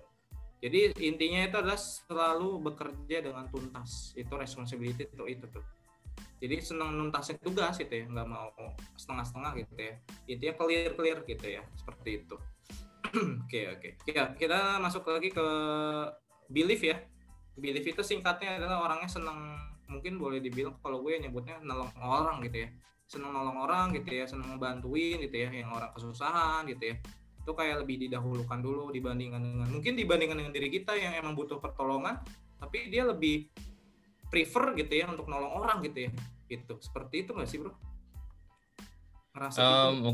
Jadi intinya itu adalah selalu bekerja dengan tuntas. Itu responsibility itu itu tuh. Jadi senang nuntasin tugas gitu ya, nggak mau setengah-setengah gitu ya. Intinya clear-clear gitu ya, seperti itu. Oke oke. Ya kita masuk lagi ke belief ya. Belief itu singkatnya adalah orangnya senang mungkin boleh dibilang kalau gue nyebutnya nolong orang gitu ya senang nolong orang gitu ya senang ngebantuin gitu ya yang orang kesusahan gitu ya itu kayak lebih didahulukan dulu dibandingkan dengan mungkin dibandingkan dengan diri kita yang emang butuh pertolongan tapi dia lebih prefer gitu ya untuk nolong orang gitu ya itu seperti itu nggak sih bro ngerasa um, gitu?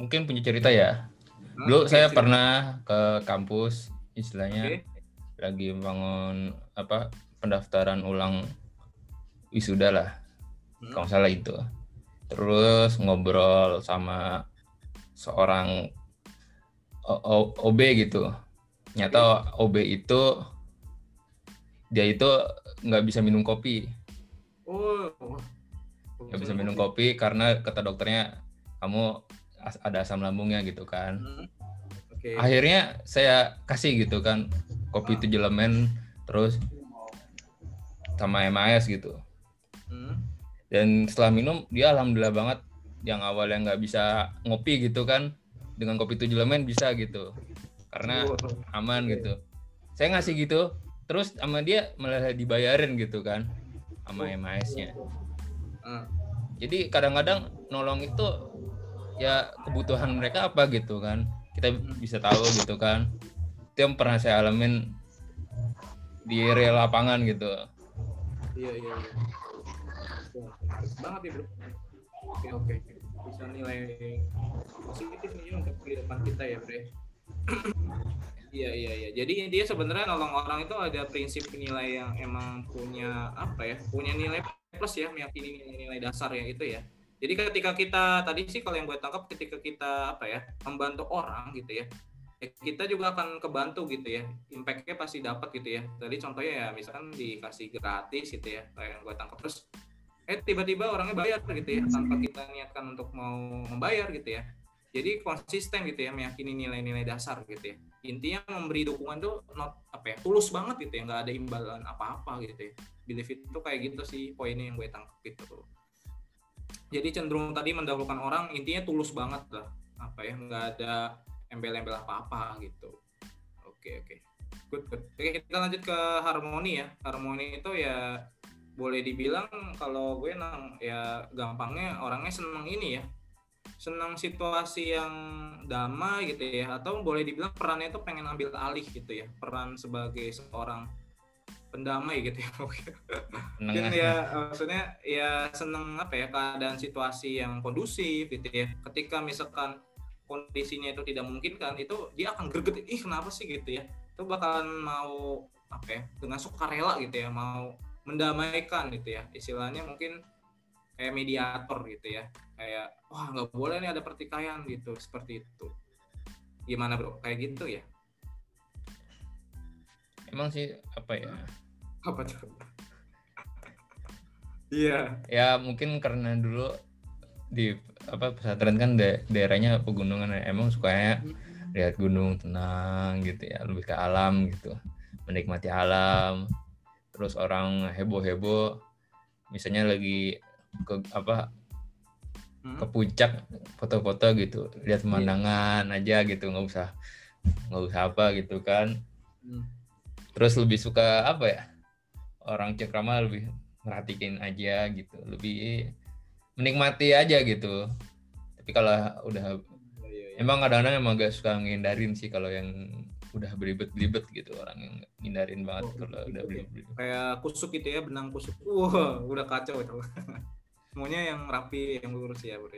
mungkin punya cerita ya nah, dulu saya cerita. pernah ke kampus istilahnya okay. lagi bangun apa pendaftaran ulang wisuda lah hmm. kalau salah itu terus ngobrol sama seorang OB gitu nyata OB itu dia itu nggak bisa minum kopi oh nggak bisa minum kopi karena kata dokternya kamu ada asam lambungnya gitu kan hmm. okay. akhirnya saya kasih gitu kan kopi ah. tujuh lemen terus sama MAS gitu hmm. dan setelah minum dia alhamdulillah banget yang awalnya nggak bisa ngopi gitu kan dengan kopi tujuh lemen bisa gitu karena aman gitu saya ngasih gitu terus sama dia malah dibayarin gitu kan sama MAS-nya hmm. jadi kadang-kadang nolong itu ya kebutuhan mereka apa gitu kan. Kita bisa tahu gitu kan. Itu yang pernah saya alamin di real lapangan gitu. Iya iya, iya. banget ya bro. Oke oke. Bisa nilai positif nih untuk kehidupan kita ya bre Iya iya iya. Jadi dia sebenarnya nolong orang itu ada prinsip nilai yang emang punya apa ya? Punya nilai plus ya, meyakini nilai-nilai dasar ya itu ya. Jadi ketika kita tadi sih kalau yang gue tangkap ketika kita apa ya membantu orang gitu ya, ya kita juga akan kebantu gitu ya. Impactnya pasti dapat gitu ya. Tadi contohnya ya misalkan dikasih gratis gitu ya, kayak yang gue tangkap terus eh tiba-tiba orangnya bayar gitu ya tanpa kita niatkan untuk mau membayar gitu ya jadi konsisten gitu ya meyakini nilai-nilai dasar gitu ya intinya memberi dukungan tuh not apa ya tulus banget gitu ya nggak ada imbalan apa-apa gitu ya. Belief itu kayak gitu sih poinnya yang gue tangkap gitu. Jadi cenderung tadi mendahulukan orang intinya tulus banget lah. Apa ya nggak ada embel-embel apa-apa gitu. Oke oke. Good good. Oke kita lanjut ke harmoni ya. Harmoni itu ya boleh dibilang kalau gue nang ya gampangnya orangnya seneng ini ya senang situasi yang damai gitu ya. Atau boleh dibilang perannya itu pengen ambil alih gitu ya. Peran sebagai seorang pendamai gitu ya mungkin ya maksudnya ya seneng apa ya keadaan situasi yang kondusif gitu ya. Ketika misalkan kondisinya itu tidak memungkinkan itu dia akan greget ih kenapa sih? gitu ya. Itu bakalan mau apa ya dengan sukarela gitu ya mau mendamaikan gitu ya. Istilahnya mungkin kayak mediator gitu ya. Kayak wah nggak boleh nih ada pertikaian gitu seperti itu. Gimana bro? Kayak gitu ya? Emang sih apa ya? Apa tuh? Iya. Ya mungkin karena dulu di apa pesantren kan da daerahnya pegunungan ya. emang sukanya lihat gunung tenang gitu ya lebih ke alam gitu. Menikmati alam. Terus orang heboh heboh misalnya lagi ke apa ke Hmm? puncak foto-foto gitu. Lihat pemandangan aja gitu nggak usah nggak usah apa gitu kan. Hmm. terus lebih suka apa ya? Orang cekrama lebih merhatiin aja gitu. Lebih menikmati aja gitu. Tapi kalau udah Iya, iya, iya. emang kadang-kadang emang agak suka ngindarin sih kalau yang udah belibet-belibet gitu. Orang yang ngindarin banget Oh, kalau gitu udah ya. belibet kayak kusuk gitu ya benang kusuk. Wah udah kacau itu semuanya yang rapi yang lurus ya bro.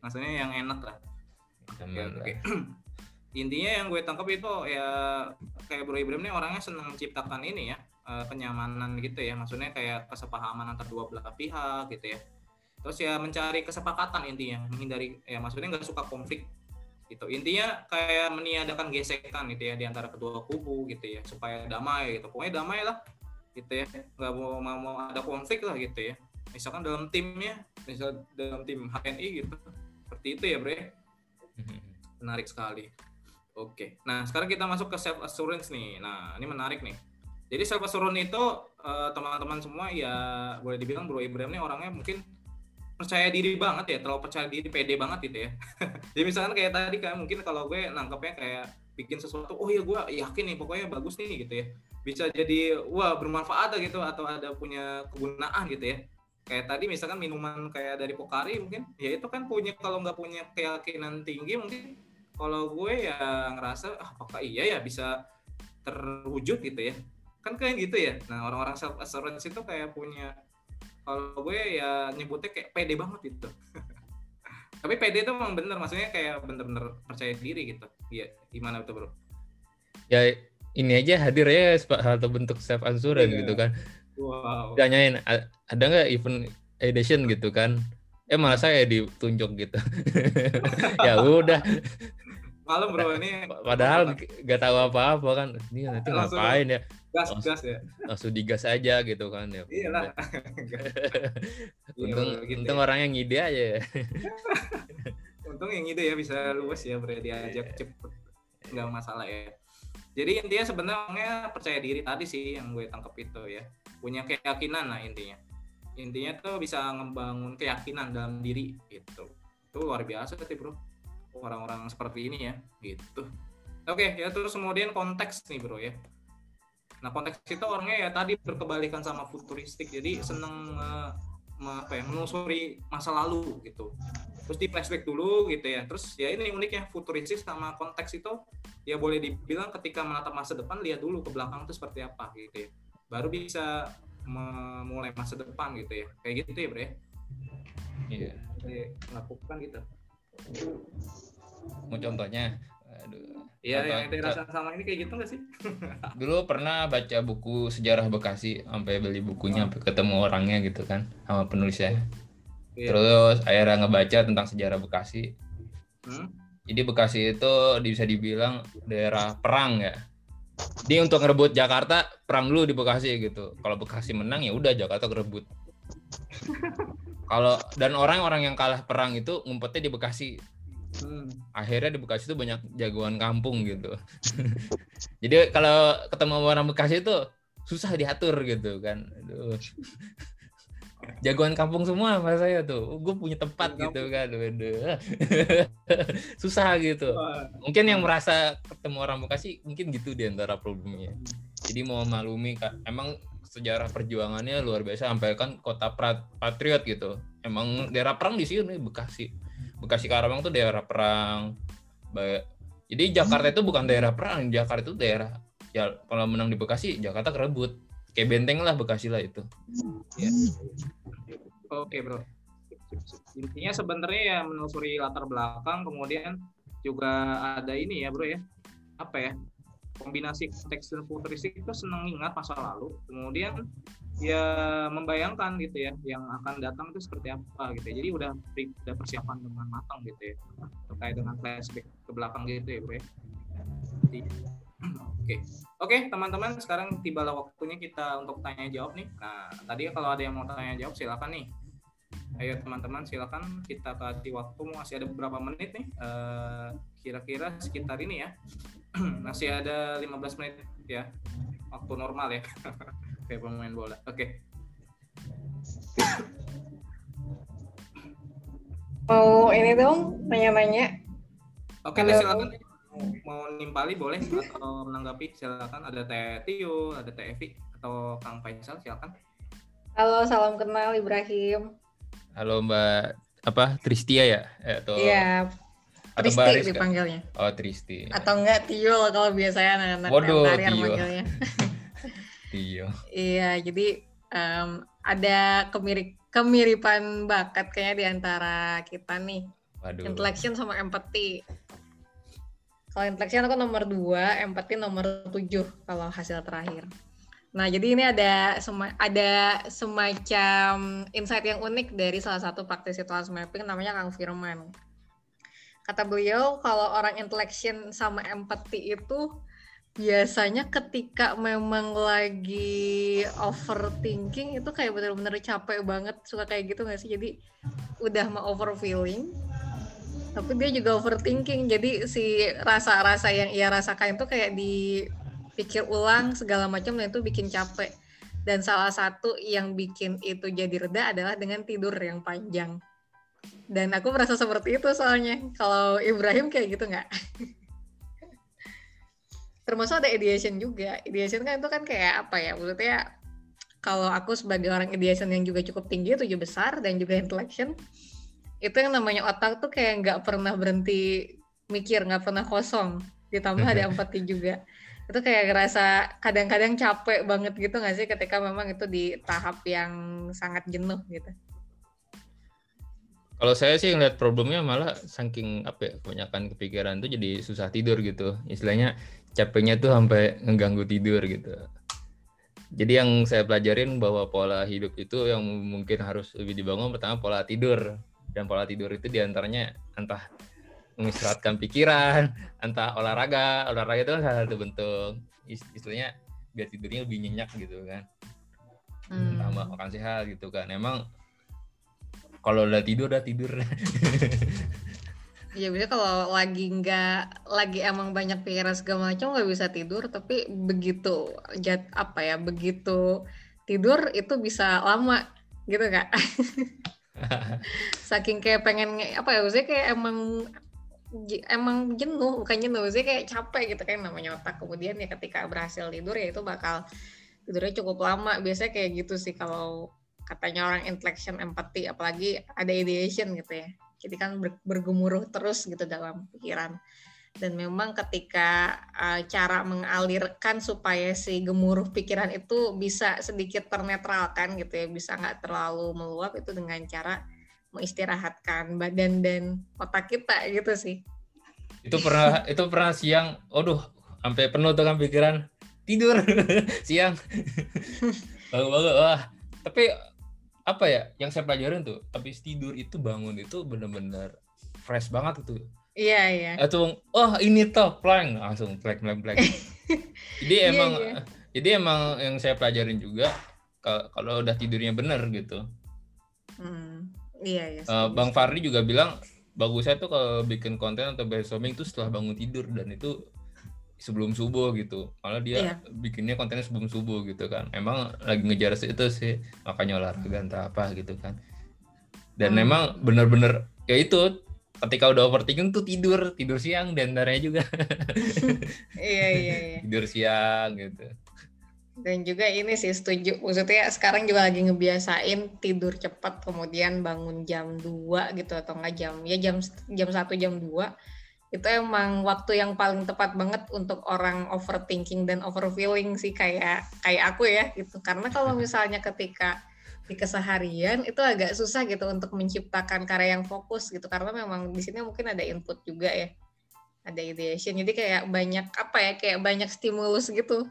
Maksudnya yang enak lah. Aman oke. lah. intinya yang gue tangkap itu ya kayak Bro Ibrahim nih orangnya senang menciptakan ini ya eh, kenyamanan gitu ya. Maksudnya kayak kesepahaman antar dua belah pihak gitu ya. Terus ya mencari kesepakatan intinya menghindari ya maksudnya nggak suka konflik gitu. Intinya kayak meniadakan gesekan gitu ya di antara kedua kubu gitu ya supaya damai gitu. Pokoknya damai lah gitu ya. Nggak mau mau, mau ada konflik lah gitu ya misalkan dalam timnya misal dalam tim HNI gitu seperti itu ya bro ya menarik sekali. Oke. Nah sekarang kita masuk ke self assurance nih. Nah ini menarik nih. Jadi self assurance itu eh, teman-teman semua ya boleh dibilang Bro Ibrahim ini orangnya mungkin percaya diri banget ya terlalu percaya diri pede banget gitu ya. Jadi misalkan kayak tadi kayak mungkin kalau gue nangkepnya kayak bikin sesuatu oh ya gue yakin nih pokoknya bagus nih gitu ya. Bisa jadi wah bermanfaat gitu atau ada punya kegunaan gitu ya kayak tadi misalkan minuman kayak dari Pokari mungkin ya itu kan punya kalau nggak punya keyakinan tinggi mungkin kalau gue ya ngerasa ah, apakah iya ya bisa terwujud gitu ya? Kan kayak gitu ya. Nah orang-orang self assurance itu kayak punya kalau gue ya nyebutnya kayak pede banget gitu. Tapi pede itu memang bener maksudnya kayak bener-bener percaya diri gitu. Iya gimana tuh bro? Ya ini aja hadir ya satu bentuk self assurance Iya. gitu kan wow. Tanyain "A- ada nggak event edition gitu kan? Eh malah saya ditunjuk gitu. Ya udah. Malam bro ini padahal nggak tahu apa-apa kan. Ini nanti Langsung- ngapain ya? gas gas ya? langsung digas aja gitu kan ya. Iyalah. Iya, untung gitu untung ya. orangnya ngide aja ya. Untung yang ide ya bisa luas ya bro diajak cepet. Nggak masalah ya. Jadi intinya sebenarnya percaya diri tadi sih yang gue tangkap itu ya punya keyakinan lah intinya. Intinya tuh bisa ngebangun keyakinan dalam diri gitu. Itu luar biasa sih bro. Orang-orang seperti ini ya gitu. Oke ya terus kemudian konteks nih bro ya. Nah konteks itu orangnya ya tadi berkebalikan sama futuristik. Jadi seneng me- apa ya, menelusuri masa lalu gitu. Terus di flashback dulu gitu ya. Terus ya ini uniknya futuristik sama konteks itu ya boleh dibilang ketika menatap masa depan lihat dulu ke belakang itu seperti apa gitu ya baru bisa memulai masa depan gitu ya. Kayak gitu ya bre? Iya. Kayak melakukan gitu. Mau contohnya? Aduh. Iya, yang ente rasa sama ini kayak gitu nggak sih? dulu pernah baca buku sejarah Bekasi sampai beli bukunya sampai ketemu orangnya gitu kan sama penulisnya. Iya. terus akhirnya ngebaca tentang sejarah Bekasi. Hmm? jadi Bekasi itu bisa dibilang daerah perang ya jadi untuk ngerebut Jakarta perang dulu di Bekasi gitu kalau Bekasi menang ya udah Jakarta ngerebut kalau dan orang-orang yang kalah perang itu ngumpetnya di Bekasi Hmm. akhirnya di Bekasi tuh banyak jagoan kampung gitu. Jadi kalau ketemu orang Bekasi itu susah diatur gitu kan. Aduh. Jagoan kampung semua sama saya tuh. Gue punya tempat gitu kan. Susah gitu. Mungkin yang merasa ketemu orang Bekasi mungkin gitu di antara problemnya. Jadi mau maklumi Kak, emang sejarah perjuangannya luar biasa sampai kan kota patriot gitu. Emang daerah perang di sini Bekasi. Bekasi Karawang tuh daerah perang. Jadi Jakarta itu bukan daerah perang, Jakarta itu daerah ya kalau menang di Bekasi Jakarta kerebut. Kayak benteng lah Bekasi lah itu. Ya. Oke bro. Intinya sebenarnya ya menelusuri latar belakang, kemudian juga ada ini ya bro ya, apa ya kombinasi teks dan futuristik itu senang ingat masa lalu, kemudian ya membayangkan gitu ya yang akan datang itu seperti apa gitu ya. Jadi udah udah persiapan dengan matang gitu ya terkait dengan flashback ke belakang gitu ya bro ya. Jadi, Oke, oke teman-teman sekarang tibalah waktunya kita untuk tanya jawab nih. Nah tadi kalau ada yang mau tanya jawab silakan nih. Ayo teman-teman silakan kita kasih waktu masih ada beberapa menit nih. Eh, kira-kira sekitar ini ya. masih ada 15 menit ya. Waktu normal ya. Kayak pemain bola. Oke. Mau ini dong, nanya-nanya. Oke, deh, Halo. silakan. Mau- nimpali boleh atau menanggapi silakan. Ada Teh Tio, ada Teh Evi atau Kang Faisal silakan. Halo, salam kenal Ibrahim. Halo Mbak apa Tristia ya? Eh, atau Iya, atau Mbak Tristi Rizka? dipanggilnya. Oh Tristi. Atau enggak Tio kalau biasanya anak-anak Waduh, Karier Tio. manggilnya. Tio. Iya, jadi em, ada kemiri- kemiripan bakat kayaknya di antara kita nih. Waduh. Intellection sama empathy. Kalau intellection aku nomor 2, empathy nomor 7 kalau hasil terakhir. Nah, jadi ini ada sema- ada semacam insight yang unik dari salah satu praktisi class mapping namanya Kang Firman. Kata beliau kalau orang intellection sama empathy itu biasanya ketika memang lagi overthinking itu kayak bener-bener capek banget suka kayak gitu nggak sih jadi udah mau overfeeling tapi dia juga overthinking jadi si rasa-rasa yang ia rasakan itu kayak dipikir ulang segala macam itu bikin capek. Dan salah satu yang bikin itu jadi reda adalah dengan tidur yang panjang. Dan aku merasa seperti itu soalnya. Kalau Ibrahim kayak gitu nggak? Termasuk ada ideation juga. Ideation kan itu kan kayak apa ya? Maksudnya kalau aku sebagai orang ideation yang juga cukup tinggi tujuh besar dan juga intellection itu yang namanya otak tuh kayak nggak pernah berhenti mikir nggak pernah kosong. Ditambah ada empati juga. Itu kayak ngerasa kadang-kadang capek banget gitu nggak sih ketika memang itu di tahap yang sangat jenuh gitu? Kalau saya sih ngeliat problemnya malah saking apa ya kebanyakan kepikiran tuh jadi susah tidur gitu. Istilahnya capeknya tuh sampai ngeganggu tidur gitu. Jadi yang saya pelajarin bahwa pola hidup itu yang mungkin harus lebih dibangun pertama pola tidur dan pola tidur itu di antaranya entah mengistirahatkan pikiran, entah olahraga, olahraga itu kan salah satu bentuk is- istilahnya biar tidurnya lebih nyenyak gitu kan, Hmm. entah makan sehat gitu kan. Emang kalau udah tidur udah tidur. Iya biasanya kalau lagi nggak lagi emang banyak pikiran segala macam nggak bisa tidur tapi begitu jat apa ya begitu tidur itu bisa lama gitu kak saking kayak pengen nge- apa ya maksudnya kayak emang emang jenuh bukan jenuh maksudnya kayak capek gitu kan namanya otak. Kemudian ya ketika berhasil tidur ya itu bakal tidurnya cukup lama. Biasanya kayak gitu sih kalau katanya orang intellection empathy apalagi ada ideation gitu ya. Jadi kan ber- bergemuruh terus gitu dalam pikiran dan memang ketika uh, cara mengalirkan supaya si gemuruh pikiran itu bisa sedikit ternetralkan gitu ya bisa nggak terlalu meluap itu dengan cara mengistirahatkan badan dan otak kita gitu sih itu pernah itu pernah siang, aduh sampai penuh kan pikiran tidur siang. Bangun-bangun wah. Tapi apa ya yang saya pelajarin tuh habis tidur itu bangun itu bener-bener fresh banget gitu. Iya iya Langsung oh ini toh plank langsung plank plank plank. jadi Iya, emang iya. jadi emang yang saya pelajarin juga ka- kalau udah tidurnya bener gitu. Hmm, iya iya setuju. Bang Fardi juga bilang bagusnya tuh kalau bikin konten atau brainstorming tuh setelah bangun tidur dan itu sebelum subuh gitu malah dia Iya. bikinnya kontennya sebelum subuh gitu kan emang lagi ngejar itu sih makanya olahraga entah apa gitu kan dan Hmm. memang bener-bener ya itu ketika udah overthinking tuh tidur tidur siang dan antaranya juga Iya iya iya. tidur siang gitu Dan juga ini sih setuju. Maksudnya sekarang juga lagi ngebiasain tidur cepat kemudian bangun jam 2 gitu atau enggak jam ya jam jam 1 jam 2 itu emang waktu yang paling tepat banget untuk orang overthinking dan overfeeling sih kayak kayak aku ya gitu. Karena kalau misalnya ketika di keseharian itu agak susah gitu untuk menciptakan karya yang fokus gitu karena memang di sini mungkin ada input juga ya. Ada ideation. Jadi kayak banyak apa ya kayak banyak stimulus gitu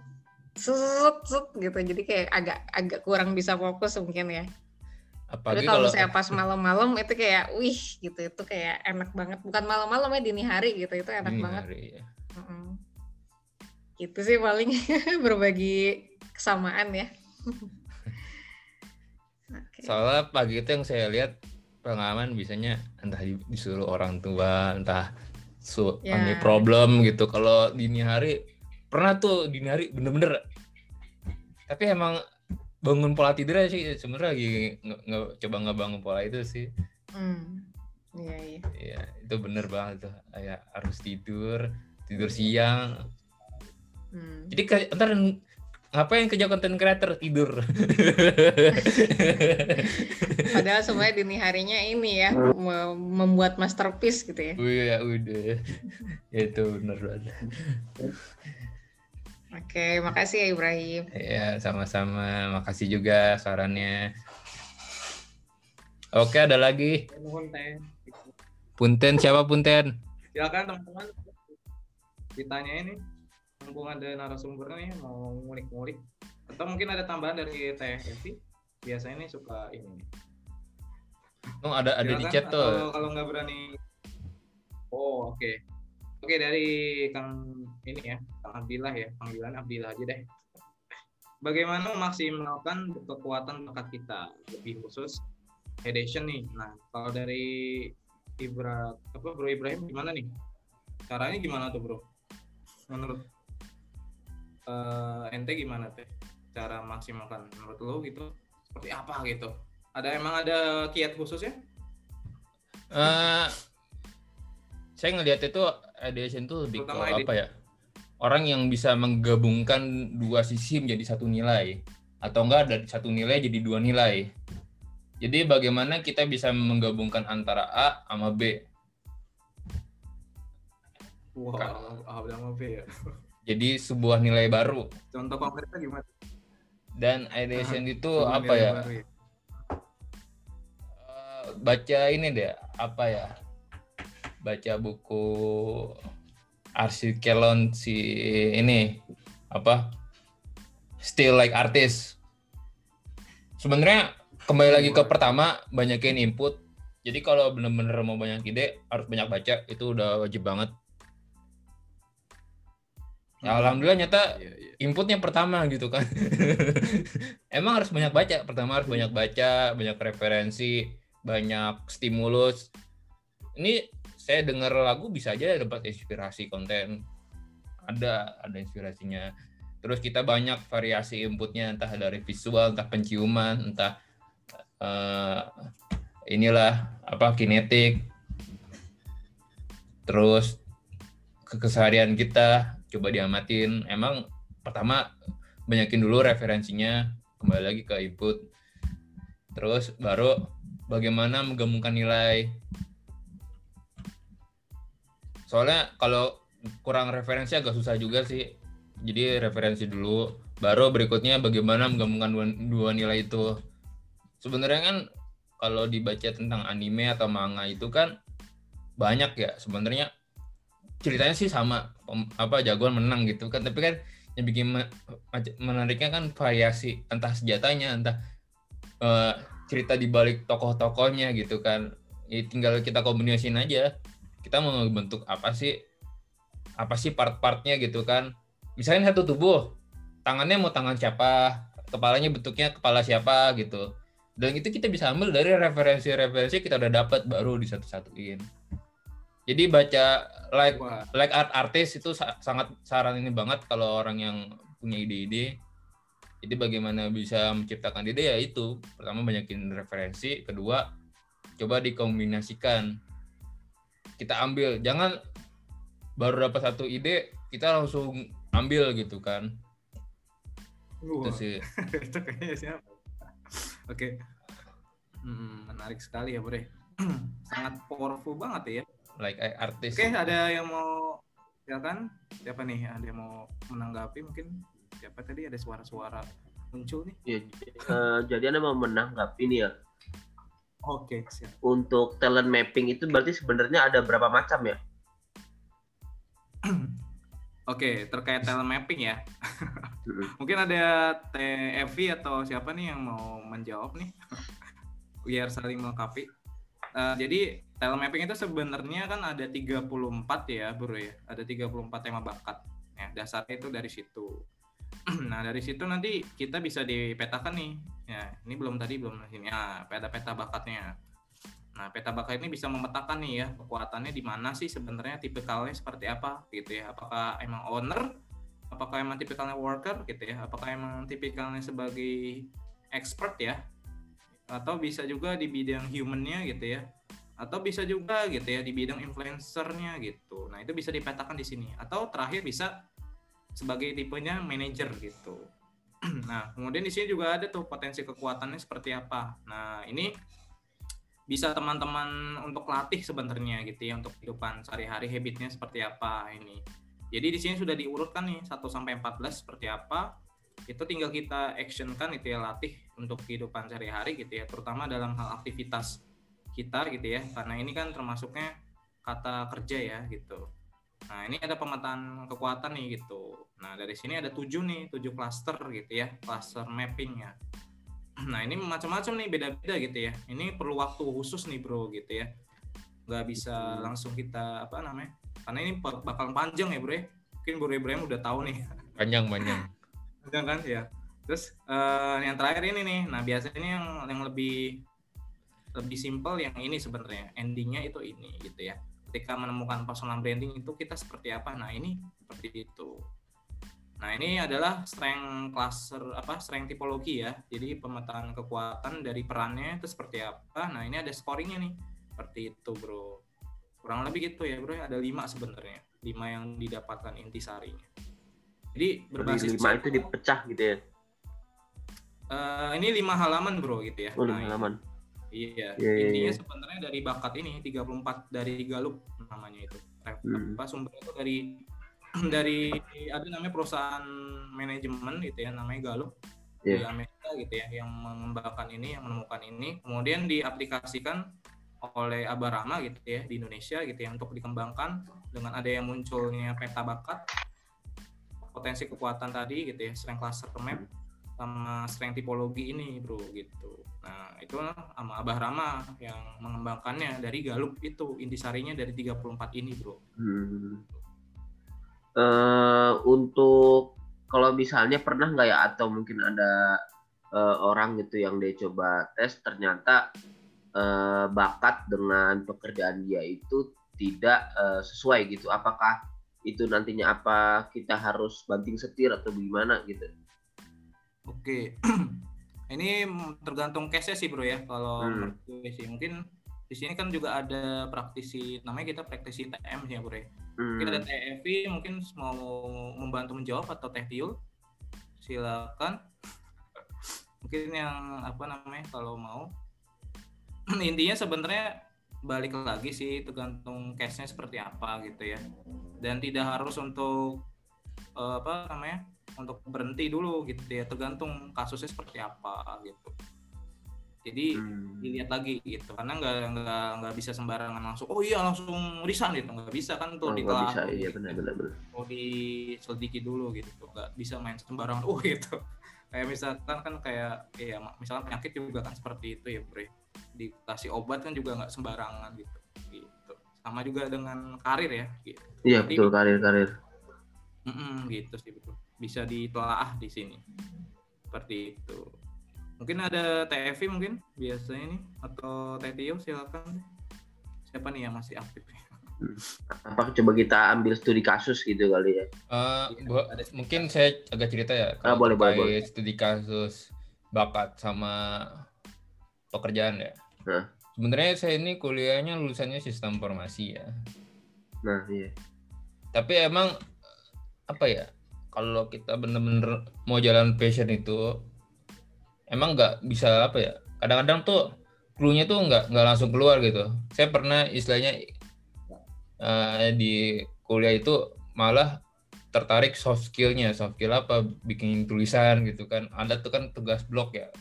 sut sut gitu jadi kayak agak agak kurang bisa fokus mungkin ya tapi apalagi kalau kalau misalnya pas malam-malam itu kayak wih gitu itu kayak enak banget bukan malam-malam ya dini hari gitu itu enak Dini banget hari, ya. Mm-mm. gitu sih paling berbagi kesamaan ya. soalnya pagi itu yang saya lihat pengalaman biasanya entah di- disuruh orang tua entah su any problem gitu. Kalau dini hari pernah tuh dini hari bener-bener. Tapi emang bangun pola tidur aja sih sebenarnya lagi nge- nge- coba ngebangun pola itu sih. Hmm. iya iya. Ya itu bener banget tuh. Kayak harus tidur tidur siang. Hmm. jadi kayak ntar ngapain kerja konten creator tidur padahal semuanya dini harinya ini ya me- membuat masterpiece gitu ya Wih, ya udah itu bener banget oke makasih ya Ibrahim Ya, sama-sama. Makasih juga sarannya. Oke, ada lagi. Nuhun teh. Punten siapa Punten? Silakan teman-teman ditanya ini mumpung ada narasumber nih mau ngulik-ngulik. Atau mungkin ada tambahan dari Evi? Biasanya ini suka ini. Oh, ada ada di Silakan, chat tuh. kalau nggak berani? Oh oke. Oke dari Kang ini ya Kang Abdillah ya. Panggilan Abdillah aja deh. Bagaimana memaksimalkan kekuatan bakat kita? Lebih khusus edition nih. Nah kalau dari Ibra apa Bro Ibrahim gimana nih? Caranya gimana tuh Bro? Menurut eh, ente gimana teh cara maksimalkan menurut lo gitu seperti apa gitu ada emang ada kiat khusus ya Eh, saya ngelihat itu edition tuh lebih ke apa ya? Orang yang bisa menggabungkan dua sisi menjadi satu nilai atau enggak dari satu nilai jadi dua nilai. Jadi bagaimana kita bisa menggabungkan antara A sama B. Wah, wow, sama B ya. Jadi sebuah nilai baru. Contoh konkretnya gimana? Dan ideation itu Sebuah apa ya? baru Eh, baca ini deh apa ya baca buku Arsikelon si ini apa still like artist sebenarnya kembali lagi ke pertama banyakin input jadi kalau bener-bener mau banyak ide harus banyak baca itu udah wajib banget ya, alhamdulillah nyata Iya, iya. inputnya pertama gitu kan. Emang harus banyak baca. Pertama harus banyak baca, banyak referensi, banyak stimulus. Ini saya dengar lagu bisa aja dapat inspirasi konten. Ada, ada inspirasinya. Terus kita banyak variasi inputnya, entah dari visual, entah penciuman, entah eh, inilah apa kinetik. Terus ke keseharian kita coba diamatin. Emang pertama banyakin dulu referensinya kembali lagi ke input. Terus baru bagaimana menggabungkan nilai. Soalnya kalau kurang referensi agak susah juga sih. Jadi referensi dulu baru berikutnya bagaimana menggabungkan dua, dua nilai itu. Sebenarnya kan kalau dibaca tentang anime atau manga itu kan banyak ya. Sebenarnya ceritanya sih sama pem- apa jagoan menang gitu kan. Tapi kan yang bikin menariknya kan variasi entah senjatanya entah eh, cerita di balik tokoh-tokohnya gitu kan. Ya tinggal kita kombinasiin aja. Kita mau bentuk apa sih apa sih part-partnya gitu kan. Misalnya satu tubuh tangannya mau tangan siapa kepalanya bentuknya kepala siapa gitu. Dan itu kita bisa ambil dari referensi-referensi kita udah dapat baru disatu-satuin Jadi baca like Wah. like art artis itu sa- sangat saran ini banget kalau orang yang punya ide-ide. Jadi bagaimana bisa menciptakan ide ya itu. Pertama banyakin referensi, kedua coba dikombinasikan. Kita ambil, jangan baru dapat satu ide kita langsung ambil gitu kan. Itu Wah, sih. itu kayaknya siapa? Oke. Hmm, menarik sekali ya, Bre. Sangat powerful banget ya. Like artis. Oke, ada yang mau silakan? Siapa nih? Ada yang mau menanggapi mungkin? Siapa tadi ada suara-suara muncul nih? Ya, eh, jadi anda mau menanggapi ini ya Oke, siap. untuk talent mapping itu berarti sebenarnya ada berapa macam ya? Oke, terkait talent mapping ya. Mungkin ada TFV atau siapa nih yang mau menjawab nih? Biar saling melengkapi. Eh, jadi talent mapping itu sebenarnya kan ada 34 ya, Bro ya. Ada 34 tema bakat. Ya, dasarnya itu dari situ. nah, dari situ nanti kita bisa dipetakan nih. Ya, ini belum tadi belum sini. Ah, ada peta bakatnya. Nah, peta bakat ini bisa memetakan nih ya kekuatannya di mana sih sebenarnya tipikalnya seperti apa gitu ya. Apakah emang owner apakah emang tipikalnya worker gitu ya apakah emang tipikalnya sebagai expert ya atau bisa juga di bidang humannya gitu ya. Atau bisa juga gitu ya di bidang influencernya gitu. Nah itu bisa dipetakan di sini. Atau terakhir bisa sebagai tipenya manager gitu. Nah kemudian di sini juga ada tuh potensi kekuatannya seperti apa. Nah ini bisa teman-teman untuk latih sebenarnya gitu ya untuk kehidupan sehari-hari habitnya seperti apa ini. Jadi di sini sudah diurutkan nih 1 sampai 14 seperti apa. Itu tinggal kita actionkan itu ya latih untuk kehidupan sehari-hari gitu ya, terutama dalam hal aktivitas kita gitu ya. Karena ini kan termasuknya kata kerja ya gitu. Nah, ini ada pemetaan kekuatan nih gitu. Nah, dari sini ada tujuh nih, tujuh cluster gitu ya, cluster mapping ya. Nah, ini macam-macam nih, beda-beda gitu ya. Ini perlu waktu khusus nih, Bro gitu ya. Nggak bisa langsung kita apa namanya? karena ini bak- bakal panjang ya bro ya. mungkin bro Ibrahim udah tahu nih Panjang panjang. panjang kan ya terus eh, yang terakhir ini nih. Nah biasanya yang yang lebih lebih simpel yang ini sebenarnya. Endingnya itu ini gitu ya. Ketika menemukan personal branding itu kita seperti apa? Nah ini seperti itu. Nah ini adalah strength cluster apa strength tipologi ya. Jadi pemetaan kekuatan dari perannya itu seperti apa? Nah ini ada scoringnya nih. Seperti itu bro. Kurang lebih gitu ya bro. Ada lima sebenarnya. Lima yang didapatkan intisarinya. Jadi berbasis lima itu dipecah gitu ya. Eh, ini lima halaman bro gitu ya Oh, lima Nah, halaman. Iya, Iya, iya, intinya iya. sebenarnya dari bakat ini 34 dari Galup namanya itu. Hmm. Apa sumbernya itu dari dari ada namanya perusahaan manajemen gitu ya namanya Galup di Iya. Amerika gitu ya yang mengembangkan ini, yang menemukan ini, kemudian diaplikasikan oleh Abarama gitu ya di Indonesia gitu ya untuk dikembangkan dengan ada yang munculnya peta bakat, potensi kekuatan tadi gitu ya, strength cluster map sama strength tipologi ini bro gitu. Nah itu sama Abah Rama yang mengembangkannya dari Galup itu intisarinya dari 34 ini bro. Hmm. Eh, untuk kalau misalnya pernah nggak ya atau mungkin ada eh, orang gitu yang dia coba tes ternyata eh, bakat dengan pekerjaan dia itu tidak eh, sesuai gitu. Apakah itu nantinya apa kita harus banting setir atau gimana gitu? Oke, ini tergantung case-nya sih bro ya. Kalau Hmm. gue sih mungkin di sini kan juga ada praktisi namanya kita praktisi TM sih ya bro ya. Mungkin ada Hmm. TFI mungkin mau membantu menjawab atau Teh Tiul silakan. mungkin yang apa namanya kalau mau intinya sebenarnya balik lagi sih tergantung case-nya seperti apa gitu ya. Dan tidak harus untuk eh, apa namanya? Untuk berhenti dulu gitu ya tergantung kasusnya seperti apa gitu. Jadi Hmm. dilihat lagi gitu karena nggak nggak nggak bisa sembarangan langsung oh iya langsung resign gitu. Nggak bisa kan Oh, tuh nggak bisa, iya benar benar benar. mau diselidiki dulu gitu nggak bisa main sembarangan. Oh gitu. Kayak misalkan kan kayak ya misalkan penyakit juga kan seperti itu ya bre. Dikasih obat kan juga nggak sembarangan gitu gitu. Sama juga dengan karir ya gitu. Iya betul karir karir. Mm-mm, gitu sih betul. Bisa ditelaah di sini. Seperti itu. Mungkin ada TFI mungkin biasanya nih atau TTO silakan. Siapa nih yang masih aktif? Apa coba kita ambil studi kasus gitu kali ya? Eh, Iya, gua- ada mungkin saya agak cerita ya Ah, kalau boleh, boleh, terkait studi kasus bakat sama pekerjaan ya. Hah. Sebenarnya saya ini kuliahnya lulusannya sistem informasi ya. Nah, iya. Tapi emang apa ya? Kalau kita bener-bener mau jalan passion itu emang nggak bisa apa ya? Kadang-kadang tuh clue-nya tuh nggak nggak langsung keluar gitu. Saya pernah istilahnya eh, di kuliah itu malah tertarik soft skillnya soft skill apa bikin tulisan gitu kan ada tuh kan tugas blog ya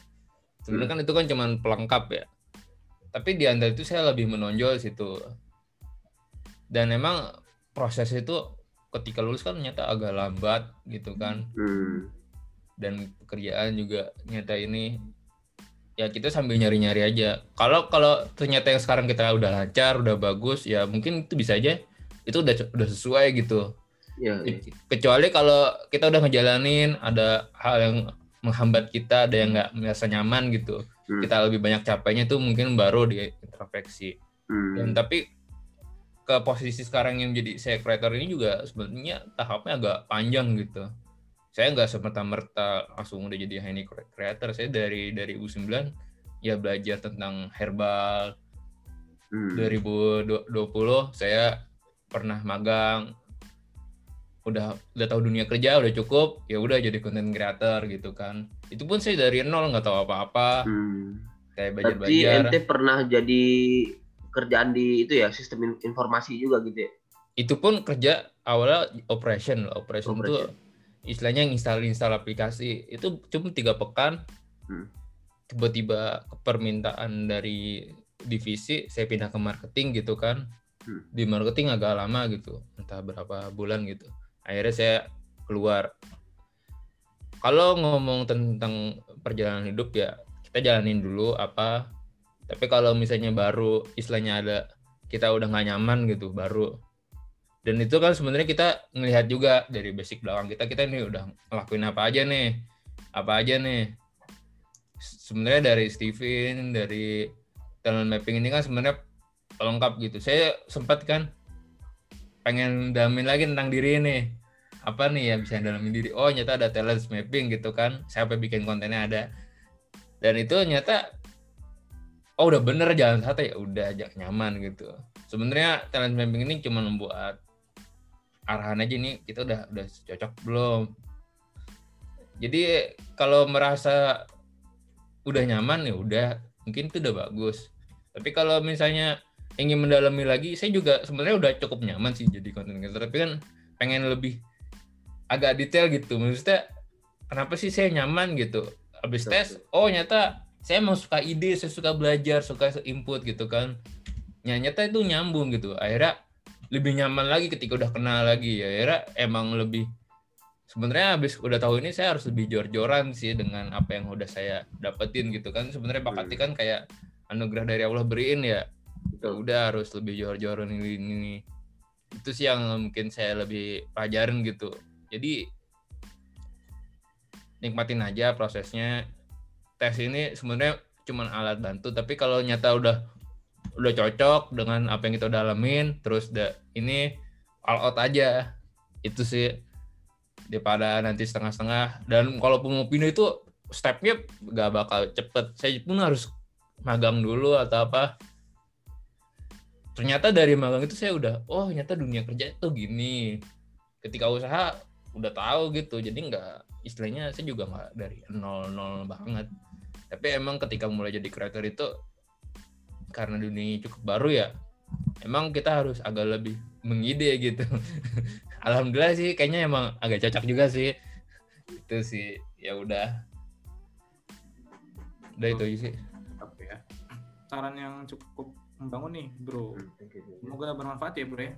sebenarnya kan itu kan cuman pelengkap ya tapi di anda itu saya lebih menonjol situ dan emang proses itu ketika lulus kan ternyata agak lambat gitu kan Hmm. dan pekerjaan juga nyata ini ya kita sambil nyari-nyari aja. Kalau kalau ternyata yang sekarang kita udah lancar, udah bagus, ya mungkin itu bisa aja itu udah udah sesuai gitu. Iya, iya. Kecuali kalau kita udah ngejalanin ada hal yang menghambat kita, ada yang nggak merasa nyaman gitu. Hmm. Kita lebih banyak capeknya tuh mungkin baru di introspeksi. Hmm. Dan tapi ke posisi sekarang yang jadi saya creator ini juga sebenarnya tahapnya agak panjang gitu. Saya nggak semerta-merta langsung udah jadi high creator. Saya dari dari U9 ya belajar tentang herbal. Hmm. 2020 saya pernah magang. Udah udah tahu dunia kerja udah cukup, ya udah jadi content creator gitu kan. Itu pun saya dari nol nggak tahu apa-apa. Hmm. Kayak Berarti belajar-belajar. ente pernah jadi kerjaan di itu ya sistem in- informasi juga gitu ya? itu pun kerja awalnya operation loh. operation, itu istilahnya install install aplikasi itu cuma tiga pekan Hmm. tiba-tiba permintaan dari divisi saya pindah ke marketing gitu kan Hmm. di marketing agak lama gitu entah berapa bulan gitu akhirnya saya keluar kalau ngomong tentang perjalanan hidup ya kita jalanin dulu apa tapi kalau misalnya baru istilahnya ada kita udah nggak nyaman gitu baru. Dan itu kan sebenarnya kita ngelihat juga dari basic belakang kita kita ini udah ngelakuin apa aja nih apa aja nih. Sebenarnya dari Steven dari talent mapping ini kan sebenarnya pelengkap gitu. Saya sempat kan pengen dalamin lagi tentang diri ini. Apa nih ya bisa dalamin diri? Oh nyata ada talent mapping gitu kan. Sampai bikin kontennya ada. Dan itu nyata oh udah bener jalan satu ya udah ajak nyaman gitu. Sebenarnya talent mapping ini cuma membuat arahan aja nih kita udah udah cocok belum? Jadi kalau merasa udah nyaman ya udah mungkin itu udah bagus. Tapi kalau misalnya ingin mendalami lagi saya juga sebenarnya udah cukup nyaman sih jadi content creator tapi kan pengen lebih agak detail gitu. Maksudnya kenapa sih saya nyaman gitu? Habis tes oh nyata saya emang suka ide saya suka belajar suka input gitu kan. Ya, nyata itu nyambung gitu. Akhirnya lebih nyaman lagi ketika udah kenal lagi. Ya akhirnya emang lebih sebenarnya habis udah tahu ini saya harus lebih jor-joran sih dengan apa yang udah saya dapetin gitu kan. Sebenarnya bakatnya kan kayak anugerah dari Allah beriin ya. Ya udah harus lebih jor-joran ini, ini. Itu sih yang mungkin saya lebih pelajarin gitu. Jadi nikmatin aja prosesnya tes ini sebenarnya cuma alat bantu tapi kalau nyata udah udah cocok dengan apa yang kita udah alamin terus da, ini all out aja. Itu sih daripada nanti setengah-setengah. Dan kalaupun mau pindah itu stepnya gak bakal cepet. Saya pun harus magang dulu atau apa. Ternyata dari magang itu saya udah oh ternyata dunia kerja itu gini. Ketika usaha udah tahu gitu. Jadi nggak istilahnya saya juga nggak dari nol nol banget tapi emang ketika mulai jadi creator itu karena dunia cukup baru ya emang kita harus agak lebih mengide gitu alhamdulillah sih kayaknya emang agak cocok juga sih itu sih ya udah udah itu aja sih Oke ya. Saran yang cukup membangun nih, Bro. Hmm. Semoga bermanfaat ya, Bro ya.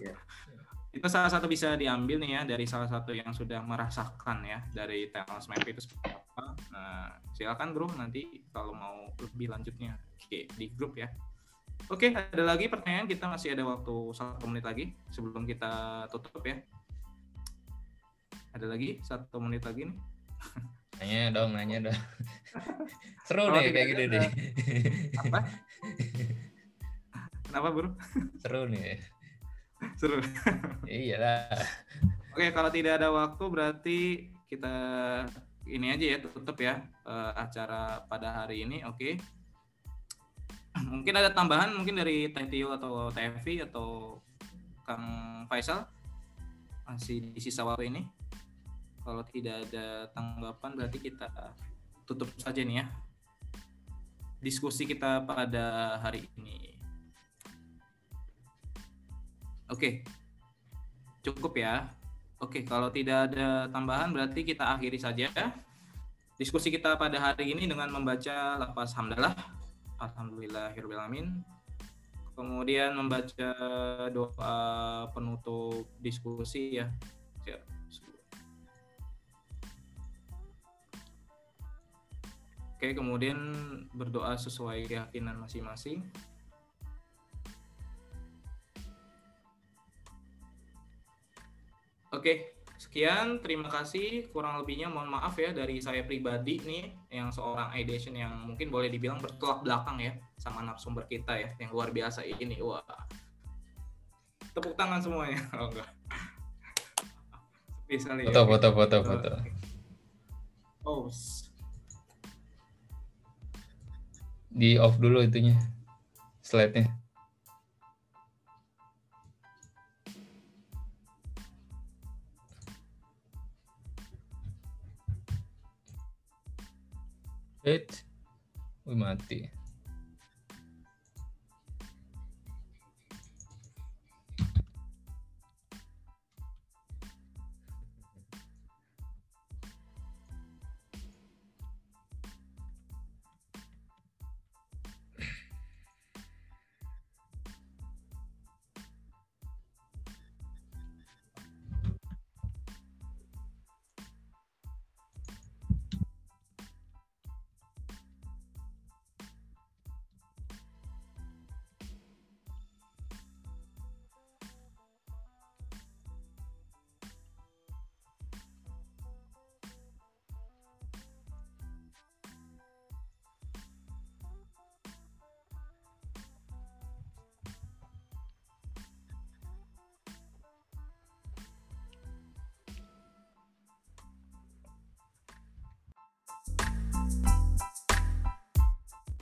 Iya. Itu salah satu bisa diambil nih ya dari salah satu yang sudah merasakan ya dari talent map itu seperti apa. Nah, silakan Bro nanti kalau mau lebih lanjutnya Oke, di grup ya. Oke, ada lagi pertanyaan kita masih ada waktu satu menit lagi sebelum kita tutup ya. Ada lagi satu menit lagi nih. nanya dong nanya dong seru Kalau nih tidak kayak gini ada- nih Apa? Kenapa Bro? seru nih Seru. Iyalah. Oke, kalau tidak ada waktu berarti kita ini aja ya tutup ya eh, acara pada hari ini. Oke. Mungkin ada tambahan mungkin dari Tio atau TFV atau Kang Faisal masih di sisa waktu ini. Kalau tidak ada tanggapan berarti kita tutup saja nih ya diskusi kita pada hari ini. Oke, cukup ya. Oke, kalau tidak ada tambahan berarti kita akhiri saja diskusi kita pada hari ini dengan membaca lafaz hamdalah. Alhamdulillahirobbilalamin. Kemudian membaca doa penutup diskusi ya. Oke, kemudian berdoa sesuai keyakinan masing-masing. Oke, sekian. Terima kasih. Kurang lebihnya mohon maaf ya dari saya pribadi nih, yang seorang ideation yang mungkin boleh dibilang bertolak belakang ya sama narasumber kita ya, yang luar biasa ini. Wah, tepuk tangan semuanya. Oh enggak. Sepi sekali Foto, ya. foto, foto, foto. Oh, Di off dulu itunya. Slide-nya. Wait. Wih, mati.